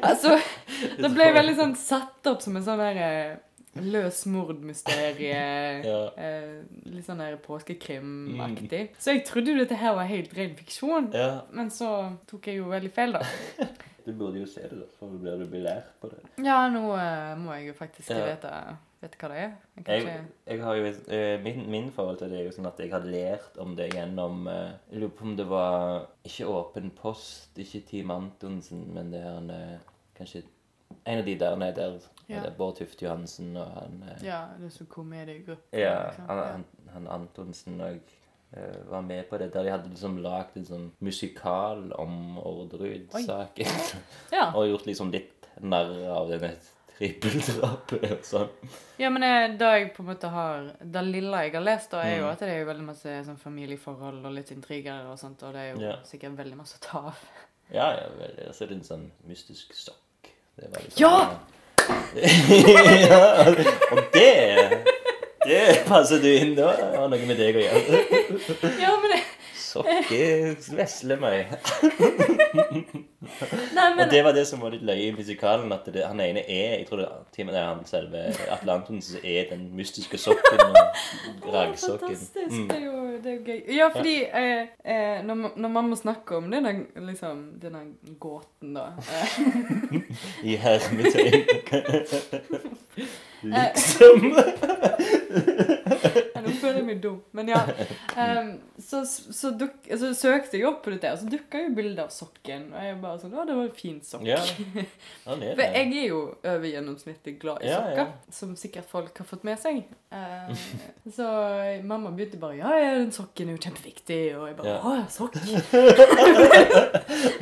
Speaker 3: Altså, det ble veldig sånn satt opp som en sånn der eh, løs mordmysterie.
Speaker 2: Ja.
Speaker 3: Eh, litt sånn der påskekrimaktig. Så jeg trodde jo dette her var helt ren fiksjon.
Speaker 2: ja.
Speaker 3: Men så tok jeg jo veldig feil, da.
Speaker 2: Du burde jo se det, da, da blir du belært på det.
Speaker 3: Ja, nå eh, må jeg jo faktisk
Speaker 2: Ja.
Speaker 3: vite, vite hva det er. Jeg
Speaker 2: Jeg,
Speaker 3: ikke...
Speaker 2: jeg har jo, eh, min, min forhold til det er jo sånn at jeg har lært om det gjennom eh, Jeg lurer på om det var ikke Åpen post, ikke Team Antonsen, men det er en, eh, kanskje en av de der nede der.
Speaker 3: Ja.
Speaker 2: Det er Bård Tufte Johansen og han eh,
Speaker 3: Ja, det er så komediegruppe.
Speaker 2: Ja, han, han, han Antonsen og var med på det. Der de hadde liksom lagd en sånn musikal om Orderud-saken.
Speaker 3: Ja.
Speaker 2: og gjort liksom litt narr av denne trippeldrapet og sånn.
Speaker 3: ja, men eh, det jeg på en måte har Det lille jeg har lest, da, er jo
Speaker 2: Mm.
Speaker 3: at det er jo veldig masse sånn familieforhold og litt intriger og sånt, og det er jo
Speaker 2: Ja.
Speaker 3: sikkert veldig masse å ta av.
Speaker 2: Ja, ja, vel, og så er det en sånn mystisk sokk. Det var liksom,
Speaker 3: Ja!
Speaker 2: ja! Og det Det passer du inn da. Det har noe med deg å gjøre.
Speaker 3: Ja, men det,
Speaker 2: Sokker vesle meg.
Speaker 3: Nei, men
Speaker 2: Og det var det som var litt løye i musikalen. At det, han ene er Jeg tror det, er er han selve Atle Antonsen som er den mystiske sokken. Og raggsokken.
Speaker 3: Fantastisk.
Speaker 2: Mm.
Speaker 3: Det er jo det er jo gøy. Ja, fordi eh, eh, når, når må snakke om denne, liksom, denne gåten, da eh,
Speaker 2: I hermetegn. liksom.
Speaker 3: Føler meg dum. Men ja. Um, så så, duk, så søkte jeg opp på dette, og så dukka jo bildet av sokken. Og jeg bare sånn Å, det var en fin sokk.
Speaker 2: Ja, er
Speaker 3: For jeg er jo over gjennomsnittet glad i sokker, som sikkert folk har fått med seg. Eh, så mamma begynte bare Ja, ja, den sokken er jo kjempeviktig. Og jeg bare. Å, sokk.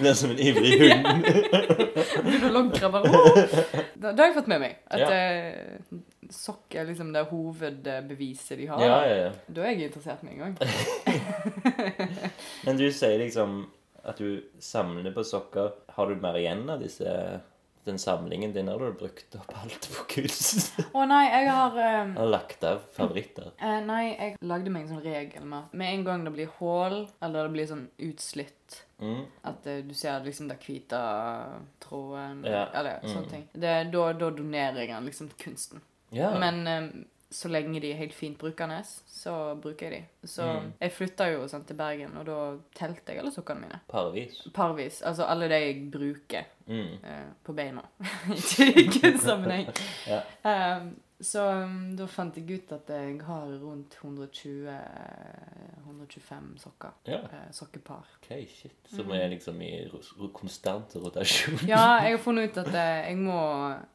Speaker 2: Det er som en ivrig hund.
Speaker 3: Begynner å logre bare da har jeg fått med meg at
Speaker 2: Ja.
Speaker 3: Sokk er liksom det hovedbeviset de har.
Speaker 2: Ja, ja, ja.
Speaker 3: Da er jeg interessert med en gang.
Speaker 2: Men du sier liksom at du samler på sokker. Har du mer igjen av disse, den samlingen din? Har du brukt opp alt på kunst?
Speaker 3: Å nei, jeg har um...
Speaker 2: Har lagt av favoritter?
Speaker 3: Uh, nei, jeg lagde meg en sånn regel med at med en gang det blir hull, eller det blir sånn utslitt
Speaker 2: Mm.
Speaker 3: At uh, du ser liksom det hvite tråden
Speaker 2: Ja,
Speaker 3: Eller
Speaker 2: mm.
Speaker 3: sånne ting. Det, da, da donerer jeg den liksom til kunsten.
Speaker 2: Ja.
Speaker 3: Men um, så lenge de er helt fint brukende, så bruker jeg de. Så
Speaker 2: Mm.
Speaker 3: jeg flytta jo sånn til Bergen, og da telte jeg alle sokkene mine.
Speaker 2: Parvis.
Speaker 3: Parvis. Altså alle de jeg bruker
Speaker 2: Mm.
Speaker 3: uh, på beina. I kunstsammenheng.
Speaker 2: Ja.
Speaker 3: Um, så um, da fant jeg ut at jeg har rundt 120 125 sokker.
Speaker 2: ja.
Speaker 3: Eh, sokkepar.
Speaker 2: Ok, shit. Som er liksom i konstant rotasjon.
Speaker 3: Mm. Ja, jeg har funnet ut at eh, jeg må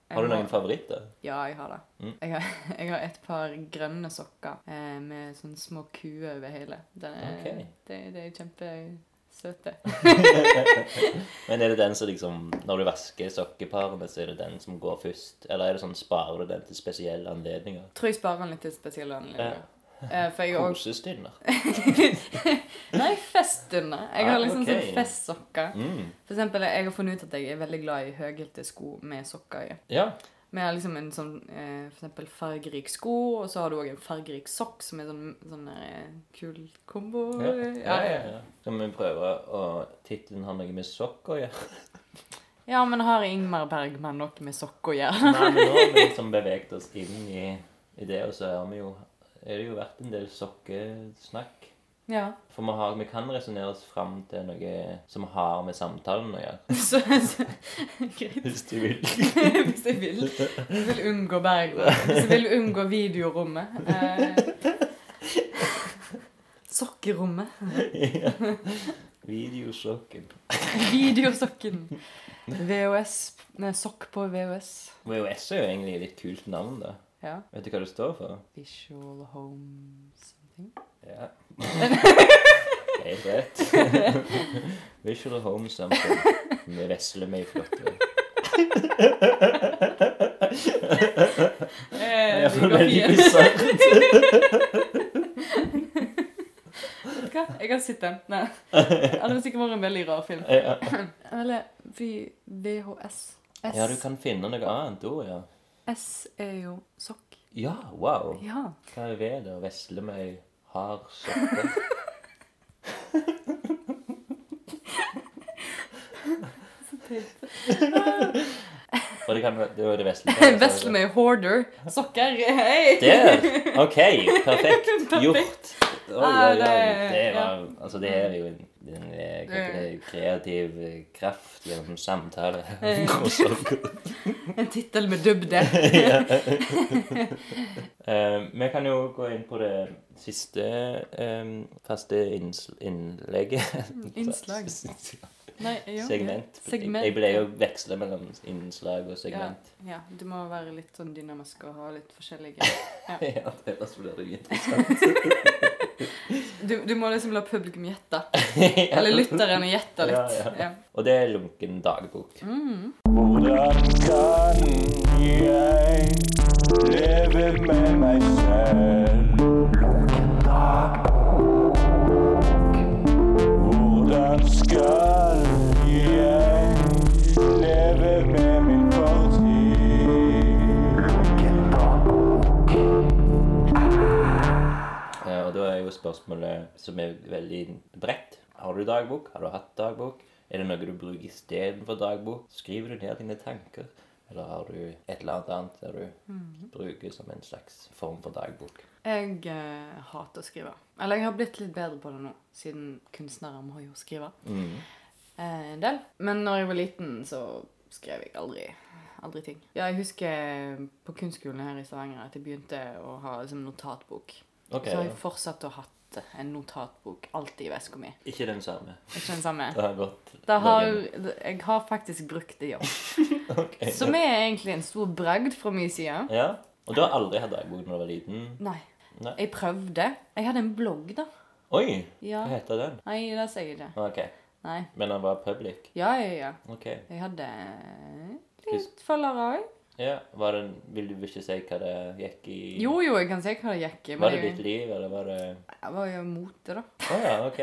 Speaker 3: jeg
Speaker 2: Har du
Speaker 3: må-
Speaker 2: noen favoritter?
Speaker 3: Ja, jeg har det.
Speaker 2: Mm.
Speaker 3: Jeg, har, jeg har et par grønne sokker eh, med sånne små kuer over hele. Er,
Speaker 2: okay.
Speaker 3: det, det er kjempesøte.
Speaker 2: Men er det den som liksom Når du vasker sokkeparene, så er det den som går først? Eller er det sånn sparer du den til spesielle anledninger?
Speaker 3: Tror jeg sparer den litt til spesielle anledninger. Eh, har
Speaker 2: Kosestunder?
Speaker 3: Nei, feststunder. Jeg
Speaker 2: Ah,
Speaker 3: har liksom
Speaker 2: ok.
Speaker 3: sånn festsokker.
Speaker 2: Mm.
Speaker 3: For eksempel, jeg har funnet ut at jeg er veldig glad i høyhælte sko med sokker i.
Speaker 2: Ja.
Speaker 3: Har liksom en sånn eh, eksempel fargerik sko, og så har du òg en fargerik sokk, som er sånn, sånn eh, kul kombo.
Speaker 2: Ja, ja, ja, ja. Vi prøve å Tittelen har noe med sokk å gjøre?
Speaker 3: Ja, men har Ingmar Bergman noe med sokk å gjøre?
Speaker 2: Nei, men nå har vi liksom beveget oss inn i, i det, og så har vi jo er det jo vært en del sokkesnakk.
Speaker 3: Ja.
Speaker 2: For vi, har, vi kan resonnere oss fram til noe som har med samtalen å gjøre.
Speaker 3: Så, så Greit.
Speaker 2: Hvis du vil.
Speaker 3: Hvis jeg vil. Jeg vil unngå Bergland. Hvis jeg vil unngå videorommet. Eh, sokkerommet.
Speaker 2: Videosokken.
Speaker 3: Videosokken. VHS. Nei, sokk på VHS.
Speaker 2: VHS er jo egentlig et litt kult navn, da.
Speaker 3: Ja.
Speaker 2: Vet du hva det står for?
Speaker 3: Visual home something.
Speaker 2: Ja. Helt rett. Visual Home Sample med vesle med i flott vei.
Speaker 3: Eh,
Speaker 2: Jeg får veldig bisart.
Speaker 3: Vet du hva? Jeg kan sitte den. Nei. Det hadde sikkert vært en veldig rar film.
Speaker 2: Ja.
Speaker 3: Eller vi- VHS. S,
Speaker 2: ja, du kan finne noe annet ord, ja.
Speaker 3: S er jo sokk.
Speaker 2: Ja, wow.
Speaker 3: Ja.
Speaker 2: Hva er ved det å med ei hard? Og det kan det er var det vesle med.
Speaker 3: Vesle med hoarder. Sokker. Hei!
Speaker 2: Der! OK, perfekt. Gjort. Oi,
Speaker 3: Ah,
Speaker 2: oi, oi.
Speaker 3: det-
Speaker 2: var Altså, det er jo en, en, en det, kreativ eh, kraft gjennom samtale.
Speaker 3: En tittel med dybde.
Speaker 2: Eh, vi kan jo gå inn på det siste um, faste innlegget.
Speaker 3: Innslag. Nei, jo,
Speaker 2: Segment.
Speaker 3: ja. Segment.
Speaker 2: Jeg ble jo veksle mellom innslag og segment.
Speaker 3: ja, du må være litt sånn dynamisk og ha litt forskjellige
Speaker 2: Ja, det ellers blir det interessant.
Speaker 3: Du, du må liksom la publikum gjette. Eller lytterne gjette litt.
Speaker 2: Ja, ja.
Speaker 3: Ja.
Speaker 2: Og det er lunken dagbok.
Speaker 3: Mm.
Speaker 4: Hvordan kan jeg leve med meg selv?
Speaker 2: Spørsmålet som er veldig bredt. Har du dagbok? Har du hatt dagbok? Er det noe du bruker istedenfor dagbok? Skriver du ned dine tanker? Eller har du et eller annet annet der du
Speaker 3: mm.
Speaker 2: bruker som en slags form for dagbok?
Speaker 3: Jeg eh, hater å skrive. Eller jeg har blitt litt bedre på det nå, siden kunstnere må jo skrive
Speaker 2: Mm.
Speaker 3: eh, en del. Men når jeg var liten, så skrev jeg aldri, aldri ting. Ja, jeg husker på kunstskolen her i Stavanger at jeg begynte å ha liksom, notatbok.
Speaker 2: Ok,
Speaker 3: så har
Speaker 2: ja.
Speaker 3: jeg fortsatt å ha hatt en notatbok alltid i veska mi.
Speaker 2: Ikke den samme.
Speaker 3: Ikke den samme.
Speaker 2: Det har gått
Speaker 3: Det har, jeg har faktisk brukt det, ja.
Speaker 2: okay,
Speaker 3: Som er egentlig en stor bragd fra min side.
Speaker 2: Ja. Og du har aldri hatt dagbok når du var liten?
Speaker 3: Nei.
Speaker 2: Nei.
Speaker 3: Jeg prøvde. Jeg hadde en blogg, da.
Speaker 2: Oi!
Speaker 3: Ja.
Speaker 2: Hva heter den?
Speaker 3: Nei, det sier jeg ikke.
Speaker 2: Ok.
Speaker 3: Nei.
Speaker 2: Men den var public?
Speaker 3: Ja, ja, ja.
Speaker 2: Okay.
Speaker 3: Jeg hadde litt følgere òg.
Speaker 2: Ja, var det, Vil du ikke si hva det gikk i
Speaker 3: Jo, jo, jeg kan si hva det gikk i.
Speaker 2: Var det ditt liv, eller var det
Speaker 3: jeg var jo mot det, da.
Speaker 2: Å ja, ok.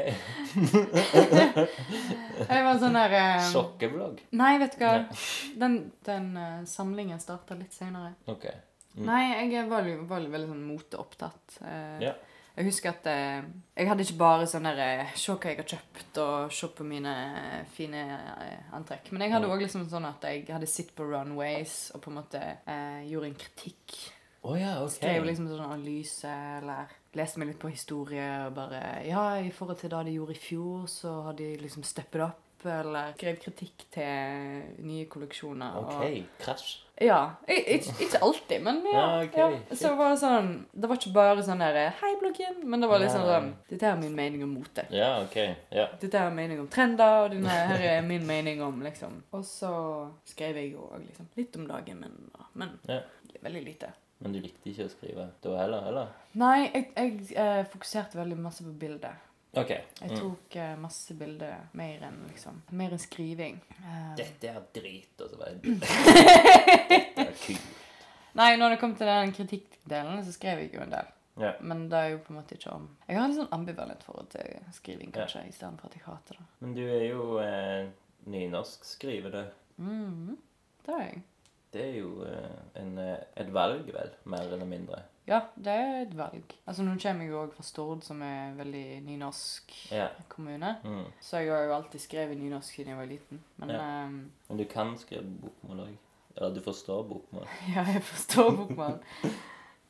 Speaker 3: Jeg var sånn der eh,
Speaker 2: Sjokkeblogg?
Speaker 3: Nei, vet du hva.
Speaker 2: Nei.
Speaker 3: Den, den uh, samlingen starta litt seinere.
Speaker 2: Ok. Mm.
Speaker 3: Nei, jeg var, var veldig sånn moteopptatt. Uh,
Speaker 2: Ja.
Speaker 3: Jeg husker at eh, jeg hadde ikke bare sånn der eh, Se hva jeg har kjøpt, og se på mine eh, fine eh, antrekk. Men jeg hadde òg liksom sånn at jeg hadde sett på runways og på en måte eh, gjorde en kritikk.
Speaker 2: Å ja, ok.
Speaker 3: Skrev liksom sånn analyse, eller leste meg litt på historie og bare Ja, i forhold til det de gjorde i fjor, så har de liksom steppet opp. Eller skrev kritikk til nye kolleksjoner. og-
Speaker 2: Ok, krasj.
Speaker 3: Ja. Ikke, ikke alltid, men ja.
Speaker 2: Ja, okay.
Speaker 3: ja. Så var det sånn Det var ikke bare sånn der Hei, bloggen. Men det var liksom
Speaker 2: sånn
Speaker 3: sånn Dette er min mening om mote.
Speaker 2: Ja, ok. Ja.
Speaker 3: Dette er min mening om trender, og denne her er min mening om liksom Og så skrev jeg jo òg liksom litt om dagen men. Men
Speaker 2: Ja.
Speaker 3: veldig lite.
Speaker 2: Men du likte ikke å skrive da heller, eller?
Speaker 3: Nei, jeg, jeg eh, fokuserte veldig masse på bildet.
Speaker 2: Ok.
Speaker 3: Jeg
Speaker 2: Mm.
Speaker 3: tok uh, masse bilder mer enn liksom Mer enn skriving. Uh,
Speaker 2: Dette er drit, og så bare Dette er kult.
Speaker 3: Nei, når det kom til den kritikkdelen, så skrev jeg jo en del.
Speaker 2: Yeah.
Speaker 3: Men det er jo på en måte ikke om Jeg har litt sånn ambivalent forhold til skriving, kanskje, i stedet for at jeg hater det.
Speaker 2: Men du er jo eh, nynorskskrivende.
Speaker 3: Mm, det er jeg.
Speaker 2: Det er jo eh, en, eh, et valg, vel? Mer eller mindre.
Speaker 3: Ja, det er et valg. Altså, Nå kommer jeg jo òg fra Stord, som er en veldig nynorsk
Speaker 2: Ja.
Speaker 3: kommune.
Speaker 2: Mm.
Speaker 3: Så jeg har jo alltid skrevet nynorsk siden jeg var liten. Men
Speaker 2: Ja.
Speaker 3: um,
Speaker 2: Men du kan skrive bokmål òg. Eller du forstår bokmål.
Speaker 3: ja, jeg forstår bokmål.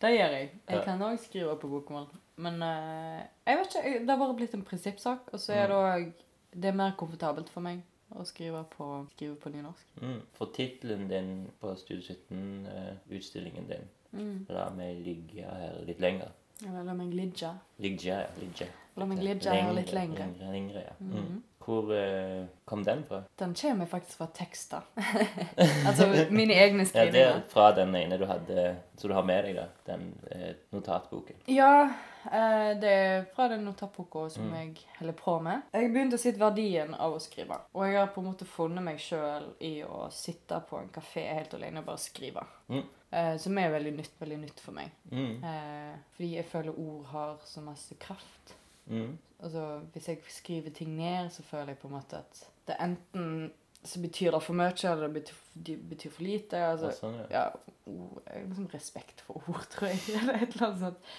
Speaker 3: Det gjør jeg. Jeg
Speaker 2: Ja.
Speaker 3: kan òg skrive på bokmål. Men uh, jeg vet ikke, det har bare blitt en prinsippsak. Og så er det òg Det er mer komfortabelt for meg å skrive på, skrive på nynorsk.
Speaker 2: Mm. For tittelen din på Studio 17-utstillingen din
Speaker 3: Mm.
Speaker 2: La meg ligge her litt lenger.
Speaker 3: Eller la meg ligge.
Speaker 2: Ligge, ja. Ligge.
Speaker 3: La meg ligge her litt lengre.
Speaker 2: Lengre, lengre ja.
Speaker 3: Mm.
Speaker 2: mm. Hvor eh, kom den fra?
Speaker 3: Den kommer faktisk fra tekster. altså mine egne
Speaker 2: Ja, det er fra den ene du hadde, så du har med deg, da. Den eh, notatboken.
Speaker 3: Ja, eh, det er fra den notatboka som
Speaker 2: Mm.
Speaker 3: jeg holder på med. Jeg begynte å se verdien av å skrive. Og jeg har på en måte funnet meg sjøl i å sitte på en kafé helt alene og bare skrive.
Speaker 2: Mm.
Speaker 3: Eh, som er veldig nytt, veldig nytt for meg.
Speaker 2: Mm.
Speaker 3: Uh, fordi jeg føler ord har så masse kraft.
Speaker 2: Mm.
Speaker 3: Altså, hvis jeg skriver ting ned, så føler jeg på en måte at det enten så betyr det for mye, eller det betyr, det betyr for lite. Altså,
Speaker 2: Og sånn, ja.
Speaker 3: ja, ord, liksom respekt for ord, tror jeg. Eller et eller annet sånt.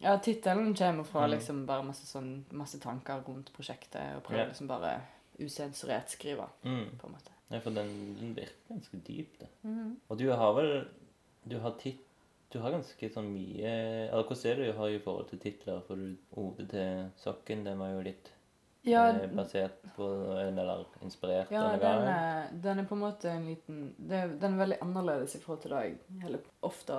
Speaker 3: Ja, tittelen kommer fra
Speaker 2: Mm.
Speaker 3: liksom bare masse, sånn, masse tanker rundt prosjektet, og prøver
Speaker 2: yeah.
Speaker 3: liksom bare usensurert skrive,
Speaker 2: Mm.
Speaker 3: på en måte.
Speaker 2: Ja, for den, den virker ganske dyp, det.
Speaker 3: Mm.
Speaker 2: Og du har vel Du har titt... Du har ganske sånn mye Eller hvordan er det du har i forhold til titler? For OD til sokken, den var jo litt
Speaker 3: Ja,
Speaker 2: eh, basert på Eller inspirert
Speaker 3: ja
Speaker 2: av
Speaker 3: den, er, den er på en måte en liten det, Den er veldig annerledes i forhold til det jeg heller ofte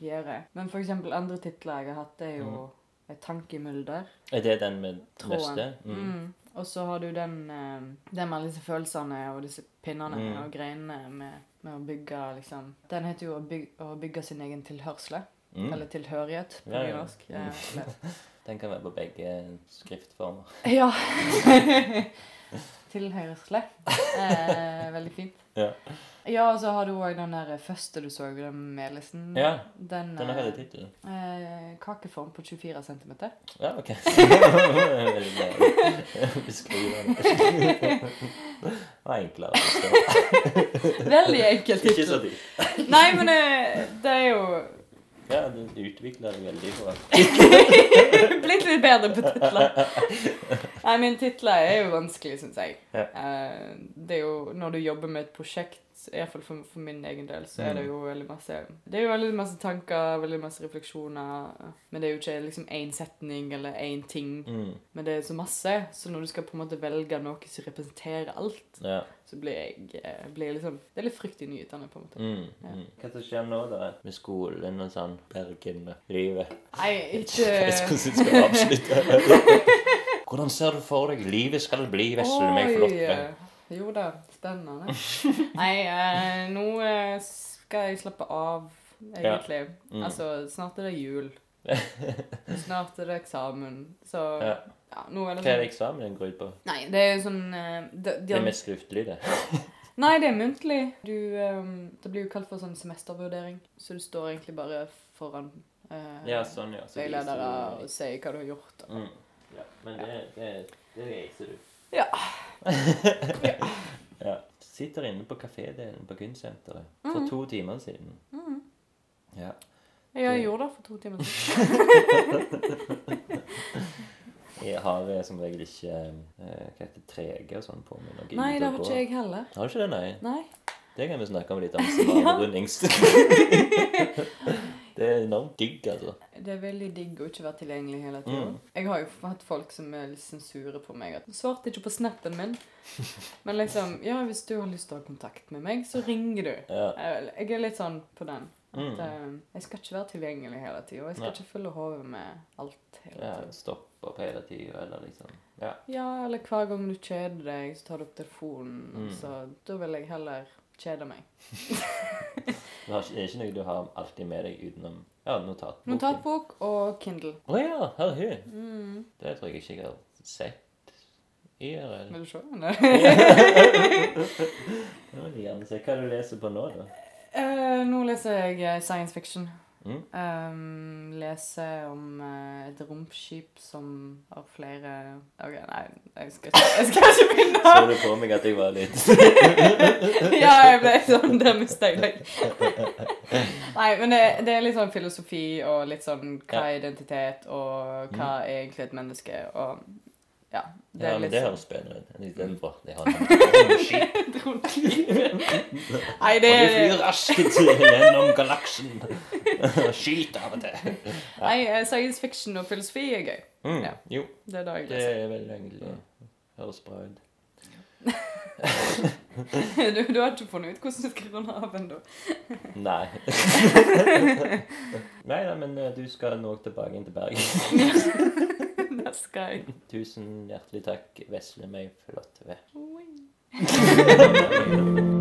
Speaker 3: gjør. Men for eksempel andre titler jeg har hatt, det er jo Et tankemylder.
Speaker 2: Er det den med neste?
Speaker 3: Mm. Og så har du den, eh, den med alle disse følelsene og disse pinnene
Speaker 2: Mm.
Speaker 3: og greinene med, med å bygge liksom Den heter jo å bygge, å bygge sin egen tilhørsle.
Speaker 2: Mm.
Speaker 3: Eller tilhørighet på
Speaker 2: Ja, ja.
Speaker 3: Ja,
Speaker 2: Den kan være på begge skriftformer.
Speaker 3: ja. tilhørsle. Eh, veldig fint.
Speaker 2: Ja.
Speaker 3: Ja, og så har du òg den der første du så, den Melisen.
Speaker 2: Ja,
Speaker 3: Den,
Speaker 2: den har
Speaker 3: eh,
Speaker 2: tittel.
Speaker 3: eh, kakeform på 24 cm.
Speaker 2: Ja, OK. Det var enklere.
Speaker 3: Veldig enkel
Speaker 2: Ikke så
Speaker 3: tittel.
Speaker 2: dypt.
Speaker 3: Nei, men eh, det er jo
Speaker 2: Ja, du utvikla deg veldig bra.
Speaker 3: Blitt litt bedre på titler. Nei, men titler er jo vanskelig, syns jeg.
Speaker 2: Ja.
Speaker 3: Eh, Det er jo når du jobber med et prosjekt, i hvert fall for, for min egen del, så er det
Speaker 2: Mm.
Speaker 3: jo veldig masse Det er jo veldig masse tanker, veldig masse refleksjoner. Men det er jo ikke liksom én setning eller én ting.
Speaker 2: Mm.
Speaker 3: Men det er så masse, så når du skal på en måte velge noe som representerer alt,
Speaker 2: Ja.
Speaker 3: så blir jeg eh, blir liksom Det er litt fryktelig nyutdannet, på en måte.
Speaker 2: Mm. Ja. Hva som skjer nå, da? Med skolen og sånn? Bergen og livet?
Speaker 3: Nei, ikke
Speaker 2: Jeg ikke hvordan jeg skal avslutte. Hvordan ser du for deg livet skal bli, vesle meg flotte?
Speaker 3: Jo da, spennende. Nei, eh, nå eh, skal jeg slappe av, egentlig.
Speaker 2: Mm.
Speaker 3: Altså, snart er det jul. Snart er det eksamen. Så
Speaker 2: Ja.
Speaker 3: ja, nå er det
Speaker 2: Hva er
Speaker 3: sånn
Speaker 2: det eksamen går ut på?
Speaker 3: Nei, det er sånn eh, det, de,
Speaker 2: Det er mest skriftlig, det.
Speaker 3: Nei, det er muntlig. Du, um, det blir jo kalt for sånn semestervurdering. Så du står egentlig bare foran eh,
Speaker 2: Ja, sånn, ja. Så
Speaker 3: veiledere og sier hva du har gjort.
Speaker 2: Mm. Ja, men det, det, det reiser du.
Speaker 3: Ja.
Speaker 2: Ja. Sitter inne på kafédelen på Kunstsenteret
Speaker 3: Mm.
Speaker 2: for to timer siden. Ja.
Speaker 3: Jeg gjorde det for to timer siden.
Speaker 2: Jeg har eh, som regel ikke eh, hva heter trege og sånn på meg.
Speaker 3: Nei, det har ikke jeg heller.
Speaker 2: Har du ikke det, nei?
Speaker 3: Nei.
Speaker 2: Det kan vi snakke om litt om som avrundings. Det er enormt digg, altså.
Speaker 3: Det er veldig digg å ikke være tilgjengelig hele tida.
Speaker 2: Mm.
Speaker 3: Jeg har jo hatt folk som er litt sure på meg. At 'Svarte ikke på snappen min.' Men liksom Ja, hvis du har lyst til å ha kontakt med meg, så ringer du.
Speaker 2: Ja.
Speaker 3: Jeg er litt sånn på den. At
Speaker 2: Mm.
Speaker 3: eh, jeg skal ikke være tilgjengelig hele tida. Jeg skal
Speaker 2: Nei.
Speaker 3: ikke fylle hodet med alt hele
Speaker 2: ja
Speaker 3: tida.
Speaker 2: Stopp opp hele tida, eller liksom Ja.
Speaker 3: Ja, eller hver gang du kjeder deg, så tar du opp telefonen.
Speaker 2: Mm.
Speaker 3: Så da vil jeg heller kjede meg.
Speaker 2: Det er ikke noe du har alltid med deg utenom ja, notatbok?
Speaker 3: Notatbok og Kindle.
Speaker 2: Å ja, her er.
Speaker 3: Mm.
Speaker 2: Det tror jeg ikke jeg har sett i eller?
Speaker 3: Vil du se den?
Speaker 2: Jeg vil gjerne se hva du leser på nå, da.
Speaker 3: Uh, nå leser jeg science fiction.
Speaker 2: Mm.
Speaker 3: Um, lese om uh, et romskip som har flere Ok, nei, jeg skal ikke, jeg skal ikke begynne.
Speaker 2: Så du på meg at jeg var litt
Speaker 3: ja, jeg ble sånn Der mista jeg deg. Nei, men det, det er litt sånn filosofi og litt sånn hva er identitet, og hva er egentlig et menneske, og ja. Det
Speaker 2: Ja,
Speaker 3: er
Speaker 2: men det
Speaker 3: sånn
Speaker 2: høres spennende ut. Istedenfor det har romskip.
Speaker 3: Nei, det
Speaker 2: Og du
Speaker 3: er
Speaker 2: flyr raskt gjennom galaksen. Skyter av og til.
Speaker 3: Nei, eh, science fiction og filosofi er gøy.
Speaker 2: Mm,
Speaker 3: Ja.
Speaker 2: Jo,
Speaker 3: Det er det
Speaker 2: er vel egentlig Høres bra ut.
Speaker 3: Du, du har ikke funnet ut hvordan du skal runde av ennå?
Speaker 2: Nei. Nei da, men eh, du skal nå tilbake inn til Bergen.
Speaker 3: Det gang.
Speaker 2: Tusen hjertelig takk, vesle meg flotte ved.